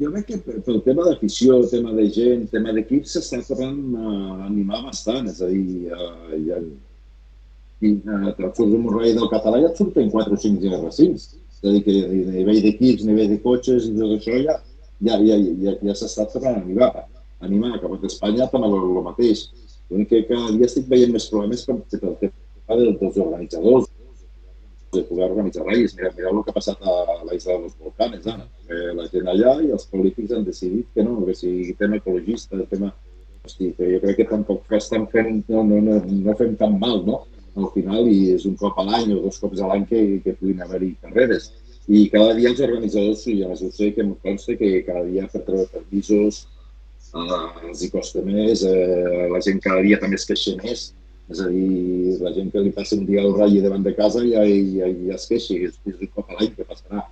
Jo crec que pel tema d'afició, tema de gent, tema d'equip, s'està tornant a animar bastant. És a dir, uh, ja, i, uh, te surts un rei del català i et surten 4 o 5 GR5. És a dir, que a nivell d'equips, a nivell de cotxes i tot això ja, ja, ja, ja, ja s'està tornant a animar. animar. Cap a Espanya també el mateix. L'únic que cada dia estic veient més problemes per, per, per, dels organitzadors, de poder organitzar raïs. Mira, mireu el que ha passat a la isla dels volcans, ara. Eh, la gent allà i els polítics han decidit que no, que si tema ecologista, tema... Hosti, que jo crec que tampoc estan fent, no, no, no, no fem tan mal, no? Al final, i és un cop a l'any o dos cops a l'any que, que puguin haver-hi carreres. I cada dia els organitzadors, i a més ho sé, que em consta que cada dia per treure permisos eh, els hi costa més, eh, la gent cada dia també es queixa més, és a dir, la gent que li passa un dia al ratll davant de casa ja, ja, ja es queixi, és, és un cop a l'any que passarà.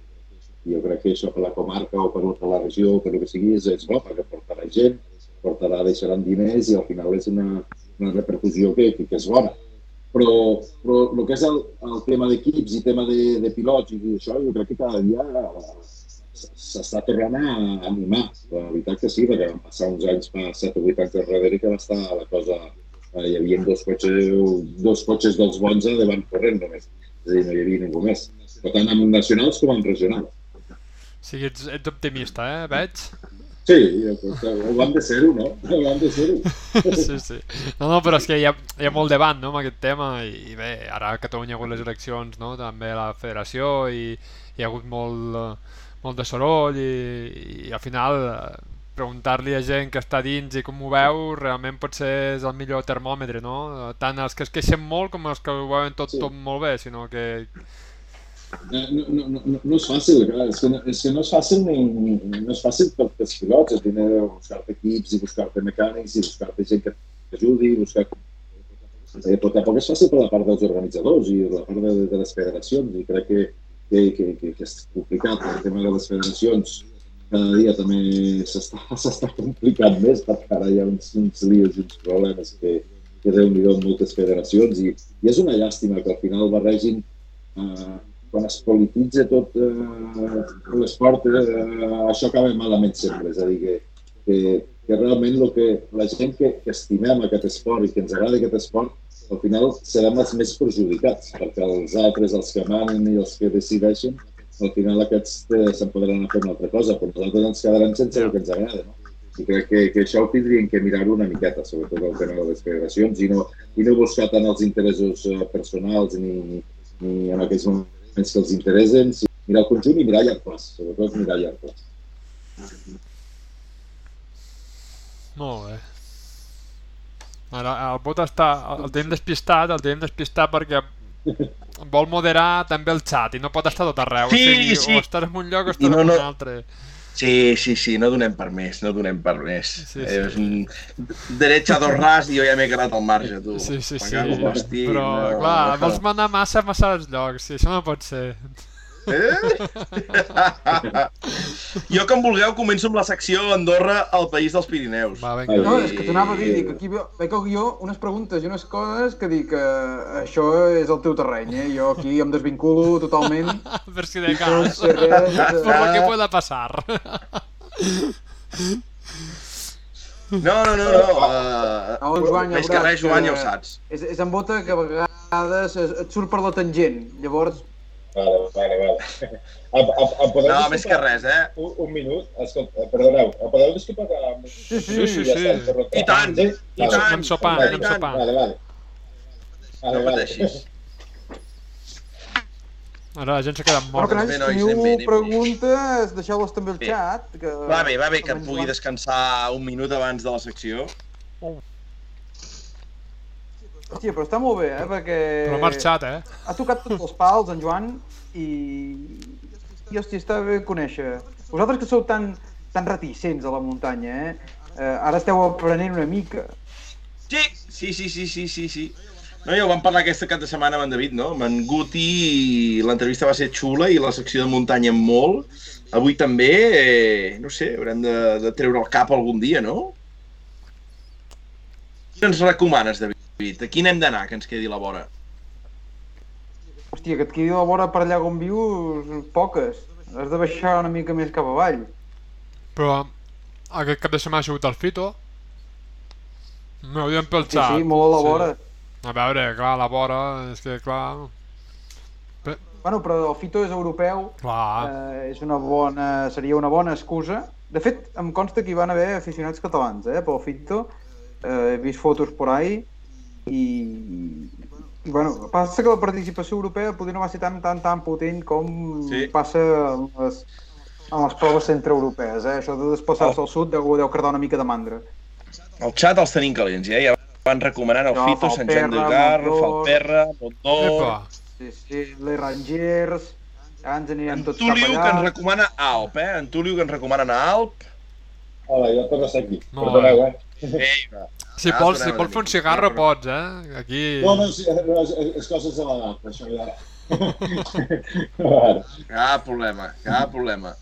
Jo crec que això per la comarca o per, per la regió o per el que sigui és, és bo, perquè portarà gent, portarà, deixaran diners i al final és una, una repercussió que, que, que és bona. Però, però el que és el, el tema d'equips i tema de, de pilots i això, jo crec que cada dia s'està tornant a animar. La veritat que sí, perquè van passar uns anys, fa 7 o 8 anys darrere, que va estar la cosa Eh, hi havia dos cotxes, dos cotxes dels bons a davant corrent només. És a dir, no hi havia ningú més. Per tant, amb nacionals com amb regionals. O sigui, ets, ets optimista, eh? Veig? Sí, ho hem de ser-ho, no? Ho hem de ser-ho. Sí, sí. No, no, però és que hi ha, hi ha molt debat, no?, amb aquest tema, i, i bé, ara a Catalunya hi ha hagut les eleccions, no?, també la federació, i hi ha hagut molt, molt de soroll, i, i al final preguntar-li a gent que està dins i com ho veu realment potser és el millor termòmetre, no? Tant els que es queixen molt com els que ho veuen tot, sí. tot molt bé, sinó que... No, no, no, no, no és fàcil, clar. És, que no, és que no és fàcil ni, no és fàcil per als pilots, és dir, buscar-te equips i buscar-te mecànics i buscar-te gent que t'ajudi, buscar... Eh, però tampoc és fàcil per la part dels organitzadors i la part de, de les federacions i crec que, que, que, que, que és complicat el tema de les federacions cada dia també s'està complicant més perquè ara hi ha uns, uns lios i uns problemes que, que déu nhi moltes federacions i, i és una llàstima que al final barregin eh, quan es polititza tot eh, l'esport, eh, això acaba malament sempre. És a dir, que, que, que realment el que, la gent que, que estimem aquest esport i que ens agrada aquest esport, al final serem els més perjudicats, perquè els altres, els que manen i els que decideixen, al final aquests eh, se'n podran fer una altra cosa, però nosaltres ens quedarem sense el que ens agrada. No? I crec que, que això ho tindríem que mirar-ho una miqueta, sobretot el tema de les federacions, i no, i no buscar tant els interessos eh, personals ni, ni, ni en aquells moments que els interessen, sí, mirar el conjunt i mirar llarg plaç, sobretot mirar llarg plaç. Molt bé. Ara, el vot està, el tenim despistat, el tenim despistat perquè vol moderar també el xat i no pot estar tot arreu. Sí, o sigui, sí. O estàs en un lloc o estàs no, en un no. altre. Sí, sí, sí, no donem per més, no donem per més. Sí, sí. És un dret a dos ras i jo ja m'he quedat al marge, tu. Sí, sí, sí. Hosti, Però, no, clar, no, vols manar massa a massa als llocs, sí, això no pot ser. Eh? jo, que em vulgueu, començo amb la secció Andorra, el país dels Pirineus. Va, vinga. No, és que t'anava a dir, dic, aquí veig el guió, unes preguntes i unes coses que dic que això és el teu terreny, eh? Jo aquí em desvinculo totalment. per si de cas. sé res Por lo que pueda pasar. No, no, no, no. Uh, No, Joan, més que res, Joan, que- ja ho saps. És, és en bota que a vegades es- et surt per la tangent. Llavors, Vale, vale, vale. Em, em, em podeu No, disculpar més que res, eh? Un, un minut, escolta, perdoneu, em podeu disculpar que... Sí, Sí, sí, sí. a I tant, Sí? i Vale. tant. Anem sopant, anem sopant. Vale, vale. No Vale, vale. pateixis. Ara la gent s'ha quedat canalls, bé, nois, si teniu preguntes, deixeu-les també al xat. Que... Va bé, va bé, que em pugui descansar un minut abans de la secció. Hòstia, però està molt bé, eh? Perquè... Però ha marxat, eh? Ha tocat tots els pals, en Joan, i... I, hòstia, està bé conèixer. Vosaltres que sou tan, tan reticents a la muntanya, eh? eh ara esteu aprenent una mica. Sí, sí, sí, sí, sí, sí, sí. No, ja ho vam parlar aquesta cap de setmana amb en David, no? Amb en Guti l'entrevista va ser xula i la secció de muntanya molt. Avui també, eh, no sé, haurem de, de treure el cap algun dia, no? Què ens recomanes, David? A quin hem d'anar, que ens quedi la vora? Hòstia, que et quedi la vora per allà on vius, poques. Has de baixar una mica més cap avall. Però aquest cap de setmana ha sigut el Fito. M'hauríem pel Sí, xat. sí, molt a la vora. A veure, clar, a la vora, és que clar... Bueno, però el Fito és europeu, Clar, eh, és una bona, seria una bona excusa. De fet, em consta que hi van haver aficionats catalans, eh, pel Fito. Eh, he vist fotos por ahí i, i bueno, passa que la participació europea potser no va ser tan, tan, tan potent com Sí. passa en les, en les proves centreeuropees, eh? Això de desplaçar-se al sud deu, deu cardar una mica de mandra. El xat els tenim calents, ja. Ja van recomanant el No, Fito, Sant Joan de Falperra, epa, Sí, sí, les Rangers, ja ens anirem En tots Tuliu, cap que allà. ens recomana Alp, eh? En Tuliu, que ens recomana Alp. Hola, jo torno a ser aquí. Molt Perdoneu, eh? Ei, va. si Ah, vols, si vols fer un cigarro pots, eh? Aquí... No, no, sí, no, és, és coses de l'edat, això ja. Cap problema, cap problema.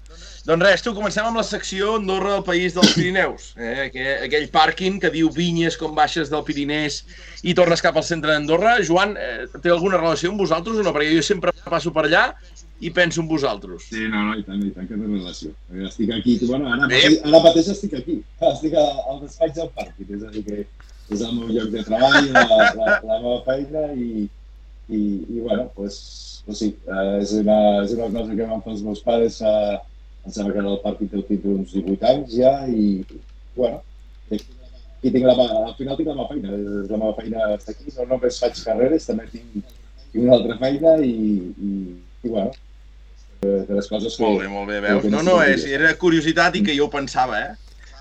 Doncs res, tu, comencem amb la secció Andorra, el país dels Pirineus. Eh? Aquell, aquell pàrquing que diu vinyes com baixes del Pirinès i tornes cap al centre d'Andorra. Joan, eh, té alguna relació amb vosaltres o no? Perquè jo sempre passo per allà i penso en vosaltres. Sí, no, no, i tant, i tant, que té relació. Estic aquí, bueno, ara, mateix, ara mateix estic aquí. Estic a- al despatx del pàrquing, és a dir que és el meu lloc de treball, la, la, la meva feina i, i, i bueno, pues, pues sí, eh, és, una, és una cosa que van fer els meus pares fa, em sembla que el pàrquing té té uns 18 anys ja i, bueno, i tinc la, al final tinc la meva feina, la meva feina està aquí, no només faig carreres, també tinc, tinc una altra feina i, i, i bueno, de, les coses que... Molt bé, molt bé, veus? No, no, és, era curiositat i que jo ho pensava, eh?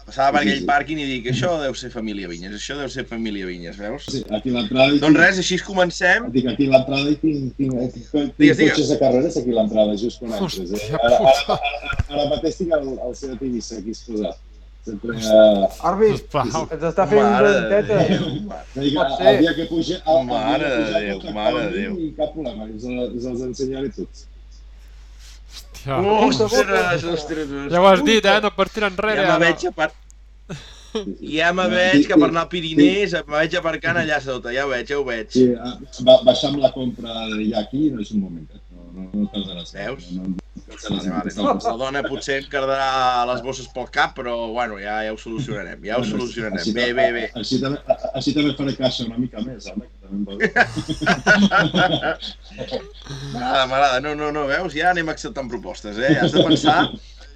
Passava per aquell pàrquing i dic, això deu ser família Vinyes, això deu ser família Vinyes, veus? Sí, aquí a l'entrada... Doncs tinc- res, així comencem. Dic, aquí a l'entrada hi tinc, tinc, tinc, tinc Digues, digues. cotxes de carreres aquí a l'entrada, just quan entres. Eh? Ara, ara, ara, ara mateix tinc el, el seu Tivissa aquí exposat. Sempre, uh, Sisplau. ens està fent Mare una de teta. El, dia que puja... El, Mare de Déu, mare de Déu. I cap problema, us, us els ensenyaré tots. Hòstia. Ostres, ostres, ostres. Ja ho has dit, eh? No pots tirar Ja enrere. me ara. veig a part... I ja me veig que per anar al Pirinès me vaig aparcant allà sota, ja ho veig, ja ho veig. Sí, ah, baixar amb la compra ja aquí no és un moment. Eh? No, no tardaràs. Veus? La dona potser em quedarà les bosses pel cap, però bueno, ja, ja ho solucionarem, ja ho solucionarem. Així, bé, bé, bé. Així també, així també faré caixa una mica més, home, que també M'agrada, m'agrada. No, no, no, veus? Ja anem acceptant propostes, eh? Has de pensar,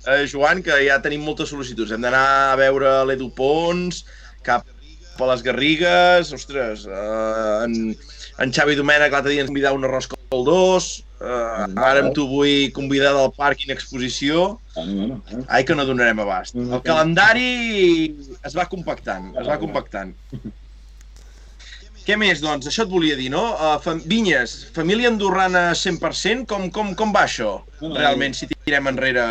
eh, Joan, que ja tenim moltes sol·licituds. Hem d'anar a veure l'Edu Pons, cap a les Garrigues, ostres, eh, en, en Xavi Domènech l'altre dia ens convidar un arròs 2, Uh, ara amb tu vull convidar del parc en exposició. Ai, que no donarem abast. El calendari es va compactant, es va compactant. Què més, doncs? Això et volia dir, no? Uh, fam Vinyes, família andorrana 100%, com, com, com va això? Realment, si tirem enrere...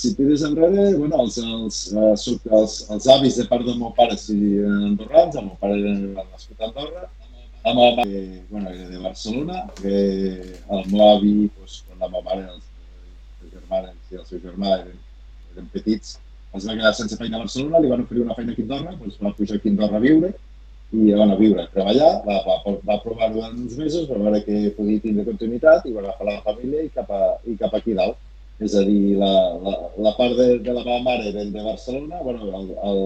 Si tires enrere, bueno, els, els, els, els, els avis de part del meu pare sí, andorrans, el meu pare era nascut a Andorra, la meva mare, bueno, era de Barcelona, que el meu avi, doncs, quan la meva mare, els, els germans i el seu germà eren, eren petits, es va quedar sense feina a Barcelona, li van oferir una feina a Andorra, doncs va pujar a Andorra a viure, i van a viure, a treballar, va, va, va provar durant uns mesos, va veure que podia tindre continuïtat i va agafar la família i cap, a, i cap aquí dalt. És a dir, la, la, la part de, de la meva mare era de Barcelona, bueno, el, el,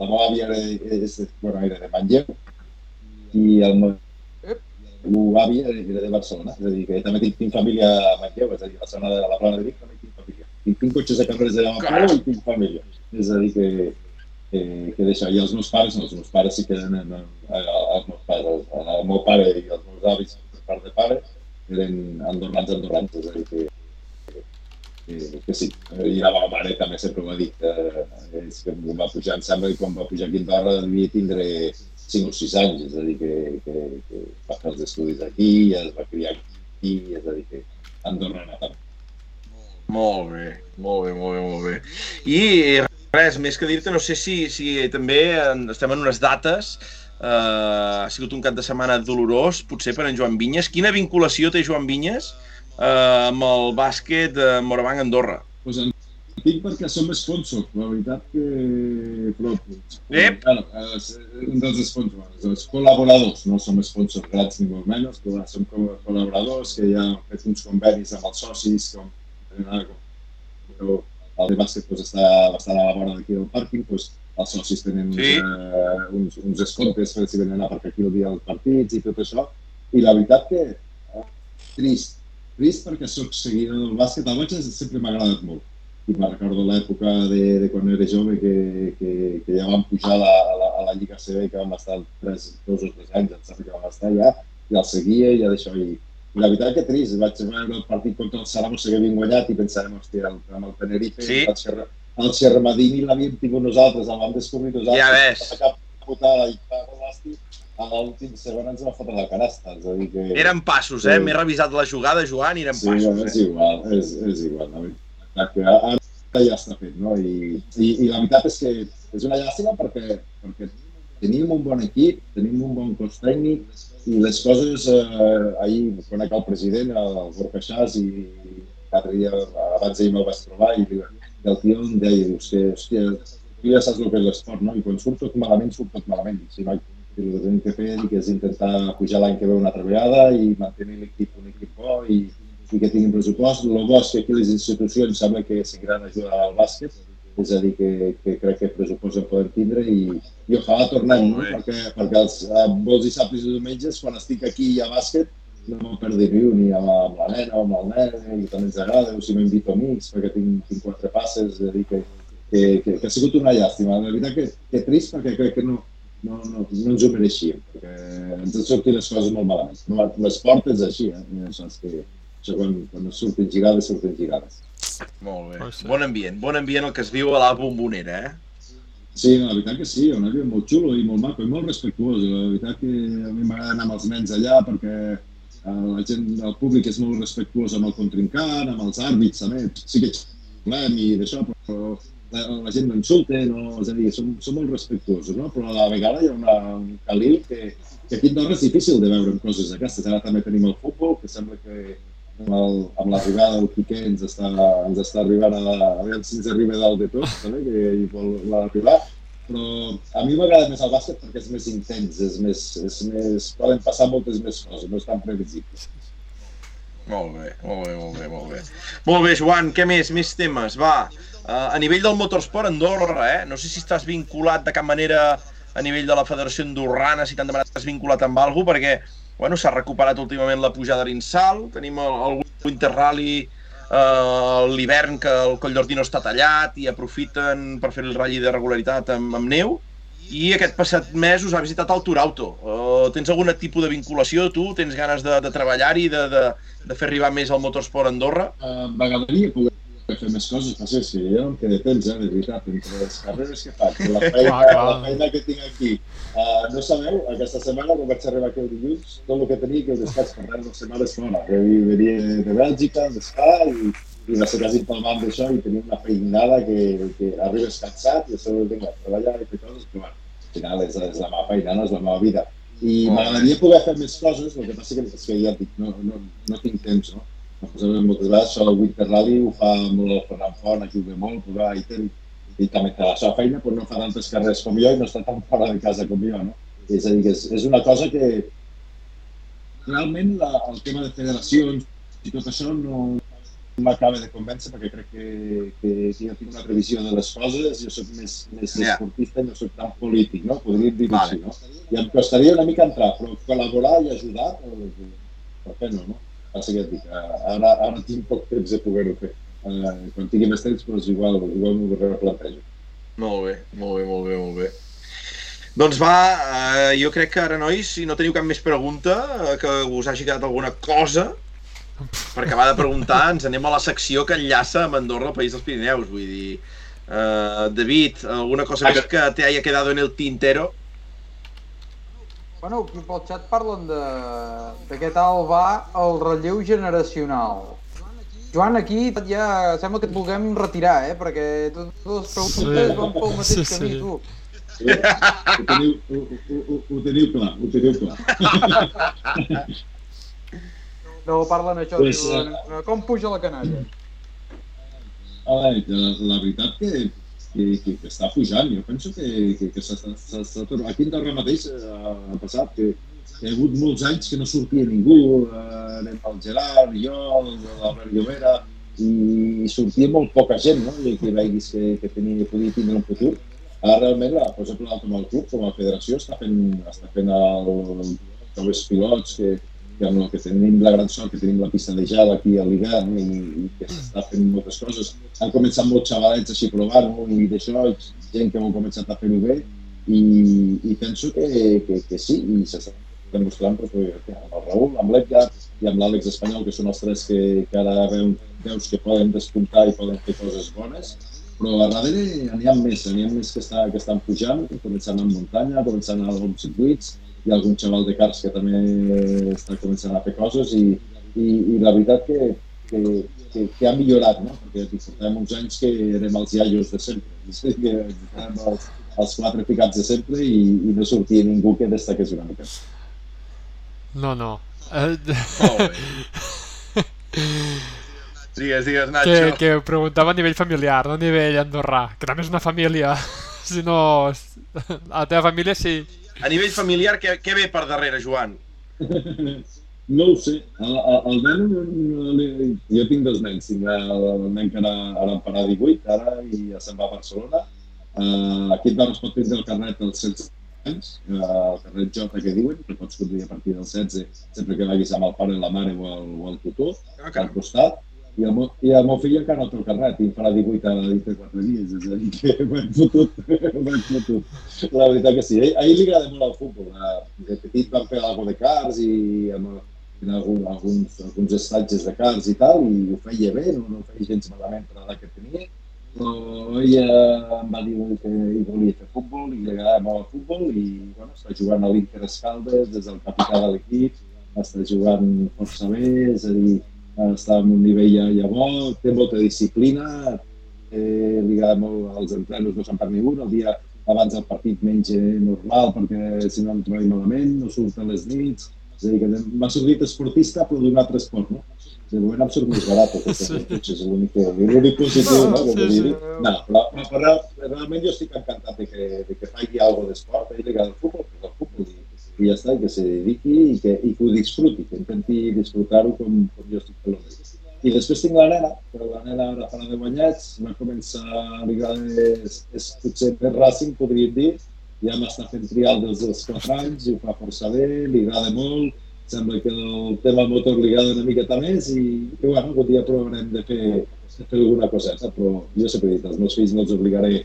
la meva àvia era, és, bueno, era de Manlleu, i el meu avi era de Barcelona, és a dir, que també tinc, tinc família a Manlleu, és a dir, a la zona de la plana de Vic també tinc família. Tinc, tinc cotxes a carrers de Manlleu i tinc família. És a dir, que, que, que d'això. I els meus pares, no, els meus pares sí que eren en, en, els meus pares, el, el meu pare i els meus avis per part de pare eren andorrans andorrans, és a dir, que, que, que sí. I la meva mare també sempre m'ha dit que, és que va pujar, em sembla que quan va pujar aquí a Andorra devia tindre 5 o 6 anys, és a dir, que, que, que va fer els estudis aquí, es va criar aquí, és a dir, que Andorra no tant. Molt bé, molt bé, molt bé, molt bé. I res, més que dir-te, no sé si, si també estem en unes dates, eh, ha sigut un cap de setmana dolorós, potser per en Joan Vinyes. Quina vinculació té Joan Vinyes eh, amb el bàsquet de Morabanc Andorra? Pues en tinc perquè som sponsor, la veritat que... Però, Ep. Claro, un dels sponsors, els col·laboradors, no som sponsors grans ni molt menys, però som col·laboradors que ja hem fet uns convenis amb els socis, com, com el de bàsquet pues, està bastant a la vora d'aquí del pàrquing, pues, els socis tenen sí. uh, uns, uns escomptes per si venen a aparcar aquí el dia dels partits i tot això. I la veritat que, uh, trist, trist perquè sóc seguidor del bàsquet, el bàsquet sempre m'ha agradat molt i me'n recordo l'època de, de quan era jove que, que, que ja vam pujar a la, a la, a la Lliga CB que vam estar tres, dos o tres anys, em sembla que vam estar ja, i el seguia i ja d'això. I, I la veritat que trist, vaig veure el partit contra el Saragossa que havíem guanyat i pensàvem, hòstia, el, amb el Tenerife, sí. el, Xerra, el Xerramadini l'havíem tingut nosaltres, el vam descobrir nosaltres. Ja ves. Cap putada i l'àstic, a l'últim segon ens va fotre la canasta. És a dir que... Eren passos, eh? Sí. M'he revisat la jugada, Joan, i eren sí, passos. Sí, és eh? igual, és, és igual. La veritat que ara ja està fet, no? I, i, i la veritat és que és una llàstima perquè, perquè tenim un bon equip, tenim un bon cos tècnic i les coses, eh, ahir conec el president, el Borja Xas, i l'altre dia, abans d'ahir me'l vaig trobar i, i el tio em deia, dius que, hòstia, tu ja saps el que és l'esport, no? I quan surt tot malament, surt tot malament. Si no, el que hem de fer és intentar pujar l'any que ve una altra vegada i mantenir l'equip un equip bo i, i que tinguin pressupost. El bo és que aquí les institucions sembla que seguiran ajudant al bàsquet, és a dir, que, que crec que pressupost en podem tindre i, i ojalà tornem, no? perquè, perquè els eh, vols dissabtes i diumenges, quan estic aquí a bàsquet, no me'n perdi viu ni amb, amb la nena o amb el nen, i també ens agrada, o si m'invito amics, perquè tinc, tinc quatre passes, és a dir, que, que, que, que ha sigut una llàstima. La veritat que, que trist perquè crec que no, no, no, no ens ho mereixíem, perquè ens han sortit les coses molt malament. No, l'esport és així, eh? Això és que, això quan, quan surten girades, surten girades. Molt bé. Bon ambient. Bon ambient el que es viu a la bombonera, eh? Sí, la veritat que sí, un ambient molt xulo i molt maco i molt respectuós. La veritat que a mi m'agrada anar amb els nens allà perquè eh, la gent, el públic és molt respectuós amb el contrincant, amb els àrbits també. Sí que xulem i d'això, però la, la gent no insulta, no, és a dir, som, som molt respectuosos, no? però a la vegada hi ha una, un calil que, que aquí Andorra és difícil de veure coses d'aquestes. Ara també tenim el futbol, que sembla que amb l'arribada del Piqué ens està, ens està arribant a, a veure si ens arriba dalt de tot, també, que hi vol, vol arribar. Però a mi m'agrada més el bàsquet perquè és més intens, és més, és més, poden passar moltes més coses, no és tan previsible. Molt bé, molt bé, molt bé, molt bé. Molt bé, Joan, què més? Més temes, va. Uh, a nivell del motorsport, Andorra, eh? No sé si estàs vinculat de cap manera a nivell de la Federació Andorrana, si t'han demanat estàs vinculat amb alguna perquè bueno, s'ha recuperat últimament la pujada a l'Insal, tenim el, el Winter Rally eh, l'hivern que el Coll d'Ordí no està tallat i aprofiten per fer el ratll de regularitat amb, amb neu, i aquest passat mes us ha visitat el Turauto. Uh, tens algun tipus de vinculació, tu? Tens ganes de, de treballar-hi, de, de, de fer arribar més al motorsport a Andorra? Uh, M'agradaria poder fer més coses, però sí, sí, jo em quedé temps, eh, de veritat, entre les carreres que faig, la feina, la feina que tinc aquí. Uh, no sabeu, aquesta setmana, quan vaig arribar aquí el dilluns, tot el que tenia que descans per dues setmanes fora. Jo venia de Bèlgica, d'Espa, i, i va ser quasi palmant d'això i tenia una feinada que, que arribes cansat i a sobre vinga, treballar i fer coses, però bueno, al final és, és la meva feina, no és la meva vida. I m'agradaria poder fer més coses, el que passa que, és que ja dic, no, no, no tinc temps, no? Moltes vegades això del Winter Rally ho fa molt el Ferran Font, ajuda molt, però i, ten, i també té la seva feina, però no fa tantes carreres com jo i no està tan fora de casa com jo, no? És a dir, que és, és una cosa que realment la, el tema de federacions i tot això no, m'acaba de convèncer perquè crec que, que, que jo tinc una previsió de les coses, jo sóc més, més yeah. esportista i no sóc tan polític, no? Podríem dir vale. així, no? I em costaria una mica entrar, però col·laborar i ajudar, per què no, no? Passa que et dic, ara, ara tinc poc temps de poder-ho fer. Uh, quan tingui més temps, doncs igual, igual m'ho replantejo. Molt bé, molt bé, molt bé, molt bé. Doncs va, uh, jo crec que ara, nois, si no teniu cap més pregunta, uh, que us hagi quedat alguna cosa, per acabar de preguntar, ens anem a la secció que enllaça amb Andorra, el País dels Pirineus. Vull dir, uh, David, alguna cosa més que te haya quedado en el tintero? Bueno, aquí pel xat parlen de, de què tal va el relleu generacional. Joan, aquí ja sembla que et vulguem retirar, eh? Perquè totes les preguntes sí. van pel mateix sí, camí, sí. tu. Sí, ho, teniu, ho, ho, ho teniu clar, ho teniu clar. No parlen això, pues, diuen, uh, com puja la canalla? A veure, la, la veritat que que, que, que està pujant. Jo penso que, que, que s'està tornant. Aquí en Torre mateix eh, ha passat que hi ha hagut molts anys que no sortia ningú, eh, al Gerard, jo, l'Albert Llobera, i sortia molt poca gent, no? I que veiguis que, que tenia, podia tindre un futur. Ara realment, la, per exemple, com el club, com a federació, està fent, està fent el, els pilots que, que el que tenim la gran sort que tenim la pista de gel aquí a l'hivern i, i que s'està fent moltes coses. Han començat molts xavalets així provant-ho i d'això, gent que ho començat a fer-ho bé i, i penso que, que, que sí, i s'està demostrant doncs, amb el Raül, amb l'Edgar i amb l'Àlex Espanyol, que són els tres que, que ara veu, veus que poden despuntar i poden fer coses bones, però a darrere n'hi ha més, n'hi ha més que, està, que estan pujant, començant amb muntanya, començant alguns circuits, hi ha algun xaval de Cars que també està començant a fer coses i, i, i la veritat que, que, que, que ha millorat, no? perquè portàvem uns anys que érem els iaios de sempre, que érem els, els quatre picats de sempre i, i no sortia ningú que destaqués una mica. No, no. Uh... digues, digues, Nacho. Que, que preguntava a nivell familiar, no a nivell andorrà, que també és una família, si no... A la teva família sí, a nivell familiar, què, què ve per darrere, Joan? No ho sé. El, el, el nen, jo tinc dos nens. Tinc el nen que ara, ara en farà 18, ara, i ja se'n va a Barcelona. Uh, aquí et pot prendre el carnet als 16 anys, uh, el carnet J que diuen, que pots conduir a partir dels 16, sempre que vagis amb el pare, la mare o el, o el tutor, ah, al costat. I el, meu, I el meu fill encara no té el carnet i farà 18 a dintre de 4 dies, és a dir que ho hem fotut, ho hem fotut. La veritat que sí. A ell li agrada molt el futbol. De petit vam fer alguna de cars i amb, en algun, alguns, alguns estatges de cars i tal, i ho feia bé, no, no ho feia gens malament per l'edat que tenia, però ella em va dir que ell volia fer futbol i li agradava molt el futbol i bueno, està jugant a l'Inter Escaldes, des del capità de l'equip, està jugant força bé, és a dir, està en un nivell ja, ja bo, té molta disciplina, eh, li agrada molt els entrenos, no se'n part ningú, el dia abans del partit menja normal perquè si no em trobi malament, no surt a les nits, És a dir, que m'ha sortit esportista però d'un altre esport, no? De moment em surt més barat sí. és l'únic positiu, no? no, sí, sí. no però, però, realment jo estic encantat de que, de que faci alguna d'esport, a ell li agrada el futbol, pues el futbol, i, i ja està, que se dediqui i que, i que ho disfruti, que intenti disfrutar-ho com, com jo estic fent. I després tinc la nena, però la nena ara farà 10 anyets, va començar, li agrada, és, és potser més racing, podríem dir, ja m'està fent trial des dels 4 anys, i ho fa força bé, li agrada molt, sembla que el tema motor li agrada una miqueta més i, i bueno, algun dia provarem de fer, de fer alguna coseta, però jo sempre he dit, els meus fills no els obligaré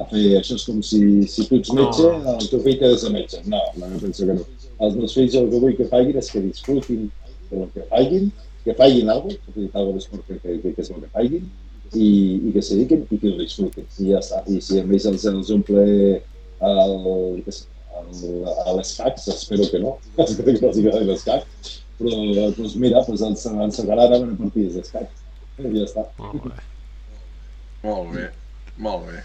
a fer això és com si, si tu ets metge, no. el teu fill t'ha de ser metge. No, no, penso que no. Els meus fills el que vull que facin és que disfrutin del que facin que facin alguna cosa, que alguna d'esport que, que, que, que és el que facin, i, i que se dediquen i que ho disfruten. I ja està. I si a més els, els omple el, el, a les cacs, espero que no, espero que no els agradi les cacs, però doncs mira, doncs ens, ens agrada una partida d'escac. I ja està. Molt bé. Molt bé, molt bé.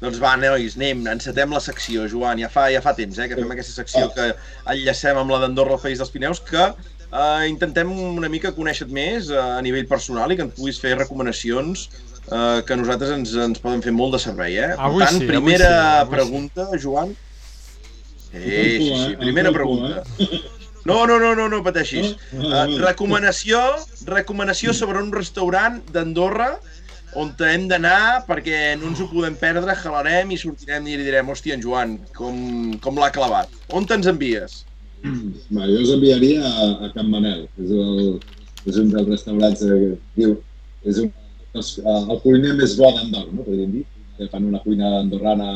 Doncs va, nois, anem, encetem la secció, Joan. Ja fa, ja fa temps eh, que fem aquesta secció que enllacem amb la d'Andorra, el País dels Pineus, que Uh, intentem una mica conèixer-te més uh, a nivell personal i que ens puguis fer recomanacions uh, que a nosaltres ens, ens poden fer molt de servei. Eh? Avui per tant, sí, primera avui sí, avui pregunta, sí. Joan. Eh, sí, sí, primera pregunta. No, no, no, no, no pateixis. Uh, recomanació, recomanació sobre un restaurant d'Andorra on hem d'anar perquè no ens ho podem perdre, jalarem i sortirem i li direm, hòstia, en Joan, com, com l'ha clavat. On te'ns envies? Va, jo us enviaria a, a Can Manel, és, el, és un dels restaurants que diu, és un, el cuiner més bo d'Andorra, no? podríem dir. Que fan una cuina andorrana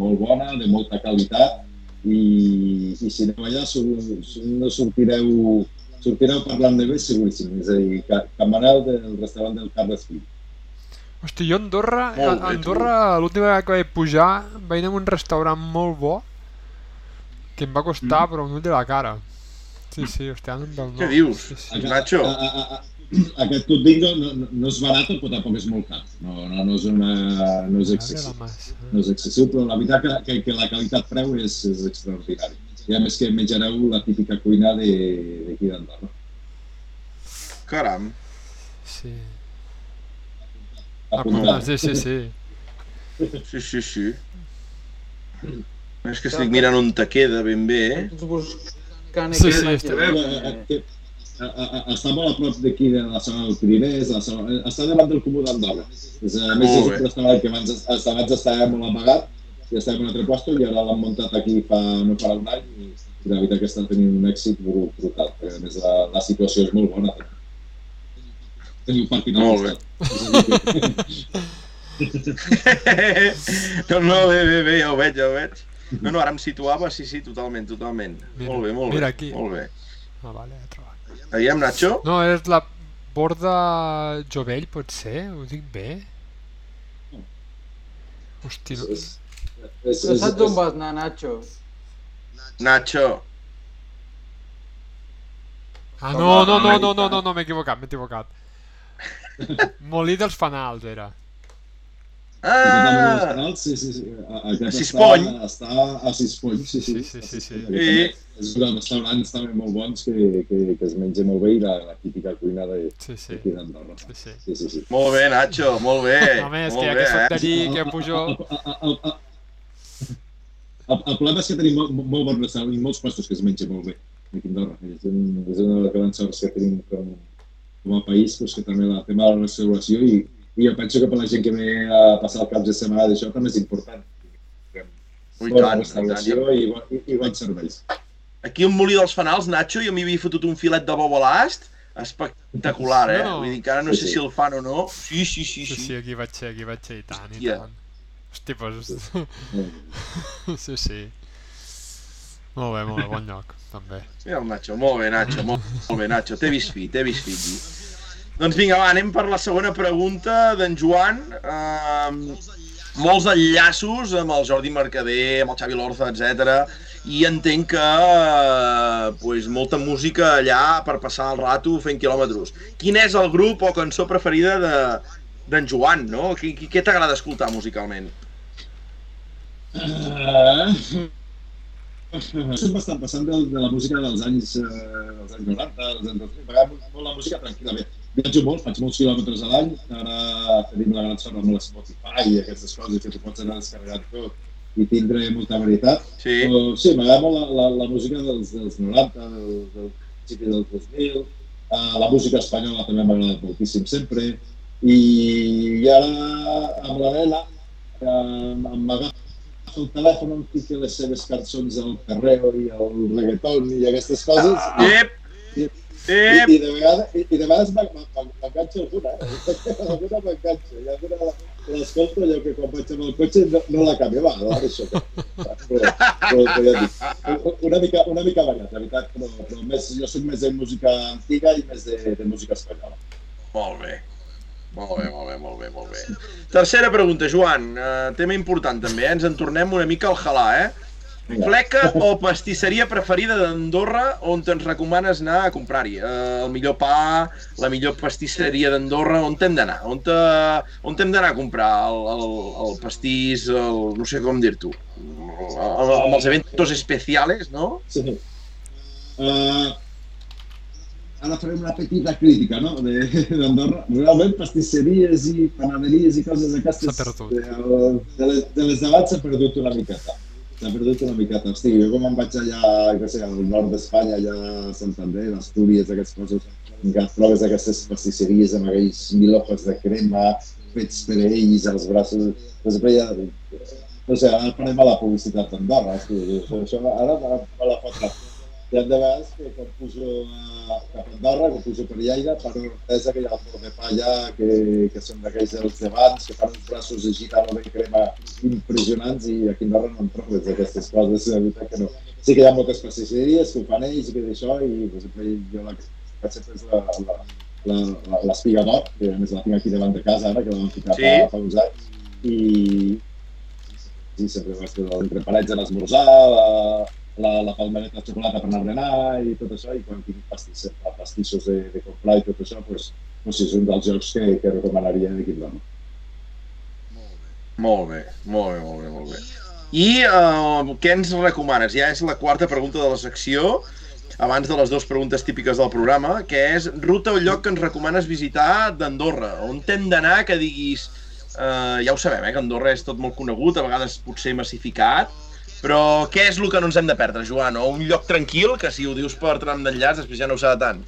molt bona, de molta qualitat, i, i si aneu allà no sortireu, sortireu parlant de bé seguríssim. És a dir, Can Manel del restaurant del Carles Fill. Hosti, jo a Andorra, a Andorra l'última vegada que vaig pujar vaig anar a un restaurant molt bo que em va costar, mm. però un ull de la cara. Sí, sí, hòstia, no em ve el nom. Què dius, sí, sí. Nacho? A, a, a, aquest Tudingo no, no, no és barat, però tampoc és molt car. No, no, no és, una, no és, excessiu, no és excessiu, però la veritat que, que, que la qualitat-preu és, és extraordinària. I a més que menjareu la típica cuina d'aquí d'Andorra. Caram. Sí. Apuntat. Sí, sí, sí. Sí, sí, sí. És que estic mirant on te queda ben bé, eh? Sí, sí, està bé. Està molt a prop d'aquí de la zona del Pirinès, la zona, està davant del Comú d'Andorra. A més, és un restaurant que abans, abans estava molt amagat, i estava en un altre lloc i ara l'han muntat aquí fa, no farà un any i, la veritat que està tenint un èxit brutal, perquè a més la, la situació és molt bona. Teniu partit al costat. no, no, bé, bé, bé, ja ho veig, ja ho veig. No, no, ara em situava, sí, sí, totalment, totalment. Mira, molt bé, molt mira bé. aquí. Molt bé. Ah, vale, he trobat. Veiem, Nacho? No, és la borda Jovell, pot ser? Ho dic bé? Hosti, no... És, és, és, saps on vas anar, Nacho? Nacho. Ah, no, no, no, no, no, no, no m'he equivocat, m'he equivocat. Molí dels fanals, era. Ah! Sí, sí, sí. Aquest a Sispony. Està, està a Sispony, sí, sí. Sí, sí, sí. sí. I... És un restaurants també molt bons que, que, que es menja molt bé i la, la típica cuina de, sí, sí. d'aquí d'Andorra. Sí, sí. sí, sí, sí. Molt bé, Nacho, molt bé. Home, és molt que ja que soc eh? d'allí, que pujo... El, problema és que tenim molt, molt bon restaurant i molts puestos que es menja molt bé aquí a Andorra. És, un, és una de les grans sorts que tenim com, com a país, doncs, que també el tema de la restauració i, i jo penso que per la gent que ve a passar el cap de setmana d'això també és important. Ui, Bona tant, restauració i, i, i bons serveis. Aquí un molí dels fanals, Nacho, jo m'hi havia fotut un filet de bou a l'ast, espectacular, eh? No. Vull dir que ara no sé si el fan o no. Sí, sí, sí, Sí, sí. sí, aquí vaig ser, aquí vaig ser, i tant, i Hòstia. tant. Hosti, pues... sí, sí. Molt bé, molt bé, bon lloc, també. Mira el Nacho, molt bé, Nacho, molt, molt bé, Nacho. T'he vist fi, t'he vist fi. Doncs vinga, va, anem per la segona pregunta d'en Joan. Uh, molts enllaços amb el Jordi Mercader, amb el Xavi Lorza, etc. I entenc que uh, pues, molta música allà per passar el rato fent quilòmetres. Quin és el grup o cançó preferida de d'en Joan, no? Què, què t'agrada escoltar musicalment? Uh, Soc bastant passant de, de la música dels anys, eh, dels anys 90, dels anys 2000. M'agrada molt, molt la música tranquil·lament. Viatjo molt, faig molts quilòmetres a l'any. Ara tenim la gran sort amb l'Spotify i aquestes coses que tu pots anar descarregant tot i tindre molta varietat. Sí. Però sí, m'agrada molt la, la, la música dels, dels 90, del, del principi del 2000. Uh, la música espanyola també m'ha agradat moltíssim sempre. I, i ara amb la nena uh, m'agafa el telèfon on fica les seves cançons al perreo i al reggaeton i aquestes coses. Ah, ep! I, i, i, de vegades, i, i de vegades m'enganxa alguna, eh? alguna m'enganxa. I alguna l'escolto allò que quan vaig amb el cotxe no, no la canvio, va, la deixo. Però, però, però ja dic, una mica, una mica variat, la veritat, però, però més, jo soc més de música antiga i més de, de música espanyola. Molt bé. Molt bé, molt bé, molt bé, molt bé. Tercera pregunta, Joan. Uh, tema important també, eh? Ens en tornem una mica al halà, eh? Fleca o pastisseria preferida d'Andorra on te'ns recomanes anar a comprar-hi? Uh, el millor pa, la millor pastisseria d'Andorra, on t'hem d'anar? On, te, on t'hem d'anar a comprar el, el, el pastís, el, no sé com dir-t'ho, amb els eventos especials, no? Sí. Uh, ara farem una petita crítica no? d'Andorra. Realment, pastisseries i panaderies i coses d'aquestes de, de, les, de les d'abans s'ha perdut una miqueta. S'ha perdut una miqueta. Hosti, jo com em vaig allà, que sé, al nord d'Espanya, allà a Santander, a Astúries, aquestes coses, que trobes aquestes pastisseries amb aquells mil hojas de crema fets per ells als braços. Doncs veia, no sé, ara farem a la publicitat d'Andorra, això, ara me la fot hi ha de vegades que quan pujo a, cap a Andorra, quan pujo per Lleida, per Ortesa, que hi ha el forn de pa allà, que, que són d'aquells dels d'abans, que fan uns braços de gitano de crema impressionants i aquí a Andorra no en trobes aquestes coses, la veritat que no. Sí que hi ha moltes pastisseries que ho fan ells i que d'això, i per exemple, jo la que faig sempre és la, la, la, l'espiga d'or, que a més la tinc aquí davant de casa ara, que la vam ficar sí. fa, fa uns anys, i sí, sempre vaig fer l'entreparets a l'esmorzar, la, la, la palmereta de xocolata per anar a berenar i tot això, i quan tinc pastissos, pastissos de, de comprar i tot això, pues, pues és un dels jocs que, que recomanaria equip d'home. Molt bé, molt bé, molt bé, molt bé. I uh, què ens recomanes? Ja és la quarta pregunta de la secció, abans de les dues preguntes típiques del programa, que és ruta o lloc que ens recomanes visitar d'Andorra. On t'hem d'anar que diguis... Uh, ja ho sabem, eh, que Andorra és tot molt conegut, a vegades potser massificat, però què és el que no ens hem de perdre, Joan? O un lloc tranquil, que si ho dius per tram d'enllaç, després ja no ho serà tant.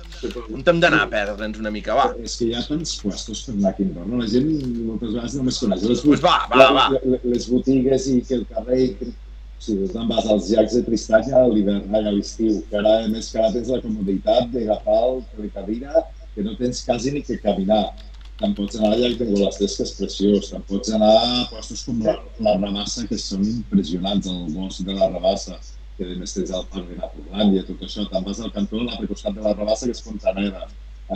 On hem d'anar a perdre'ns una mica, va? És que ha tants puestos per anar aquí no? La gent moltes vegades només coneix les, pues va, va, va. les botigues i que el carrer... Que... Si sí, te'n vas als llacs de Tristanya a l'hivern i a l'estiu, que ara, a més, que ara tens la comoditat d'agafar el telecadira, que no tens quasi ni que caminar te'n pots anar allà que Golastès, que és preciós, te'n pots anar a postos com la, la Rabassa, que són impressionants, el bosc de la Rabassa, que a més tens el parc de Naturlàndia, tot això, te'n vas al cantó a l'altre costat de la Rabassa, que és Fontaneda,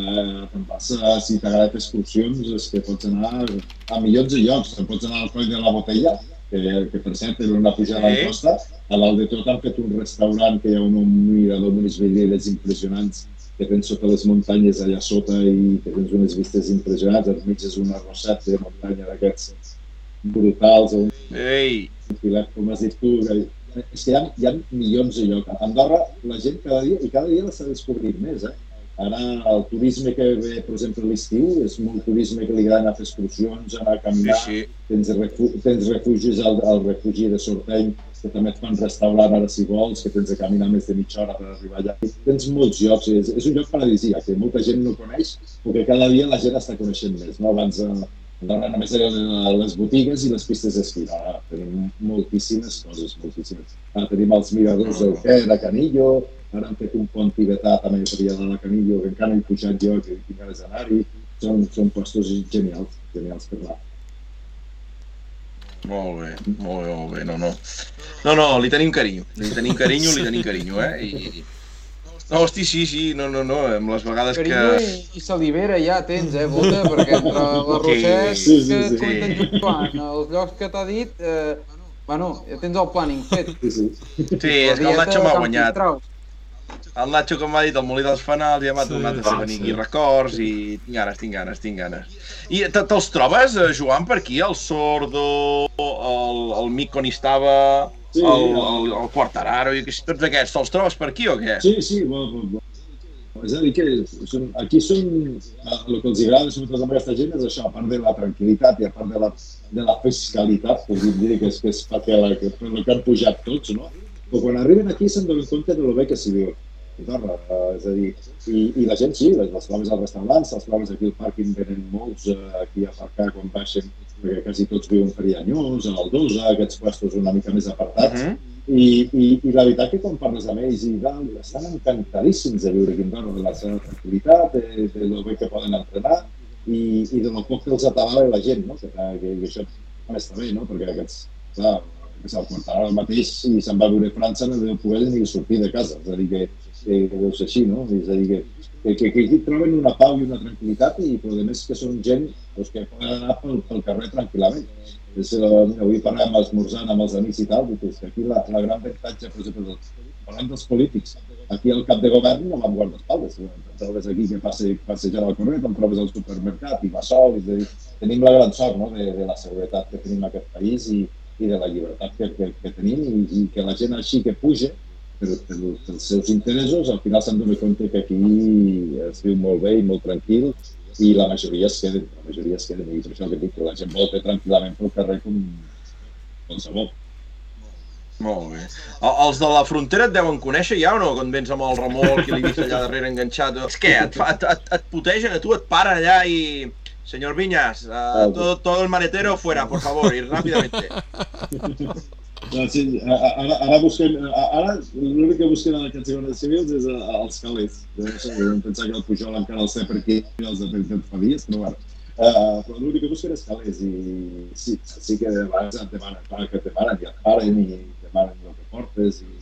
eh, te'n vas, a, si t'agrada excursions, és que pots anar a milions de llocs, te'n pots anar al coll de la Botella, que, que per cert té una pujada sí. en costa, a l'alt de tot han fet un restaurant que hi ha un, mirador amb unes vedelles impressionants que tens sota les muntanyes allà sota i que tens unes vistes impressionants, al mig és una rosat de muntanya d'aquests brutals, un, Ei. un filet, com has dit tu, és que hi ha, hi ha milions de llocs. A Andorra la gent cada dia, i cada dia l'està descobrint més, eh? Ara el turisme que ve, per exemple, l'estiu, és molt turisme que li agrada anar a fer excursions, anar a caminar, sí, sí. Tens, refu tens refugis al, al refugi de Sorteny, que també et fan restaurant ara si vols, que tens de caminar més de mitja hora per arribar allà. Tens molts llocs, és, és un lloc paradisíac que molta gent no coneix, perquè cada dia la gent està coneixent més. No? Abans eh, només eren les botigues i les pistes d'esquí. Ara tenim moltíssimes coses, moltíssimes. Ara tenim els miradors del Quer, de Canillo, ara han fet un pont tibetà també per allà de Canillo, que encara he pujat jo, que tinc ganes d'anar-hi. Són, són postos genials, genials per anar. Molt bé, molt bé, molt bé, no, no. No, no, li tenim carinyo, li tenim carinyo, li tenim carinyo, eh? I... No, hosti, sí, sí, no, no, no, amb les vegades carinyo que... i, i salivera ja tens, eh, Bota, perquè entre la Roset sí, sí, sí, que et comenten Joan, els llocs que t'ha dit, eh, bueno, ja tens el planning fet. Sí, sí. Sí, és que el Nacho m'ha guanyat. El Nacho, com m'ha dit, el Molí dels Fanals ja m'ha sí, tornat a fer venir aquí records i tinc ganes, tinc ganes, tinc ganes. I te'ls trobes, eh, Joan, per aquí? El Sordo, el, el Mic on hi estava, sí, el, el, el Quartararo i tots aquests, te'ls trobes per aquí o què? Sí, sí, bueno, bueno. És a dir, que són, aquí són, el que els agrada sobretot amb aquesta gent és això, a part de la tranquil·litat i a part de la, de la fiscalitat, que dir que és, que és perquè la, que, el que han pujat tots, no? Però quan arriben aquí se'n donen compte de lo bé que s'hi viu. Torra, uh, és a dir, i, i la gent sí, les, les trobes als restaurants, les trobes aquí al pàrquing venen molts uh, aquí a aparcar quan baixen, perquè quasi tots viuen per Llanyós, a l'Aldosa, aquests puestos una mica més apartats, uh mhm. -huh i, i, i la veritat que quan parles amb ells i tal, estan encantadíssims de viure aquí en Andorra, de la seva tranquil·litat, de, de lo bé que poden entrenar i, i de lo poc que els atabala la gent, no? que, que, que això està bé, no? perquè aquests, clar, que portarà el mateix i se'n va a França no deu poder ni sortir de casa, és a dir, que, que deu ser així, no? És a dir, que, que, que, que aquí troben una pau i una tranquil·litat i, però a més que són gent doncs, que poden anar pel, pel carrer tranquil·lament és, uh, avui parlem esmorzant amb els amics i tal, que aquí la, la gran avantatge, per exemple, parlant dels polítics, aquí al cap de govern no van guardaespaldes. Trobes aquí que passe, passejant al carrer, te'n trobes al supermercat i va sol. És a dir, tenim la gran sort no? de, de la seguretat que tenim en aquest país i, i de la llibertat que, que, que tenim i, i que la gent així que puja per, per, pels seus interessos, al final s'han donat compte que aquí es viu molt bé i molt tranquil i la majoria es queden, la majoria es queden, i per això que dic que la gent volta tranquil·lament pel carrer com qualsevol. Molt bé. Els de la frontera et deuen conèixer ja o no? Quan vens amb el remolc i l'he vist allà darrere enganxat. És què? Et, et, et, et putegen a tu, et paren allà i... Senyor Viñas, uh, todo, todo el maletero fuera, por favor, y rápidamente. Sí, ara, ara busquem, ara l'únic que busquem en aquests guàrdies civils és els calés. Vam pensar que el Pujol encara els té per aquí, els de fa dies, però bueno. Uh, però l'únic que busquem és calés i sí, sí que de vegades et demanen, clar, que et demanen i et paren i demanen el que portes i,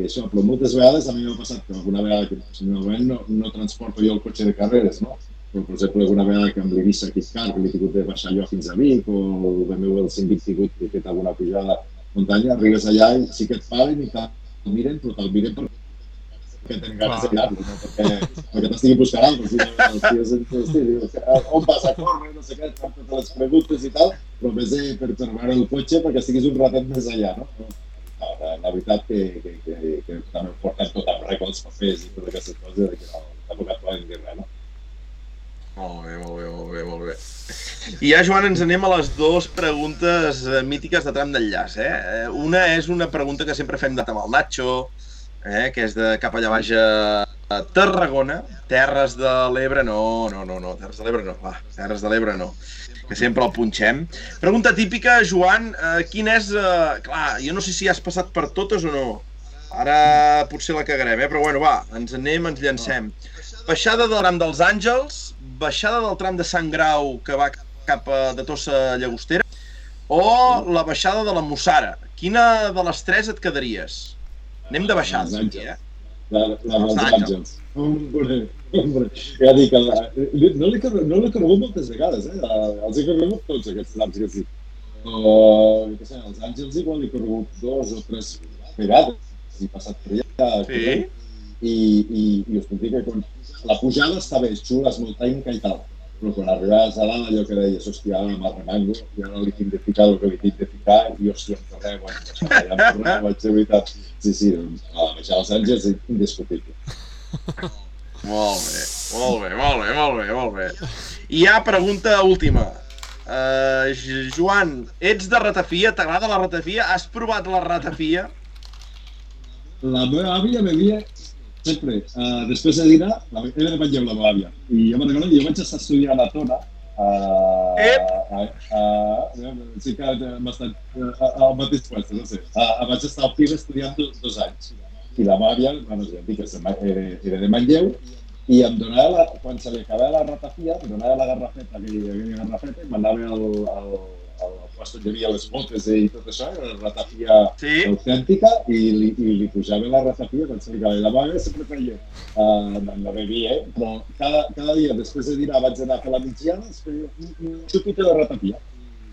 i això, però moltes vegades a mi m'ha passat que alguna vegada que normalment no, no transporto jo el cotxe de carreres, no? Per exemple, alguna vegada que amb l'Ibissa Kitcar, que l'he tingut de baixar jo fins a Vic, o el BMW el 128 que he fet alguna pujada muntanya, arribes allà i sí que et paren i te'l miren, però te'l miren per que tenen ganes de mirar-lo, no? perquè, perquè t'estigui buscant alguna cosa. Els tios ens diuen, on vas a córrer, no sé què, fan totes les preguntes i tal, però més eh, per tornar el cotxe perquè estiguis un ratet més allà, no? no la, la veritat que, que, que, que també portem tot amb rècords, papers i totes aquestes coses, que no, tampoc et poden dir res, no? Molt bé, molt bé, molt bé, molt bé. I ja, Joan, ens anem a les dues preguntes eh, mítiques de tram d'enllaç. Eh? eh? Una és una pregunta que sempre fem de amb el Nacho, eh? que és de cap allà baix a Tarragona, Terres de l'Ebre, no, no, no, no, Terres de l'Ebre no, va, Terres de l'Ebre no, que sempre el punxem. Pregunta típica, Joan, eh, quin és... Eh, clar, jo no sé si has passat per totes o no, ara potser la cagarem, eh? però bueno, va, ens anem, ens llancem. Baixada del Ram dels Àngels, baixada del tram de Sant Grau que va cap a de Tossa Llagostera o la baixada de la Mussara. Quina de les tres et quedaries? Anem de baixades aquí, eh? La, la dels Àngels. Hombre, hombre. Ja dic, no l'he no conegut moltes vegades, eh? Els he conegut tots aquests trams que sí. Però, què sé, els Àngels igual he conegut dos o tres vegades. He passat per allà. Sí? I, i, i us puc dir que quan, la pujada està bé, és xula, és molt tècnica i tal, però quan arribaves a dalt allò que deies, hòstia, ara m'arremango, i ara li tinc de ficar el que li tinc de ficar, i hòstia, em torneu, allà em torneu, vaig de veritat. Sí, sí, a baixar als Àngels és indiscutible. Molt bé, molt bé, molt bé, molt bé, molt bé. I ja pregunta última. Uh, Joan, ets de ratafia? T'agrada la ratafia? Has provat la ratafia? La meva àvia bevia sempre, uh, després de dinar, la, era de Manlleu, la meva àvia. I jo me'n recordo, jo vaig estar estudiant a Tona, uh, uh, uh, sí que hem estat uh, al mateix lloc, no sé. Uh, vaig estar al PIB estudiant dos, dos anys. I la meva àvia, bueno, ja dic era, era de Manlleu, i em donava, la, quan se li acabava la ratafia, em donava la garrafeta, aquella, aquella garrafeta, i m'anava al, al, puesto on hi havia les botes i tot això, era una ratafia sí. autèntica, i li, i li pujava la ratafia quan se li acabava. La meva sempre feia, uh, no, no bevia, eh? però cada, cada dia després de dinar vaig anar a fer la es feia un, un xupito de ratafia.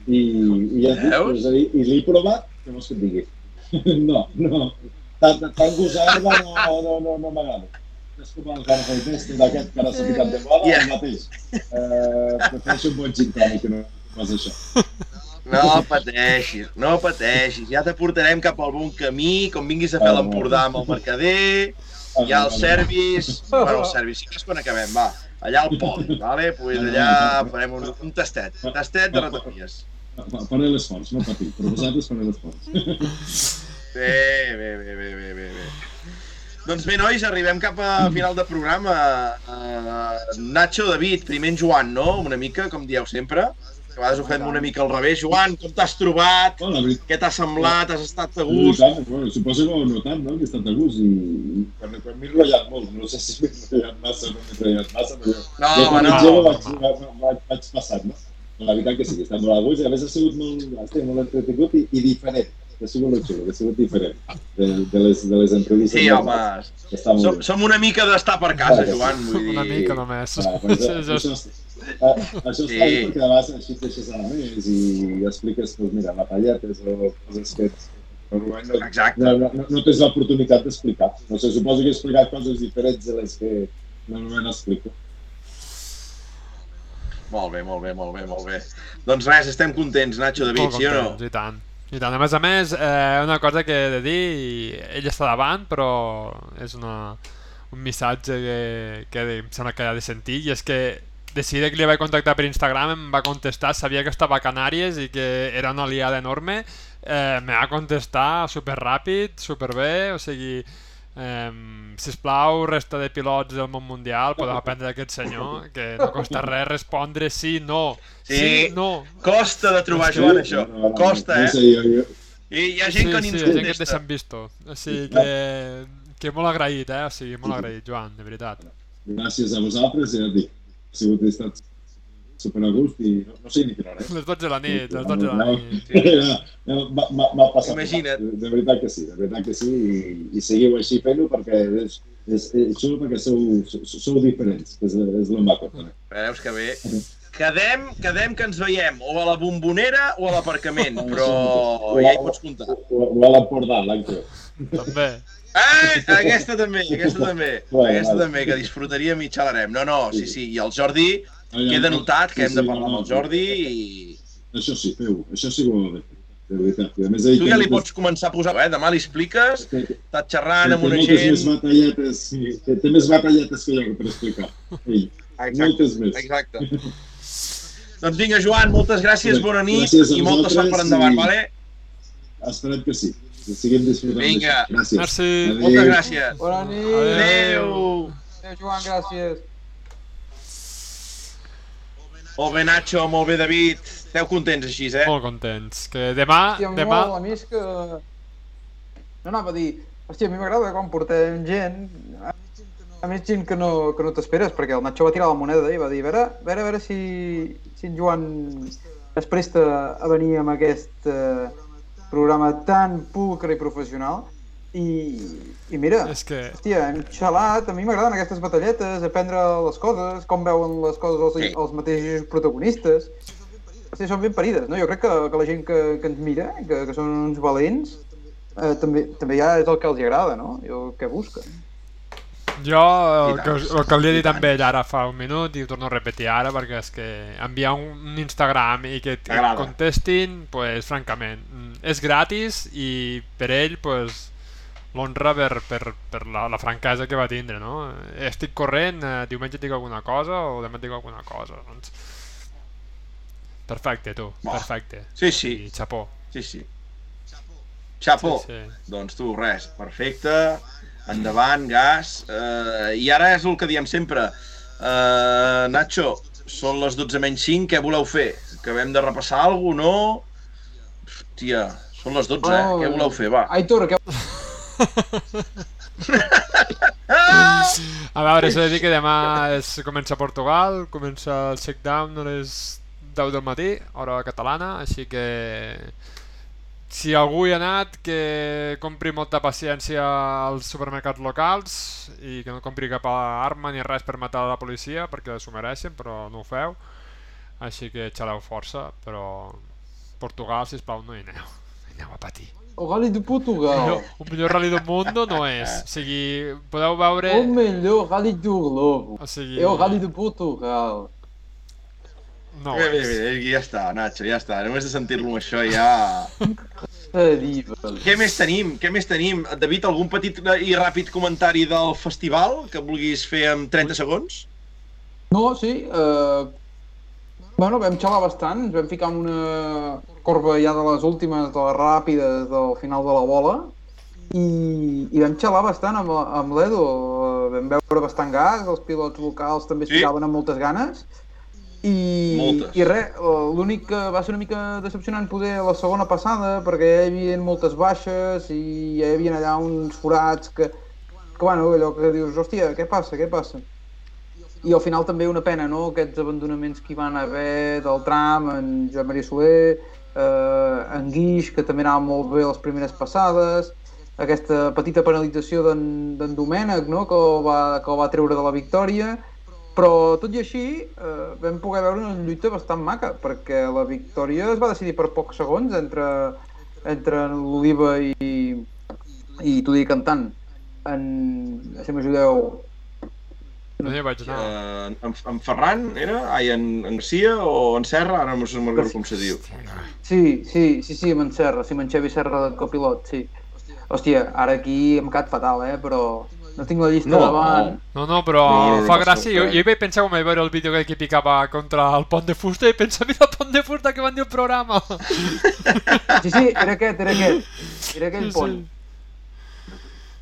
I, i ja dic, és a dir, i l'he provat, que et digui? no, no, tant, tant gosarda no, no, no, no m'agrada és com el carpetester d'aquest que ara s'ha ficat de moda, yeah. el mateix. Eh, prefereixo un bon gin tònic que no pas això. No pateixis, no pateixis. Ja t'aportarem cap al bon camí, com vinguis a fer l'Empordà amb el mercader, ha els servis... Bueno, els servis, sí que és quan acabem, va. Allà al podi, vale? Pues allà farem un, un tastet, un tastet de ratamies. Faré l'esforç, no patir, però vosaltres faré l'esforç. Bé, bé, bé, bé, bé, bé, bé. Doncs bé, nois, arribem cap a final de programa. Uh, Nacho, David, primer en Joan, no? Una mica, com dieu sempre. A vegades ho fem una mica al revés. Joan, com t'has trobat? Bueno, veritat, Què t'ha semblat? Has estat a gust? veritat, bueno, suposo que ho heu notat, no?, que he estat a gust i, quan, quan m'he rotllat molt, no sé si m'he rotllat massa o no m'he rotllat massa, però No, jo home, quan no. jove vaig, vaig, vaig, vaig passant, no? La veritat que sí, que he estat molt a gust i a més ha sigut molt, molt entretingut i, i diferent. Que ha sigut molt xulo, que ha sigut diferent de, de, les, de les entrevistes. Sí, home. Som, bé. som una mica d'estar per casa, Joan. Vull dir... Una mica només. Ah, pues, Sí, això, això, ah, això Sí. està perquè a vegades així et deixes a més i expliques, doncs mira, lapalletes o coses que normalment no, Exacte. no, no, no tens l'oportunitat d'explicar. No sé, suposo que he explicat coses diferents de les que normalment explico. Molt bé, molt bé, molt bé, molt bé. Doncs res, estem contents, Nacho, David, sí o no? I tant. I tant. A més a més, eh, una cosa que he de dir, ell està davant, però és una, un missatge que, que em sembla que ha de sentir, i és que de seguida que li vaig contactar per Instagram em va contestar, sabia que estava a Canàries i que era una aliada enorme, eh, me va contestar super ràpid, super bé, o sigui, eh, sisplau, resta de pilots del món mundial, podeu aprendre d'aquest senyor, que no costa res respondre sí, no, sí, Sí. no, Costa de trobar, Joan, això. Costa, no eh? sé, jo, jo, I hi ha gent que ni sí, ens sí, gent que et contesta. deixen visto. O sigui que, que molt agraït, eh? O sigui, molt agraït, Joan, de veritat. gràcies a vosaltres, ja et dic, ha sigut estat super a gust i no, no sé ni quina hora és. Les 12 de la nit, les 12 de la nit. Ja, m'ha- passat. Imagina't. De, de veritat que sí, de veritat que sí, i, i seguiu així fent-ho perquè és, és, és xulo perquè sou, sou, sou diferents, que és, és el maco també. Veus que bé. Quedem, quedem que ens veiem o a la bombonera o a l'aparcament, però ja hi pots comptar. O, o a l'Empordà, ve. També. Eh, aquesta també, aquesta també, Bueno, aquesta vale. també, que disfrutaríem i xalarem. No, no, sí, sí, i el Jordi, Ja, queda no, notat que sí, hem de sí, parlar no, amb el no, Jordi i... Això sí, feu això sí que ho de fer, de veritat. I a més, Tu ja li pots començar a posar, eh? Demà li expliques, estàs xerrant amb una moltes més gent... batalletes, sí, té, té més batalletes que jo per explicar. Ell, moltes més. Exacte. doncs vinga, Joan, moltes gràcies, bona nit Gràcies i molta sort per endavant, i- vale? Esperem que sí. Que siguem disfrutant Vinga. Gràcies. Merci. Adéu. Moltes gràcies. Bona nit. Adéu. Adéu, Joan, gràcies. Molt bé, Nacho, molt bé, David. Esteu contents així, eh? Molt contents. Que demà... Hòstia, demà... molt, a mi és que... No anava a dir... Hòstia, a mi m'agrada quan portem gent... A més gent que no, que no t'esperes, perquè el Nacho va tirar la moneda i va dir a veure, a veure, a veure si, si en Joan es presta a venir amb aquest eh, programa tan pulcre i professional. I, i mira, És que... Hòstia, hem xalat, a mi m'agraden aquestes batalletes, aprendre les coses, com veuen les coses els, Sí. els mateixos protagonistes. Hòstia, són ben parides, no? Jo crec que, que la gent que, que ens mira, que, que són uns valents, eh, també, també ja és el que els agrada, no? I el que busquen. Jo el que, el que li he dit amb ell ara fa un minut i ho torno a repetir ara perquè és que enviar un, un Instagram i que et contestin, pues francament, mm, és gratis i per ell, pues, l'honra per, per, per la, la franquesa que va tindre, no? Estic corrent, eh, diumenge et dic alguna cosa o demà et dic alguna cosa, doncs... Perfecte, tu, Buah. perfecte. Sí, sí, I xapó. sí, sí. Xapo. Sí, sí. Doncs tu, res, perfecte. Endavant, gas. Uh, I ara és el que diem sempre. Uh, Nacho, són les 12 menys 5, què voleu fer? Acabem de repassar alguna no? Hòstia, són les 12, eh? Què voleu fer, va? Aitor, què... A veure, s'ha de dir que demà és, comença Portugal, comença el check-down a les 10 del matí, hora catalana, així que si algú hi ha anat, que compri molta paciència als supermercats locals i que no compri cap arma ni res per matar la policia, perquè s'ho mereixen, però no ho feu. Així que xaleu força, però Portugal, si plau no hi aneu. Hi aneu a patir. El Gali de El Portugal. millor, el millor rally del món no és. O sigui, podeu veure... O melhor Rally do Globo. O sigui, É o Rally de Portugal. No bé, bé, bé, ja està, Nacho, ja està. Només de sentir-lo això ja... Què més tenim? Què més tenim? David, algun petit i ràpid comentari del festival que vulguis fer en 30 segons? No, sí. Uh, bueno, vam xalar bastant. Ens vam ficar en una corba ja de les últimes, de les ràpides, del final de la bola. I, i vam xalar bastant amb, amb l'Edo. Uh, vam veure bastant gas, els pilots locals també es sí? ficaven amb moltes ganes i, moltes. i res, l'únic que va ser una mica decepcionant poder la segona passada perquè hi havia moltes baixes i hi havia allà uns forats que, que bueno, allò que dius, hòstia, què passa, què passa? I al final també una pena, no?, aquests abandonaments que hi van haver del tram, en Joan Maria Soler, eh, en Guix, que també anava molt bé les primeres passades, aquesta petita penalització d'en Domènec, no?, que el, va, que el va treure de la victòria, però, tot i així, eh, vam poder veure una lluita bastant maca, perquè la victòria es va decidir per pocs segons entre, entre l'Oliva i, i dic cantant. En... Si m'ajudeu... No hi vaig anar. Uh, en, en Ferran era? Ai, en, en Garcia o en Serra? Ara no me'n recordo com se diu. Sí, sí, sí, sí, amb en Serra, sí, amb en Xavi Serra de copilot, sí. Hòstia, ara aquí hem quedat fatal, eh, però no tinc la llista no, davant. No, no, però no, no, fa gràcia. Jo, jo hi vaig pensar quan vaig veure el vídeo que picava contra el pont de fusta i pensava, mira el pont de fusta que van dir el programa. Sí, sí, era aquest, era aquest. Era aquell pont.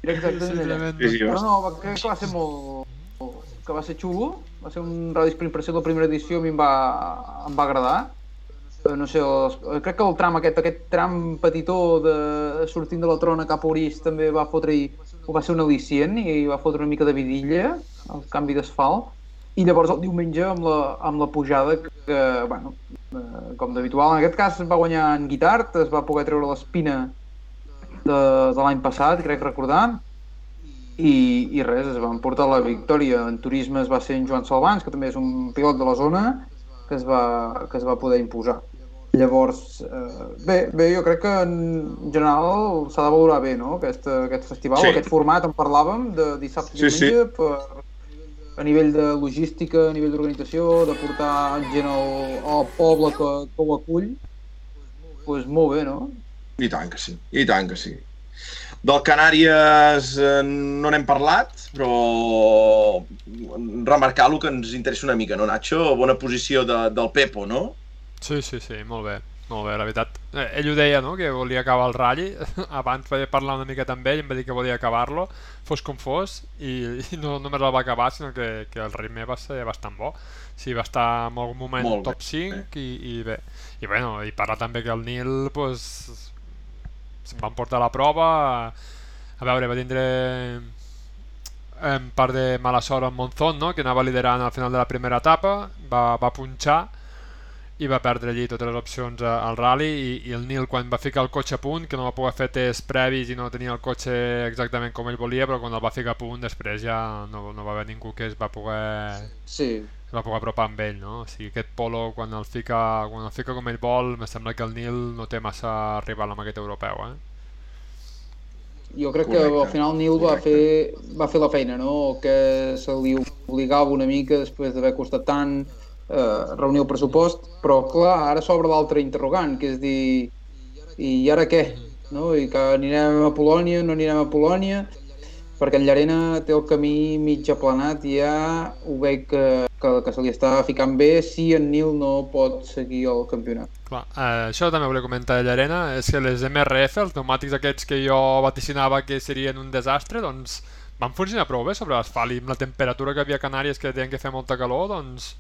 Era exactament sí, sí, Però no, crec que va ser molt... que va ser xulo. Va ser un radis per impressió de la primera edició, a mi em va, em va agradar. Eh, no sé, els, eh, crec que el tram aquest, aquest tram petitó de, sortint de la trona cap a Orís també va fotre ho va ser un al·licient i va fotre una mica de vidilla, el canvi d'asfalt, i llavors el diumenge amb la, amb la pujada que, bueno, eh, com d'habitual, en aquest cas va guanyar en Guitart, es va poder treure l'espina de, de l'any passat, crec recordar, i, i res, es van portar la victòria. En turisme es va ser en Joan Salvans, que també és un pilot de la zona, que es va, que es va poder imposar. Llavors, eh, bé, bé, jo crec que en general s'ha de valorar bé, no?, aquest, aquest festival, sí. aquest format, en parlàvem, de dissabte i sí, diumenge, sí. per, a nivell de logística, a nivell d'organització, de portar gent al, al poble que, que ho acull, doncs pues molt bé, no? I tant que sí, i tant que sí. Del Canàries eh, no n'hem parlat, però remarcar el que ens interessa una mica, no, Nacho? Bona posició de, del Pepo, no? Sí, sí, sí, molt bé. Molt bé, la veritat. Eh, ell ho deia, no?, que volia acabar el ratll. Abans vaig parlar una mica amb ell, em va dir que volia acabar-lo, fos com fos, i, i no només el va acabar, sinó que, que el ritme va ser bastant bo. Sí, va estar en algun moment molt top bé, 5 bé. i, i bé. I bueno, i parla també que el Nil, pues, se'n van portar la prova, a veure, va tindre en part de mala sort amb Monzón, no? que anava liderant al final de la primera etapa, va, va punxar, i va perdre allí totes les opcions al rally i, i el Nil quan va ficar el cotxe a punt que no va poder fer test previs i no tenia el cotxe exactament com ell volia però quan el va ficar a punt després ja no, no va haver ningú que es va poder sí. Va poder apropar amb ell no? o sigui, aquest polo quan el fica, quan el fica com ell vol me sembla que el Nil no té massa rival amb aquest europeu eh? jo crec Correcte. que al final Nil va fer, va fer la feina no? que se li obligava una mica després d'haver costat tant eh, reunir el pressupost, però clar, ara s'obre l'altre interrogant, que és dir, i ara què? No? I que anirem a Polònia, no anirem a Polònia, perquè en Llarena té el camí mig aplanat i ja ho veig que, que, que se li està ficant bé si en Nil no pot seguir el campionat. Clar, eh, això també volia comentar de Llarena, és que les MRF, els pneumàtics aquests que jo vaticinava que serien un desastre, doncs van funcionar prou bé sobre l'asfalt i amb la temperatura que havia a Canàries que tenien que fer molta calor, doncs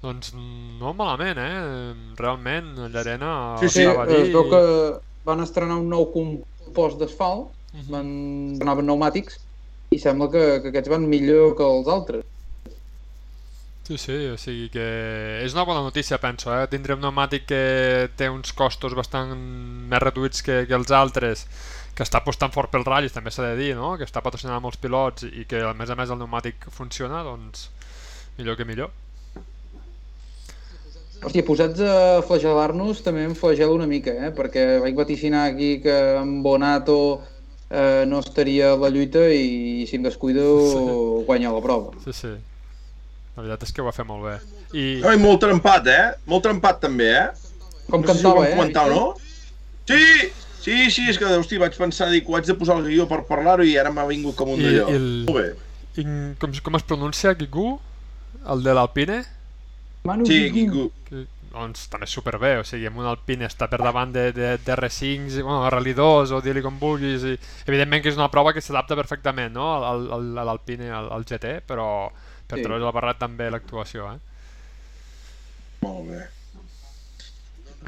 doncs no malament, eh? Realment, Llarena... Sí, sí, allí... es veu que van estrenar un nou compost d'asfalt, uh mhm. -huh. van estrenaven pneumàtics, i sembla que, que aquests van millor que els altres. Sí, sí, o sigui que és una bona notícia, penso, eh? Tindrem un pneumàtic que té uns costos bastant més reduïts que, que els altres, que està apostant fort pel ratllis, també s'ha de dir, no? Que està patrocinant molts pilots i que a més a més el pneumàtic funciona, doncs millor que millor. Hòstia, posats a flagelar-nos també em flagelo una mica, eh? perquè vaig vaticinar aquí que en Bonato eh, no estaria la lluita i si em descuido sí. guanya la prova. Sí, sí. La veritat és que ho va fer molt bé. I... No, i molt trempat, eh? Molt trempat també, eh? Com no cantava, si eh? Comentar, no? Sí! Sí, sí, és que, hosti, vaig pensar, dic, ho haig de posar el guió per parlar-ho i ara m'ha vingut com un I, d'allò. el... Molt bé. I com, com es pronuncia, Guigú? El de l'Alpine? Manu Sí, Guigú. Guigú. Que, doncs també superbé, o sigui, amb un Alpine està per davant de, de, de R5, bueno, Rally 2 o dir-li com vulguis, i evidentment que és una prova que s'adapta perfectament, no?, al, al, a l'Alpine, al, al GT, però per Sí. el barret també l'actuació, eh? Molt bé.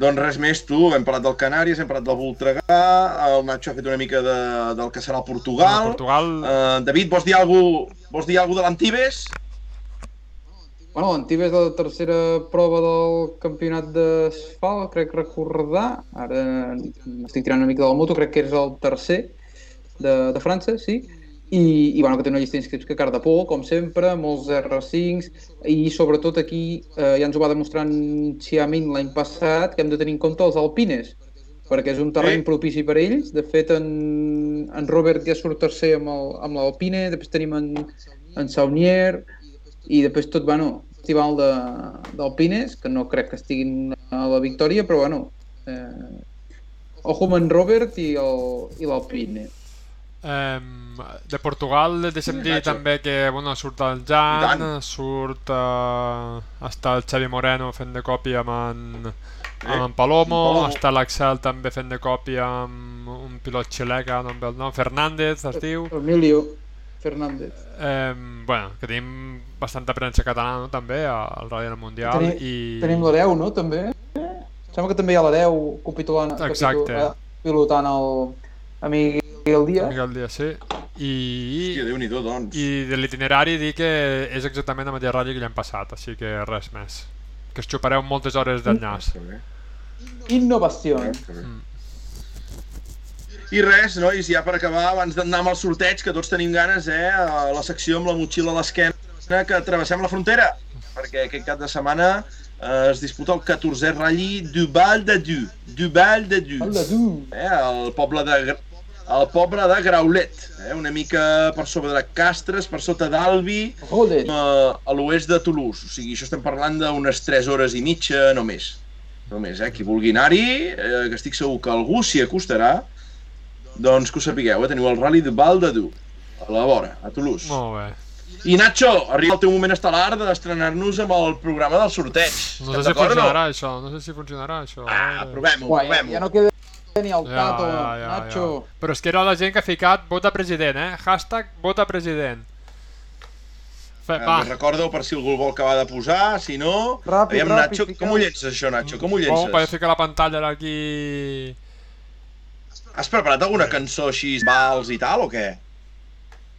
Doncs res més, tu, hem parlat del Canàries, hem parlat del Voltregà, el Nacho ha fet una mica de, del que serà el Portugal. Bueno, Portugal, Uh, David, vols dir alguna cosa, vols dir alguna de l'Antibes? Bueno, l'Antibes de la tercera prova del campionat d'asfalt, crec recordar. Ara m'estic tirant una mica de la moto, crec que és el tercer de, de França, sí. I, i bueno, que té una llista d'inscrits que car de por, com sempre, molts R5s, i sobretot aquí eh, ja ens ho va demostrar en Xiamin l'any passat, que hem de tenir en compte els alpines, perquè és un terreny Sí. propici per ells. De fet, en, en Robert ja surt tercer amb el- amb l'Alpine, després tenim en, en Saunier, i després tot, bueno, festival de- d'Alpines, que no crec que estiguin a la victòria, però bueno, eh, ojo amb en Robert i el- i l'Alpine. Um, de Portugal deixem Sí, dir Nacho. també que bueno, surt el Jan, surt uh, està el Xavi Moreno fent de còpia amb en, Eh, amb en Palomo, Palomo. està l'Axel també fent de còpia amb un pilot xilè que no em ve el nom, Fernández es diu Emilio Fernández. um, bueno, que tenim bastanta premsa catalana no, també al del Mundial Tenim- i... Tenim l'Hereu, no, també? Sembla que també hi ha l'Hereu capitulant, Exacte. capitu- eh, pilotant el Miguel Díaz. Miguel Díaz, sí. I, Hòstia, Déu-n'hi-do, doncs. I de l'itinerari dir que és exactament el mateix ratll que l'any passat, així que res més. Que es xupareu moltes hores d'enllaç. Bé, Innovació. Mm. I res, nois, ja per acabar, abans d'anar amb el sorteig, que tots tenim ganes, eh, a la secció amb la motxilla a l'esquena, que travessem la frontera, perquè aquest cap de setmana eh, es disputa el 14è Rally du Val de Du, du Val de Du, eh, el poble de El poble de Graulet, eh, una mica per sobre de Castres, per sota d'Albi, a, a l'oest de Toulouse. O sigui, això estem parlant d'unes 3 hores i mitja només. Només, eh? Qui vulgui anar-hi, eh, que estic segur que algú s'hi acostarà, doncs que ho sapigueu, eh? teniu el Rally de Val de Du, a la vora, a Toulouse. Molt bé. I Nacho, arriba el teu moment estel·lar d'estrenar-nos amb el programa del sorteig. No sé si funcionarà això, no sé si funcionarà això. Ah, eh? provem-ho, ja, provem-ho. ja no queda ni el Ja, Tato, ja, ja, Nacho. ja. Però és que era la gent que ha ficat vota president, eh? Hashtag vota president. Fe, Eh, va, Recorda-ho per si algú el vol acabar de posar, si no... Ràpid, Aviam, ràpid, Nacho, fica. com ho llences això, Nacho? Com ho com llences? per ficar la pantalla aquí... Has preparat alguna cançó així, vals i tal, o què?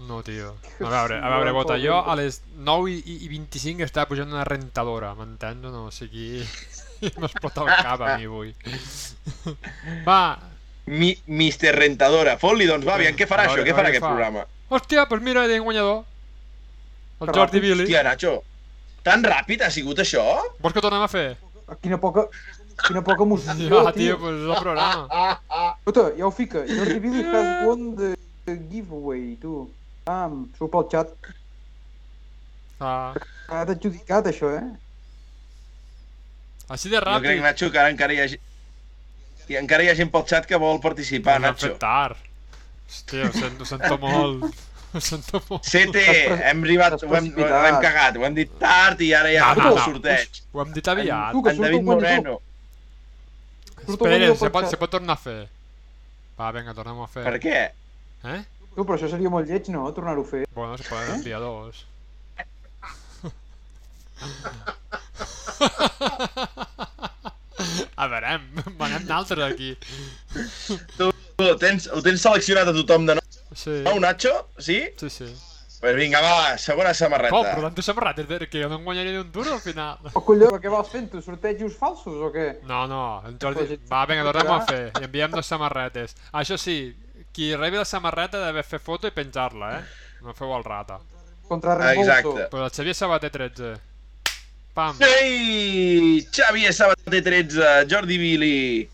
No, tio. A veure, a veure, vota. Jo a les 9 i, i 25 estava pujant una rentadora, m'entens no? O sigui... no es pot al cap a mi avui. Va, Mi, Mister Rentadora. Fot-li, doncs, va, aviam, què farà veure, això? Què farà aquest fa. programa? hòstia, doncs mira, he guanyador. El Que Jordi. Billy. Hòstia, Nacho, tan ràpid ha sigut això? Vols que tornem a fer? Quina poca, quina poca emoció, Ja, tio, tio. pues és el programa. Escolta, ja ho fica. Jordi Billy has won the giveaway, tu. Pam, surt pel xat. Ah, Ha adjudicat, això, eh? Així de Jo crec, ràpid. Nacho, que ara encara hi ha, i encara hi ha gent pel xat que vol participar, han Nacho. fet tard. Hòstia, ho sento, ho sento molt. Ho sento molt. CT, hem arribat, ho hem, ho hem cagat, ho hem dit tard i ara ja No, ha no, no. sorteig. Ho hem dit aviat. En surt David. Moreno. Espera, se pot, se pot tornar a fer. Va, vinga, tornem a fer. Per què? Eh? Tu, però això seria molt lleig, no? Tornar-ho a fer. Bueno, se poden enviar dos. A veure, manem d'altres aquí. Tu, tu ho, tens, ho tens seleccionat a tothom de nou, Sí, Nacho? Sí? sí, sí. Pues vinga, va, segona Oh, però samarreta. samarretes, de- que jo no em guanyaré ni un duro al final. O colló, què vols fent, tu? Sortejos falsos o què? No, no, en Jordi... Va, vinga, tornem a fer. I enviem dos samarretes. Això sí, qui rebi la samarreta ha d'haver fer foto i penjar-la, eh? No feu el rata. Contra reembolso. Exacte. Però el Xavier Sabater 13. Pam. Ei! Xavier Sabater 13, Jordi Billy.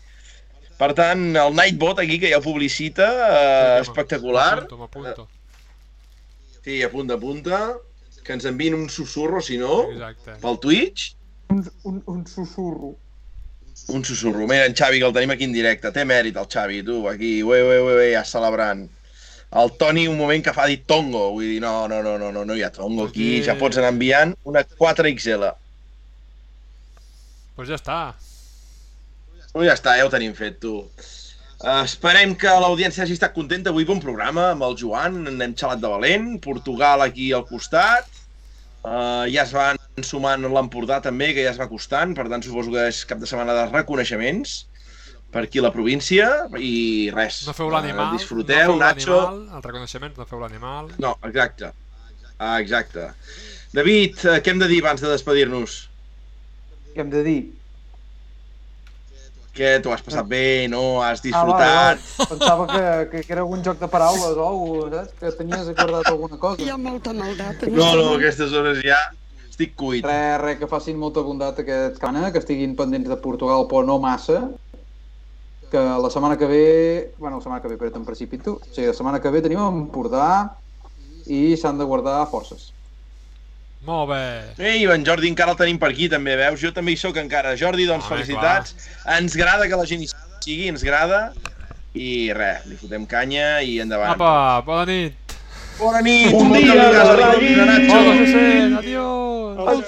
Per tant, el Nightbot aquí, que ja ho publicita, eh, espectacular. M'apunto. Sí, a punta a punta. que ens enviïn un susurro, si no, Exacte. pel Twitch. Un, un, un susurro. Un susurro. Mira, en Xavi, que el tenim aquí en directe. Té mèrit el Xavi, tu, aquí. Ué, ué, ué, ué, ja celebrant. El Toni, un moment que fa dit tongo. Vull dir, no, no, no, no, no, no hi ha tongo aquí. Aquí- Ja pots anar enviant una 4XL. Pues ja està. No, ja està, ja ho tenim fet, tu. Uh, esperem que l'audiència hagi estat contenta. Avui bon programa amb el Joan, n'hem xalat de valent. Portugal aquí al costat. Uh, ja es van sumant l'Empordà també, que ja es va costant. Per tant, suposo que és cap de setmana de reconeixements per aquí a la província. I res, No feu l'animal. Uh, disfruteu, no feu Nacho. El reconeixement, no feu l'animal. No, exacte. Ah, exacte. David, eh, què hem de dir abans de despedir-nos? Què hem de dir? Què, t'ho has passat bé, no? Has Ah, disfrutat? va, va. Pensava que, que, que era algun joc de paraules o alguna cosa, saps? Que tenies acordat alguna cosa. Hi ha molta maldat. No, no, a aquestes hores ja estic cuit. Res, res, que facin molta bondat aquest cana, que estiguin pendents de Portugal, però no massa. Que la setmana que ve... Bueno, la setmana que ve, però en principi tu. O sigui, la setmana que ve tenim Empordà i s'han de guardar forces. Molt bé. Ei, en Jordi encara el tenim per aquí, també, veus? Jo també hi sóc encara. Jordi, doncs, Home, felicitats. Ens grada que la gent hi sigui, ens grada. I res, li fotem canya i endavant. Apa, bona nit. Bona nit! Bon moltes dia, gràcies, David! Nacho. Hola, José, adiós. El